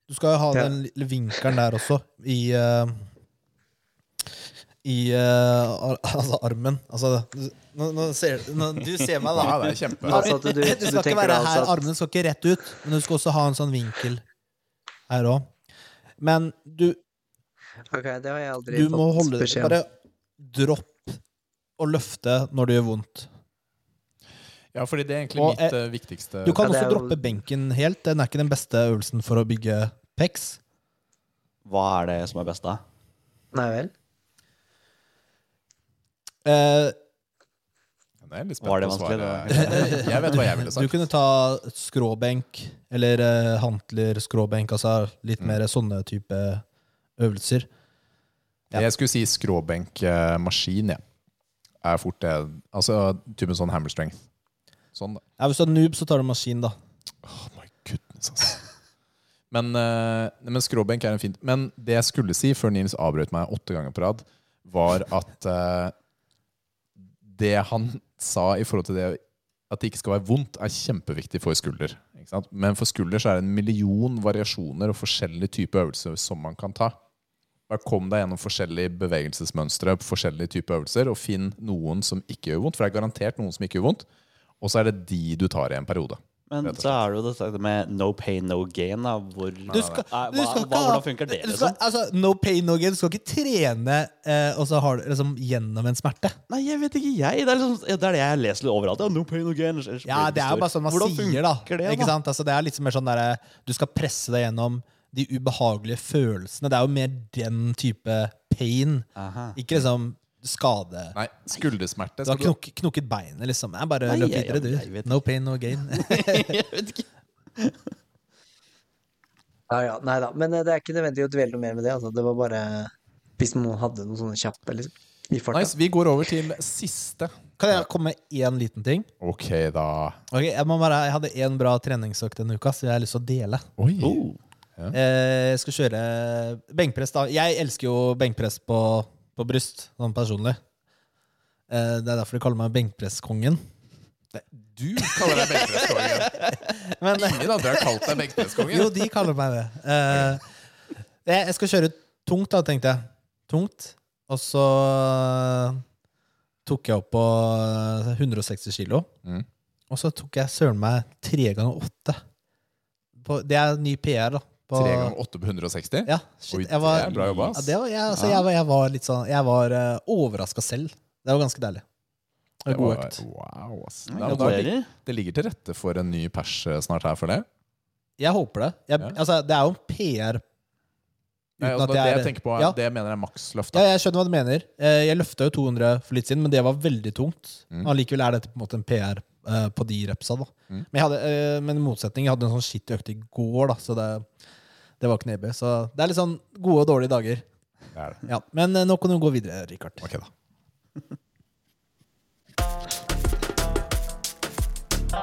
[SPEAKER 1] Du skal jo ha
[SPEAKER 4] Ja.
[SPEAKER 1] den lille vinkelen der også, i eh, I uh, altså armen. Altså nå, nå ser, nå, Du ser meg, da.
[SPEAKER 2] Ja, det er kjempe
[SPEAKER 4] Altså du,
[SPEAKER 1] du,
[SPEAKER 4] du
[SPEAKER 1] skal ikke være
[SPEAKER 4] altså
[SPEAKER 1] her,
[SPEAKER 4] at
[SPEAKER 1] Armen skal ikke rett ut, men du skal også ha en sånn vinkel her òg. Men du,
[SPEAKER 4] Ok, det har jeg aldri
[SPEAKER 1] du må
[SPEAKER 4] fått
[SPEAKER 1] holde
[SPEAKER 4] beskjed om.
[SPEAKER 1] Bare dropp å løfte når det gjør vondt.
[SPEAKER 2] Ja, fordi det er egentlig
[SPEAKER 1] Og,
[SPEAKER 2] mitt eh, viktigste
[SPEAKER 1] Du kan
[SPEAKER 4] Ja,
[SPEAKER 1] også
[SPEAKER 4] er jo-
[SPEAKER 1] droppe benken helt. Den er ikke den beste øvelsen for å bygge pecs.
[SPEAKER 3] Hva er det som er best da?
[SPEAKER 4] Nei vel?
[SPEAKER 1] Eh,
[SPEAKER 2] Det er litt spent
[SPEAKER 3] Var det vanskelig.
[SPEAKER 2] Jeg vet hva jeg ville sagt.
[SPEAKER 1] Du kunne ta skråbenk eller uh, hantler, skråbenk, altså litt
[SPEAKER 2] Mm.
[SPEAKER 1] mer sånne type øvelser. Ja.
[SPEAKER 2] Jeg skulle si skråbenkmaskin, ja. Er fort det. Altså typen sånn hammer strength. Sånn, da.
[SPEAKER 1] Ja, hvis du er noob, så tar du maskin, da.
[SPEAKER 2] Oh my goodness, ass. Men, eh, men skråbenk er en fint Men det jeg skulle si før Nils avbrøt meg åtte ganger på rad, var at uh, det han sa i forhold til det at det ikke skal være vondt, er kjempeviktig for skulder. Men for skulder så er det en million variasjoner og forskjellige typer øvelser som man kan ta. Bare kom deg gjennom forskjellige bevegelsesmønstre, forskjellige typer øvelser, og finn noen som ikke gjør vondt. For det er garantert noen som ikke gjør vondt. Og så er det de du tar i en periode.
[SPEAKER 3] Men så er det jo dette med no pain, no gain. Da, hvor,
[SPEAKER 1] Du skal,
[SPEAKER 3] hva,
[SPEAKER 1] du skal
[SPEAKER 3] hva, hvordan funker det?
[SPEAKER 1] Liksom? skal, altså, No pain, no gain. Du skal ikke trene eh, og så har du liksom gjennom en smerte.
[SPEAKER 3] Nei, jeg vet ikke, jeg. Det er, liksom, det er det jeg leser litt overalt. Ja, no pain, no gain.
[SPEAKER 1] Ja, det er jo bare sånn man
[SPEAKER 3] Hvordan
[SPEAKER 1] sier, da.
[SPEAKER 3] Det,
[SPEAKER 1] ikke
[SPEAKER 3] da?
[SPEAKER 1] sant? Altså, det er litt mer sånn derre Du skal presse deg gjennom de ubehagelige følelsene. Det er jo mer den type pain.
[SPEAKER 3] Aha.
[SPEAKER 1] Ikke liksom skade.
[SPEAKER 2] Nei, skuldersmerte
[SPEAKER 1] Du har knok knokket beinet, liksom. Jeg bare
[SPEAKER 3] Nei,
[SPEAKER 1] løp videre,
[SPEAKER 3] jeg- jeg
[SPEAKER 1] du. No pain, no gain.
[SPEAKER 3] jeg vet ikke.
[SPEAKER 4] Ja ja, nei da. Men eh, det er ikke nødvendig å dvele noe mer med det. Altså. Det var bare hvis noen hadde noen sånne kjappe liksom, i farta.
[SPEAKER 2] Nice, Vi går over til siste.
[SPEAKER 1] Kan jeg komme med én liten ting?
[SPEAKER 2] Ok, da.
[SPEAKER 1] Okay, jeg, må bare, jeg hadde én bra treningsøkt denne uka, så jeg har lyst til å dele.
[SPEAKER 2] Oi.
[SPEAKER 3] Oh.
[SPEAKER 1] Ja. jeg skal kjøre benkpress. da Jeg elsker jo benkpress på, på bryst, sånn personlig. Eh, det er derfor de kaller meg benkpresskongen.
[SPEAKER 2] Du kaller deg benkpresskongen.
[SPEAKER 1] Men
[SPEAKER 2] Ingen andre har kalt deg benkpresskongen.
[SPEAKER 1] jo, de kaller meg det. Eh, jeg skal kjøre tungt, da, tenkte jeg. Tungt. Og så tok jeg opp på 160 kilo.
[SPEAKER 2] Mm.
[SPEAKER 1] Og så tok jeg søren meg tre ganger åtte. Det er ny PR, da. På,
[SPEAKER 2] Tre ganger 8 på 160?
[SPEAKER 1] Ja, shit,
[SPEAKER 2] Oi,
[SPEAKER 1] jeg var,
[SPEAKER 2] det er bra jobba,
[SPEAKER 1] Ja, det var, jeg, altså, jeg, jeg var litt sånn Jeg var uh, overraska selv. Det var ganske deilig. Det var
[SPEAKER 2] Det
[SPEAKER 1] god
[SPEAKER 2] var-
[SPEAKER 1] økt.
[SPEAKER 2] Wow, ass.
[SPEAKER 3] Ja,
[SPEAKER 2] Ja, da,
[SPEAKER 3] det,
[SPEAKER 2] det ligger til rette for en ny pers eh, snart her for det.
[SPEAKER 1] Jeg håper det. Jeg,
[SPEAKER 2] Ja.
[SPEAKER 1] altså, det er jo en PR
[SPEAKER 2] Nei,
[SPEAKER 1] uten
[SPEAKER 2] altså, det
[SPEAKER 1] jeg
[SPEAKER 2] jeg
[SPEAKER 1] er
[SPEAKER 2] tenker på,
[SPEAKER 1] ja.
[SPEAKER 2] det mener jeg er maksløft.
[SPEAKER 1] Ja, jeg skjønner hva du mener. Eh, Jeg løfta jo 200 for litt siden, men det var veldig tungt.
[SPEAKER 2] Mm.
[SPEAKER 1] Allikevel er dette på en måte en PR eh, på de repsa. da
[SPEAKER 2] Mm.
[SPEAKER 1] Men jeg hadde, eh, men i motsetning, jeg hadde en sånn skittig økt i går, da så det, det var knebe, Så det er litt sånn gode og dårlige dager.
[SPEAKER 2] Det er det.
[SPEAKER 1] Ja, men eh, nå kan du gå videre, Richard.
[SPEAKER 2] Ok, da.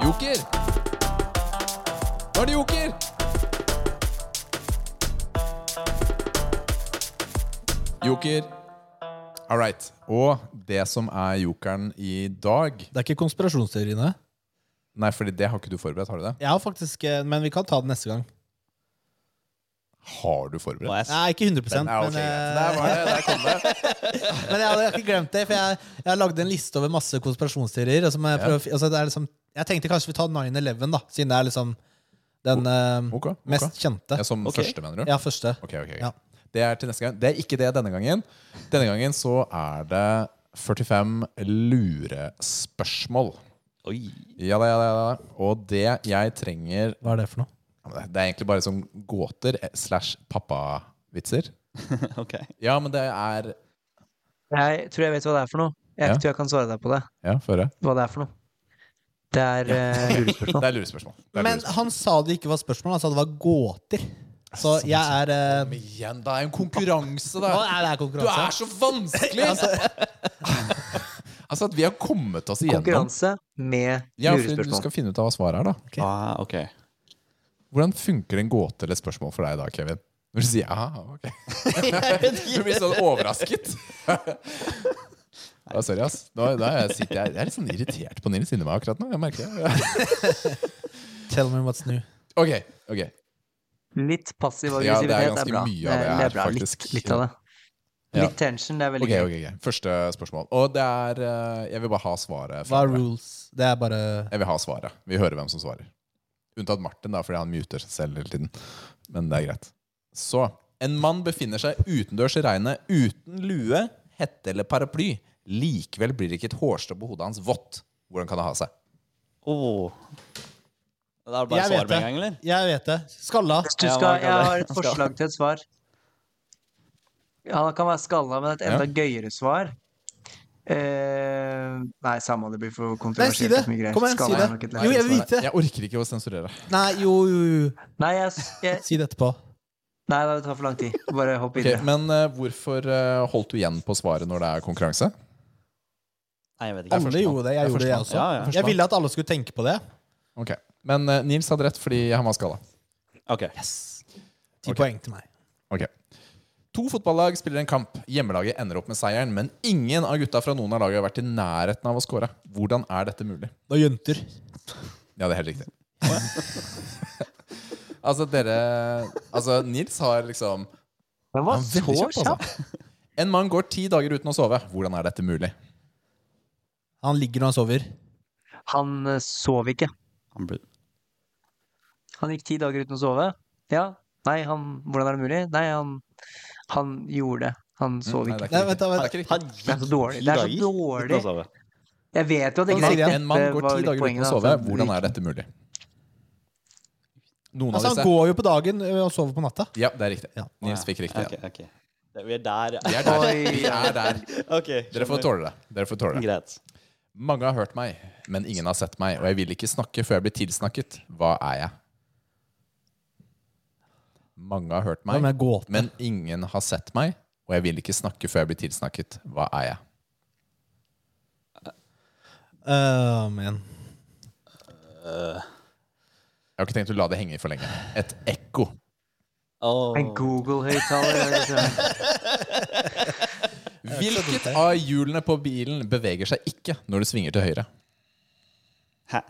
[SPEAKER 2] Joker! Nå er det joker! Joker. All right. Og det som er jokeren i dag
[SPEAKER 1] Det er ikke konspirasjonsteoriene?
[SPEAKER 2] Nei, fordi det har ikke du forberedt, har du det?
[SPEAKER 1] Ja, faktisk, eh, men vi kan ta det neste gang.
[SPEAKER 2] Har du forberedt?
[SPEAKER 1] Nei, ikke 100
[SPEAKER 2] Nei, okay,
[SPEAKER 1] men, eh,
[SPEAKER 2] Der var det. Der kom det.
[SPEAKER 1] men jeg hadde ikke glemt det, for jeg, jeg har lagd en liste over masse konspirasjonsteorier. Altså jeg, prøver, altså det er liksom, jeg tenkte kanskje vi tar 9-11, da, siden det er liksom den eh,
[SPEAKER 2] okay. ok.
[SPEAKER 1] mest kjente.
[SPEAKER 2] Ja, som første, mener du?
[SPEAKER 1] Ja, første.
[SPEAKER 2] Ok, ok, ok.
[SPEAKER 1] Ja.
[SPEAKER 2] Det er til neste gang. Det er ikke det denne gangen. Denne gangen så er det 45 lurespørsmål.
[SPEAKER 3] oi.
[SPEAKER 2] Ja da, ja da, ja da. Og det jeg trenger
[SPEAKER 1] Hva er det for noe?
[SPEAKER 2] Det- er egentlig bare sånn gåter eh, slash pappavitser.
[SPEAKER 3] ok.
[SPEAKER 2] Ja, men det er
[SPEAKER 4] Jeg tror jeg vet hva det er for noe. Jeg
[SPEAKER 2] Ja.
[SPEAKER 4] tror jeg kan svare deg på det.
[SPEAKER 2] Ja, føre.
[SPEAKER 4] Hva det er for noe. Det er eh, lurespørsmål.
[SPEAKER 2] Det er lurespørsmål. Det er
[SPEAKER 1] Men
[SPEAKER 2] lurespørsmål.
[SPEAKER 1] han sa det ikke var spørsmål, han sa det var gåter. Så jeg er
[SPEAKER 2] Men igjen, det er jo en konkurranse,
[SPEAKER 1] Hva er det her
[SPEAKER 2] Du er så vanskelig! altså, at vi har kommet oss igjennom
[SPEAKER 4] Konkurranse med lurespørsmål.
[SPEAKER 2] Ja, for du skal finne ut av hva svaret er, da.
[SPEAKER 3] Ah, ok.
[SPEAKER 2] Hvordan funker en gåte eller et spørsmål for deg da, Kevin? Når du sier ja, ok. du blir sånn overrasket. ja, sorry, ass. Nå, da jeg, sitter jeg, jeg er litt sånn irritert på Nils inni meg akkurat nå. Jeg merker det.
[SPEAKER 1] Tell me what's new.
[SPEAKER 2] Ok, ok.
[SPEAKER 4] Litt passiv
[SPEAKER 2] Ja, det er
[SPEAKER 4] aggressivitet er bra.
[SPEAKER 2] mye av det
[SPEAKER 4] det
[SPEAKER 2] her,
[SPEAKER 4] er bra. Litt,
[SPEAKER 2] faktisk.
[SPEAKER 4] litt av det.
[SPEAKER 2] Ja.
[SPEAKER 4] Litt tension, det er veldig
[SPEAKER 2] Ok,
[SPEAKER 4] okay,
[SPEAKER 2] ok, ok. Første spørsmål. Og det er eh, Jeg vil bare ha svaret.
[SPEAKER 1] Hva er rules? Det er bare
[SPEAKER 2] Jeg vil ha svaret. Vi hører hvem som svarer. Unntatt Martin, da, fordi han muter seg selv hele tiden. Men det er greit. Så En mann befinner seg utendørs i regnet uten lue, hette eller paraply. Likevel blir ikke et hårstrå på hodet hans vått. Hvordan kan det ha seg?
[SPEAKER 3] Oh. Det er bare
[SPEAKER 1] Jeg
[SPEAKER 3] svar
[SPEAKER 1] vet
[SPEAKER 3] med
[SPEAKER 1] det.
[SPEAKER 3] en gang, eller?
[SPEAKER 1] Jeg vet det. Skalla.
[SPEAKER 4] Du skal, jeg har et forslag til et svar. Ja, det kan være skalla, men et enda
[SPEAKER 2] Ja.
[SPEAKER 4] gøyere svar eh, Nei, samme det blir for
[SPEAKER 1] Nei, si det. Kom igjen, si det. Jo, jeg vil vite.
[SPEAKER 2] Jeg orker ikke å sensurere.
[SPEAKER 1] Nei, jo, jo, jo.
[SPEAKER 4] Nei, jeg, jeg,
[SPEAKER 1] Si det etterpå.
[SPEAKER 4] nei, det tar for lang tid. Bare hopp
[SPEAKER 2] inn.
[SPEAKER 4] Okay,
[SPEAKER 2] men uh, hvorfor uh, holdt du igjen på svaret når det er konkurranse?
[SPEAKER 3] Nei, jeg vet ikke.
[SPEAKER 1] Alle gjorde det. Jeg
[SPEAKER 2] Jeg
[SPEAKER 1] gjorde det, igjen også.
[SPEAKER 3] Ja, ja.
[SPEAKER 1] Jeg ville at alle skulle tenke på det.
[SPEAKER 2] Ok, Men uh, Nils hadde rett fordi han var skada.
[SPEAKER 3] Ok.
[SPEAKER 1] Ti
[SPEAKER 2] okay.
[SPEAKER 1] poeng til meg.
[SPEAKER 2] Ok. To fotballag spiller en kamp. Hjemmelaget ender opp med seieren, men ingen av gutta fra noen av lagene har vært i nærheten av å score. Hvordan er dette mulig?
[SPEAKER 1] Da jenter.
[SPEAKER 2] Ja, det er helt riktig. altså, dere Altså, Nils har liksom
[SPEAKER 4] Den var
[SPEAKER 2] han er
[SPEAKER 4] så
[SPEAKER 2] kjapp! altså. En mann går ti dager uten å sove. Hvordan er dette mulig?
[SPEAKER 1] Han ligger når han sover.
[SPEAKER 4] Han eh, sov ikke.
[SPEAKER 3] Han ble...
[SPEAKER 4] Han gikk ti dager uten å sove. Ja. Nei, han Hvordan er det mulig? Nei, han, han gjorde det. Han sov ikke.
[SPEAKER 1] Nei, vent da, vent.
[SPEAKER 3] Han
[SPEAKER 4] Det er så dårlig. Det er så
[SPEAKER 3] dager uten
[SPEAKER 4] dårlig.
[SPEAKER 3] å sove.
[SPEAKER 4] Jeg vet jo at det ikke er
[SPEAKER 1] riktig.
[SPEAKER 2] En mann går ti dager uten å sove. Hvordan er dette mulig? Noen
[SPEAKER 1] Altså,
[SPEAKER 2] av
[SPEAKER 1] han
[SPEAKER 2] disse
[SPEAKER 1] går jo på dagen ø, og sover på natta.
[SPEAKER 2] Ja, det er riktig.
[SPEAKER 1] Ja.
[SPEAKER 2] Nils fikk riktig.
[SPEAKER 3] Ok, ok. Det- Vi er der,
[SPEAKER 2] Vi er der. Vi er der.
[SPEAKER 3] Ok,
[SPEAKER 2] Dere får tåle det. Dere får tåle det.
[SPEAKER 3] Greit.
[SPEAKER 2] Mange har hørt meg, men ingen har sett meg, og jeg vil ikke snakke før jeg blir tilsnakket. Hva er jeg? Mange har hørt meg, men ingen har sett meg, og jeg vil ikke snakke før jeg blir tilsnakket. Hva er jeg?
[SPEAKER 1] Uh, men.
[SPEAKER 2] Jeg har ikke tenkt å la det henge for lenge. Et ekko.
[SPEAKER 3] Oh.
[SPEAKER 4] En Google-høyttaler.
[SPEAKER 2] Hvilket av hjulene på bilen beveger seg ikke når du svinger til høyre?
[SPEAKER 3] Hæ?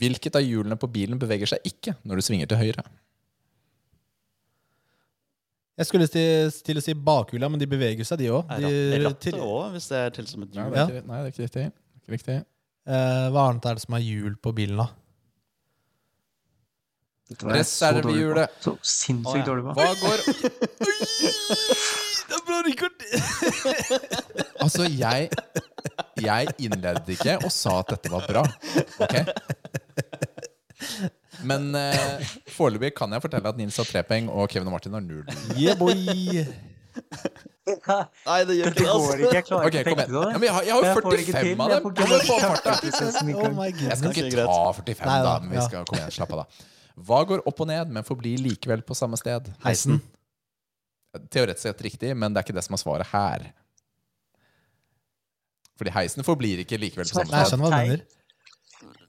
[SPEAKER 2] Hvilket av hjulene på bilen beveger seg ikke når du svinger til høyre?
[SPEAKER 1] Jeg skulle til, til å si bakhjula, men de beveger seg, de òg.
[SPEAKER 3] Er Rattet òg, hvis det er til som et hjul.
[SPEAKER 2] er
[SPEAKER 1] Ja.
[SPEAKER 2] nei, det er ikke riktig. Det er ikke riktig.
[SPEAKER 1] hva annet er det som har hjul på bilen, da?
[SPEAKER 4] Reservehjulet. så. Så sinnssykt dårlig på.
[SPEAKER 2] Hva går
[SPEAKER 1] Det er bra, Rikard!
[SPEAKER 2] Altså, jeg Jeg innledet ikke og sa at dette var bra. Ok? Men eh, foreløpig kan jeg fortelle at Nils har tre poeng, og Kevin og Martin har null.
[SPEAKER 1] Yeah, boy!
[SPEAKER 3] Nei, det gjør ikke det.
[SPEAKER 4] går ikke. Jeg klarer
[SPEAKER 2] Ok,
[SPEAKER 4] ikke å tenke
[SPEAKER 2] igjen.
[SPEAKER 4] på
[SPEAKER 2] Ja, men jeg, har, jeg har jo
[SPEAKER 4] får det ikke
[SPEAKER 2] 45
[SPEAKER 4] til.
[SPEAKER 2] av
[SPEAKER 4] Jeg
[SPEAKER 2] dem!
[SPEAKER 4] ikke-
[SPEAKER 1] Oh
[SPEAKER 2] Jeg skal ikke ta 45,
[SPEAKER 1] Nei,
[SPEAKER 2] da. Men vi skal komme igjen, slapp av, da. Hva går opp og ned, men forblir likevel på samme sted?
[SPEAKER 1] Heisen.
[SPEAKER 2] Teoretisk sett riktig, men det er ikke det som er svaret her. Fordi heisen forblir ikke likevel på samme
[SPEAKER 1] Nei, jeg
[SPEAKER 2] sted.
[SPEAKER 1] skjønner hva du mener.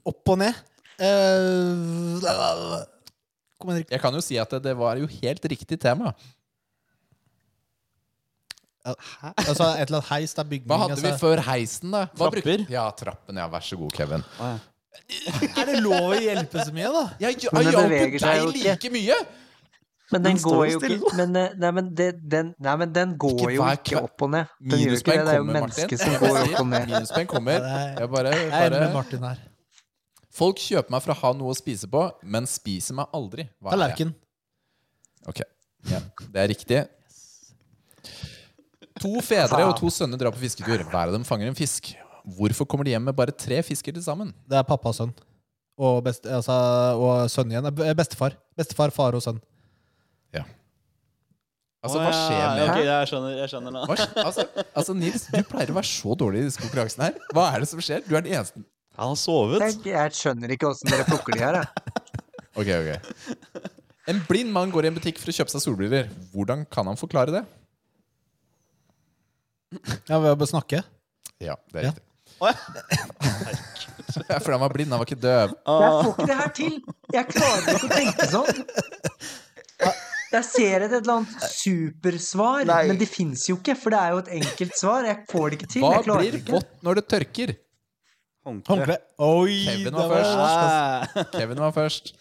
[SPEAKER 1] Opp og ned. Eh, kom Henrik.
[SPEAKER 2] Jeg kan jo si at det, det var jo helt riktig tema.
[SPEAKER 1] Altså et eller annet heis, da. Bygning.
[SPEAKER 2] Hva hadde vi
[SPEAKER 1] altså.
[SPEAKER 2] før heisen, da? Hva bruk-
[SPEAKER 3] Trapper?
[SPEAKER 2] Ja, trappen. Ja, vær så god, Kevin.
[SPEAKER 1] Er det lov å hjelpe så mye, da?
[SPEAKER 2] Jeg
[SPEAKER 4] Men det
[SPEAKER 2] hjalp
[SPEAKER 4] beveger seg
[SPEAKER 2] deg
[SPEAKER 4] jo ikke.
[SPEAKER 2] like mye!
[SPEAKER 4] Men den
[SPEAKER 3] Den står
[SPEAKER 4] går
[SPEAKER 3] jo
[SPEAKER 4] jo
[SPEAKER 3] stille.
[SPEAKER 4] ikke men, eh, Nei, men, det, den, nei, men den går
[SPEAKER 2] Ikke
[SPEAKER 4] jo
[SPEAKER 2] hver
[SPEAKER 4] ikke
[SPEAKER 2] kveld.
[SPEAKER 4] opp og ned. Den gjør jo ikke
[SPEAKER 2] Minuspoeng
[SPEAKER 4] det. Det er jo
[SPEAKER 2] kommer, Martin.
[SPEAKER 4] mennesket som
[SPEAKER 2] Jeg
[SPEAKER 4] går
[SPEAKER 2] bare
[SPEAKER 4] opp og ned.
[SPEAKER 2] Minuspoeng kommer. Jeg bare,
[SPEAKER 1] Jeg er enig med
[SPEAKER 2] bare
[SPEAKER 1] Martin her.
[SPEAKER 2] Folk kjøper meg for å ha noe å spise på, men spiser meg aldri. Hva er jeg?
[SPEAKER 1] Tallerken.
[SPEAKER 2] Ok, ja, Det er riktig. To fedre og to sønner drar på fisketur. Hver av dem fanger en fisk. Hvorfor kommer de hjem med bare tre fisker til sammen?
[SPEAKER 1] Det er pappa og sønn. Og, best, altså, og sønn igjen. er Bestefar. Bestefar, far og sønn. Ja.
[SPEAKER 2] Altså, hva skjer med
[SPEAKER 3] Ok, jeg skjønner, jeg skjønner nå.
[SPEAKER 2] hva, skj- altså, altså, Nils, du pleier å være så dårlig i disse konkurransene her. Hva er det som skjer? Du er den eneste
[SPEAKER 3] Han har sovet.
[SPEAKER 4] Jeg, jeg skjønner ikke åssen dere plukker de her. Jeg.
[SPEAKER 2] Ok, ok. En blind mann går i en butikk for å kjøpe seg solbriller. Hvordan kan han forklare det?
[SPEAKER 1] Ja, ved å bare snakke.
[SPEAKER 2] Ja, det er
[SPEAKER 1] Ja.
[SPEAKER 2] riktig.
[SPEAKER 3] Ja.
[SPEAKER 2] For han var blind, han var ikke døv.
[SPEAKER 4] jeg får ikke det her til! Jeg klarer ikke å tenke sånn. Jeg ser et eller annet supersvar,
[SPEAKER 3] Nei.
[SPEAKER 4] men det fins jo ikke. For det er jo et enkelt svar. Jeg får det ikke til.
[SPEAKER 2] Hva
[SPEAKER 4] Jeg
[SPEAKER 2] blir vått når det tørker?
[SPEAKER 1] Håndkle. Oi!
[SPEAKER 2] Kevin
[SPEAKER 1] var,
[SPEAKER 2] var først. Kevin var først.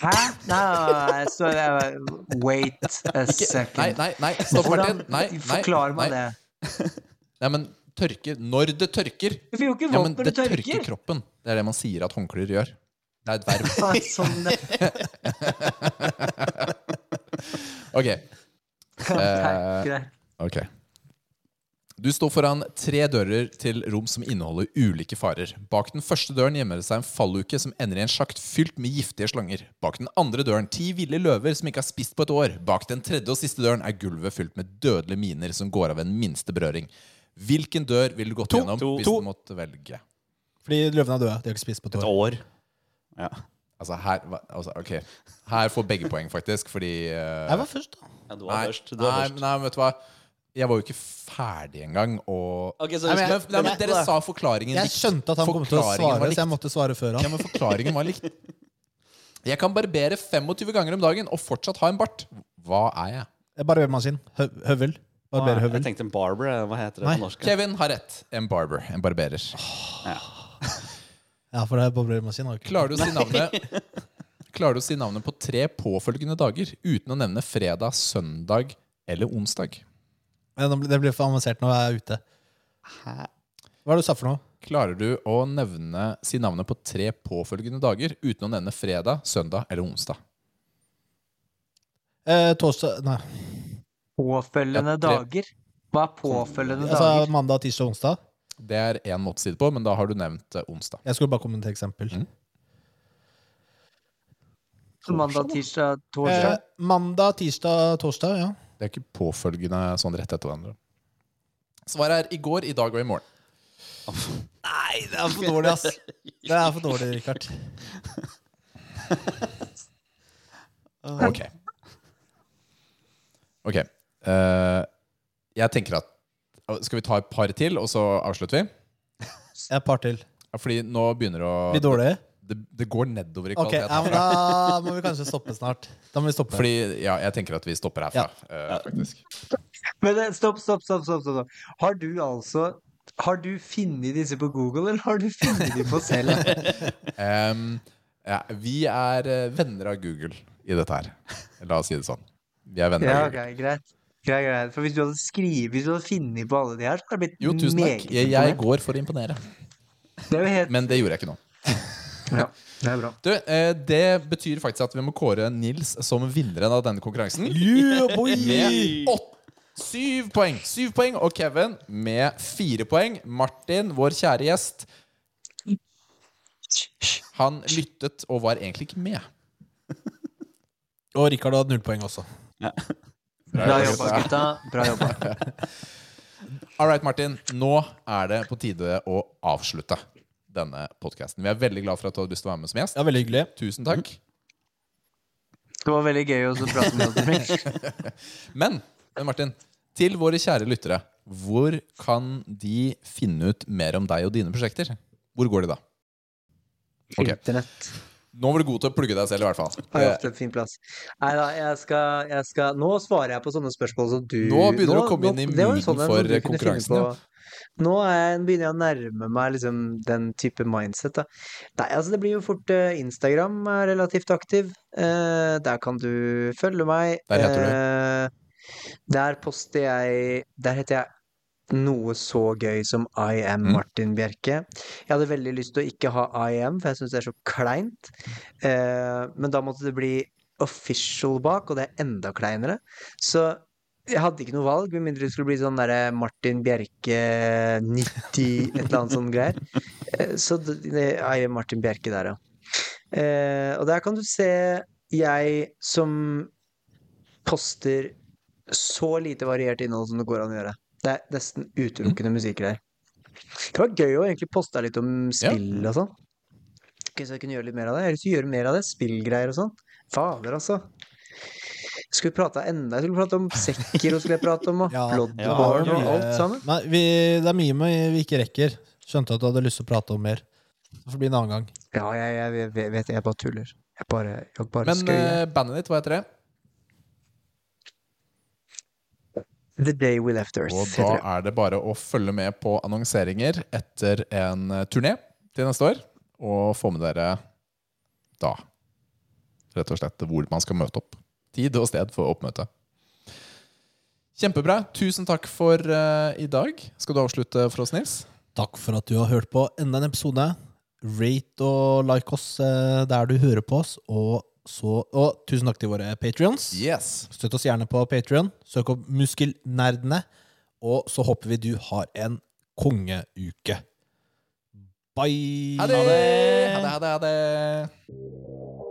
[SPEAKER 4] Hæ? Nei, nei, nei, så jeg, Wait a second.
[SPEAKER 2] nei, nei, stopp, Martin. Nei, nei,
[SPEAKER 4] Forklar meg det.
[SPEAKER 2] Nei, men tørke Når det tørker.
[SPEAKER 4] Det får jo ikke
[SPEAKER 2] Ja,
[SPEAKER 4] vått
[SPEAKER 2] men
[SPEAKER 4] når
[SPEAKER 2] det
[SPEAKER 4] det
[SPEAKER 2] tørker
[SPEAKER 4] tørker.
[SPEAKER 2] kroppen. Det er det man sier at håndklær gjør. Det er et verv.
[SPEAKER 4] Nei, Sånn,
[SPEAKER 2] Ok.
[SPEAKER 4] Greit.
[SPEAKER 2] ok Du står foran tre dører til rom som inneholder ulike farer. Bak den første døren gjemmer det seg en falluke som ender i en sjakt fylt med giftige slanger. Bak den andre døren ti ville løver som ikke har spist på et år. Bak den tredje og siste døren er gulvet fylt med dødelige miner som går av ved den minste berøring. Hvilken dør ville du gått
[SPEAKER 1] To.
[SPEAKER 2] gjennom
[SPEAKER 3] To.
[SPEAKER 2] hvis
[SPEAKER 1] To.
[SPEAKER 2] du måtte velge?
[SPEAKER 1] Fordi løvene er døde. De har ikke spist på et
[SPEAKER 3] Et
[SPEAKER 1] år.
[SPEAKER 3] år. Ja.
[SPEAKER 2] Altså, her, altså, ok Her får begge poeng, faktisk, fordi uh...
[SPEAKER 1] Jeg var først, da.
[SPEAKER 3] ja du var
[SPEAKER 2] Nei,
[SPEAKER 3] først. Du var
[SPEAKER 2] nei,
[SPEAKER 3] først.
[SPEAKER 2] nei, men vet du hva? Jeg var jo ikke ferdig engang, og
[SPEAKER 3] Okay, så
[SPEAKER 1] Nei, men
[SPEAKER 2] nei, men Dere sa forklaringen
[SPEAKER 1] Jeg skjønte at han kom til å svare, så jeg måtte svare før
[SPEAKER 2] Ja, men forklaringen var likt. Jeg kan barbere 25 ganger om dagen og fortsatt ha en bart. Hva er jeg?
[SPEAKER 1] Barbermaskin. Hø høvel.
[SPEAKER 3] Jeg tenkte en barber. eh, Hva heter det
[SPEAKER 1] Nei.
[SPEAKER 3] på norsk?
[SPEAKER 2] Kevin har rett. En barber. En barberer.
[SPEAKER 1] Ja, for det er barbermaskin. har.
[SPEAKER 2] Klarer du å si navnet Klarer du å si navnet på tre påfølgende dager uten å nevne fredag, søndag eller onsdag?
[SPEAKER 1] Det blir for avansert når jeg er ute.
[SPEAKER 3] Hæ?
[SPEAKER 1] Hva er det du sa for noe?
[SPEAKER 2] Klarer du å nevne, si navnet på tre påfølgende dager uten å nevne fredag, søndag eller onsdag?
[SPEAKER 1] Eh, torsdag Nei.
[SPEAKER 4] Påfølgende
[SPEAKER 2] Ja,
[SPEAKER 4] dager? Hva er påfølgende
[SPEAKER 1] Altså
[SPEAKER 4] dager?
[SPEAKER 1] mandag, tirsdag, onsdag.
[SPEAKER 2] Det er én måte å si det på, men da har du nevnt eh, onsdag.
[SPEAKER 1] Jeg skulle bare komme med et eksempel.
[SPEAKER 2] Mm.
[SPEAKER 4] Mandag, tirsdag,
[SPEAKER 1] Eh,
[SPEAKER 4] torsdag?
[SPEAKER 1] mandag, tirsdag, torsdag. Ja.
[SPEAKER 2] Det er ikke påfølgende sånn rett etter hverandre. Svaret er i går, i dag og i morgen.
[SPEAKER 1] Nei, det er for dårlig, ass. Det er for dårlig, Richard.
[SPEAKER 2] Ok. Ok. Eh, jeg tenker at Skal vi ta et par til, og så avslutter vi?
[SPEAKER 1] Et par til.
[SPEAKER 2] Ja, fordi nå begynner det å
[SPEAKER 1] Blir dårlig?
[SPEAKER 2] Det, det går nedover i
[SPEAKER 1] Ok,
[SPEAKER 2] Okay,
[SPEAKER 1] ja, men Da må vi kanskje stoppe snart. Da må vi stoppe.
[SPEAKER 2] Fordi, ja, jeg tenker at vi stopper herfra, ja. faktisk.
[SPEAKER 4] Men stopp, stopp, stopp, stopp, stopp. Har du altså Har du funnet disse på Google, eller har du funnet dem på selv?
[SPEAKER 2] um, ja, vi er eh, venner av Google i dette her. La oss si det sånn. Vi er venner
[SPEAKER 4] Ja,
[SPEAKER 2] av Google.
[SPEAKER 4] Okay, greit. Greit, greit. For hvis du hadde skrevet Hvis du hadde funnet på alle de her, så hadde det blitt
[SPEAKER 2] Jo, tusen
[SPEAKER 4] meget
[SPEAKER 2] takk. Jeg, jeg går for å imponere.
[SPEAKER 4] Det er helt
[SPEAKER 2] Men det gjorde jeg ikke nå.
[SPEAKER 4] Ja, det er bra.
[SPEAKER 2] Du, eh, det betyr faktisk at vi må kåre Nils som vinneren av denne konkurransen.
[SPEAKER 1] Yeah, boy!
[SPEAKER 2] Med åtte, syv poeng. Syv poeng. Og Kevin med fire poeng. Martin, vår kjære gjest, han lyttet og var egentlig ikke med.
[SPEAKER 1] Og Rikard hadde null poeng også.
[SPEAKER 4] Bra jobba, gutta. Bra jobba.
[SPEAKER 2] All right, Martin. Nå er det på tide å avslutte denne podkasten. Vi er veldig glad for at du hadde lyst til å være med som gjest.
[SPEAKER 1] Ja, Veldig hyggelig.
[SPEAKER 2] Tusen takk.
[SPEAKER 4] Det var veldig gøy å prate med deg.
[SPEAKER 2] Men, men Martin, til våre kjære lyttere, hvor kan de finne ut mer om deg og dine prosjekter? Hvor går de da? Okay.
[SPEAKER 4] Internett.
[SPEAKER 2] Nå var du god til å plugge deg selv, i hvert fall.
[SPEAKER 4] Har jeg en fin plass. Nei da, jeg skal, jeg skal Nå svarer jeg på sånne spørsmål som du
[SPEAKER 2] Nå begynner du å komme inn i
[SPEAKER 4] det var jo
[SPEAKER 2] mooden
[SPEAKER 4] en
[SPEAKER 2] for konkurransen, ja.
[SPEAKER 4] Nå er jeg, begynner jeg å nærme meg liksom den type mindset. Da. Nei, altså det blir jo fort eh, Instagram er relativt aktiv. Eh, der kan du følge meg.
[SPEAKER 2] Der heter du?
[SPEAKER 4] Eh, der poster jeg Der heter jeg noe så gøy som I am
[SPEAKER 2] Mm.
[SPEAKER 4] Martin Bjerke. Jeg hadde veldig lyst til å ikke ha I am, for jeg syns det er så kleint. Eh, men da måtte det bli official bak, og det er enda kleinere. Så jeg hadde ikke noe valg, med mindre det skulle bli sånn derre Martin Bjerke 90 et eller annet sånn greier. Eh, Så det, er Martin Bjerke der, ja. Eh, og der kan du se jeg som poster så lite variert innhold som det går an å gjøre. Det er nesten utelukkende musikkgreier. Det var gøy å egentlig poste litt om spill og sånn. Kanskje jeg kunne gjøre litt mer av det? Jeg har lyst til å gjøre mer av det. Spillgreier og sånn. Fader, altså. Skulle vi prate enda Jeg skulle prate om Sekiro, skulle jeg prate om, og
[SPEAKER 1] Ja,
[SPEAKER 4] og
[SPEAKER 1] er
[SPEAKER 4] alt sammen.
[SPEAKER 1] Nei, vi, det er mye vi vi ikke rekker. Skjønte at du hadde lyst til å prate om mer. Det får bli en annen gang.
[SPEAKER 4] Ja, jeg, jeg, jeg vet jeg bare tuller. Jeg bare, jeg bare
[SPEAKER 2] Men
[SPEAKER 4] skøyer.
[SPEAKER 2] eh, bandet ditt, hva heter det?
[SPEAKER 4] The Day We Left Earth,
[SPEAKER 2] Og da er det bare å følge med på annonseringer etter en eh, turné til neste år. Og få med dere da rett og slett hvor man skal møte opp. Tid og sted for oppmøte. Kjempebra. Tusen takk for uh, i dag. Skal du avslutte for oss, Nils?
[SPEAKER 1] Takk for at du har hørt på enda en episode. Rate og like oss uh, der du hører på oss. Og, så, og tusen takk til våre patrions.
[SPEAKER 2] Yes.
[SPEAKER 1] Støtt oss gjerne på Patrion. Søk opp Muskelnerdene. Og så håper vi du har en kongeuke. Bye!
[SPEAKER 2] Ha det! Ha det, ha det, ha det.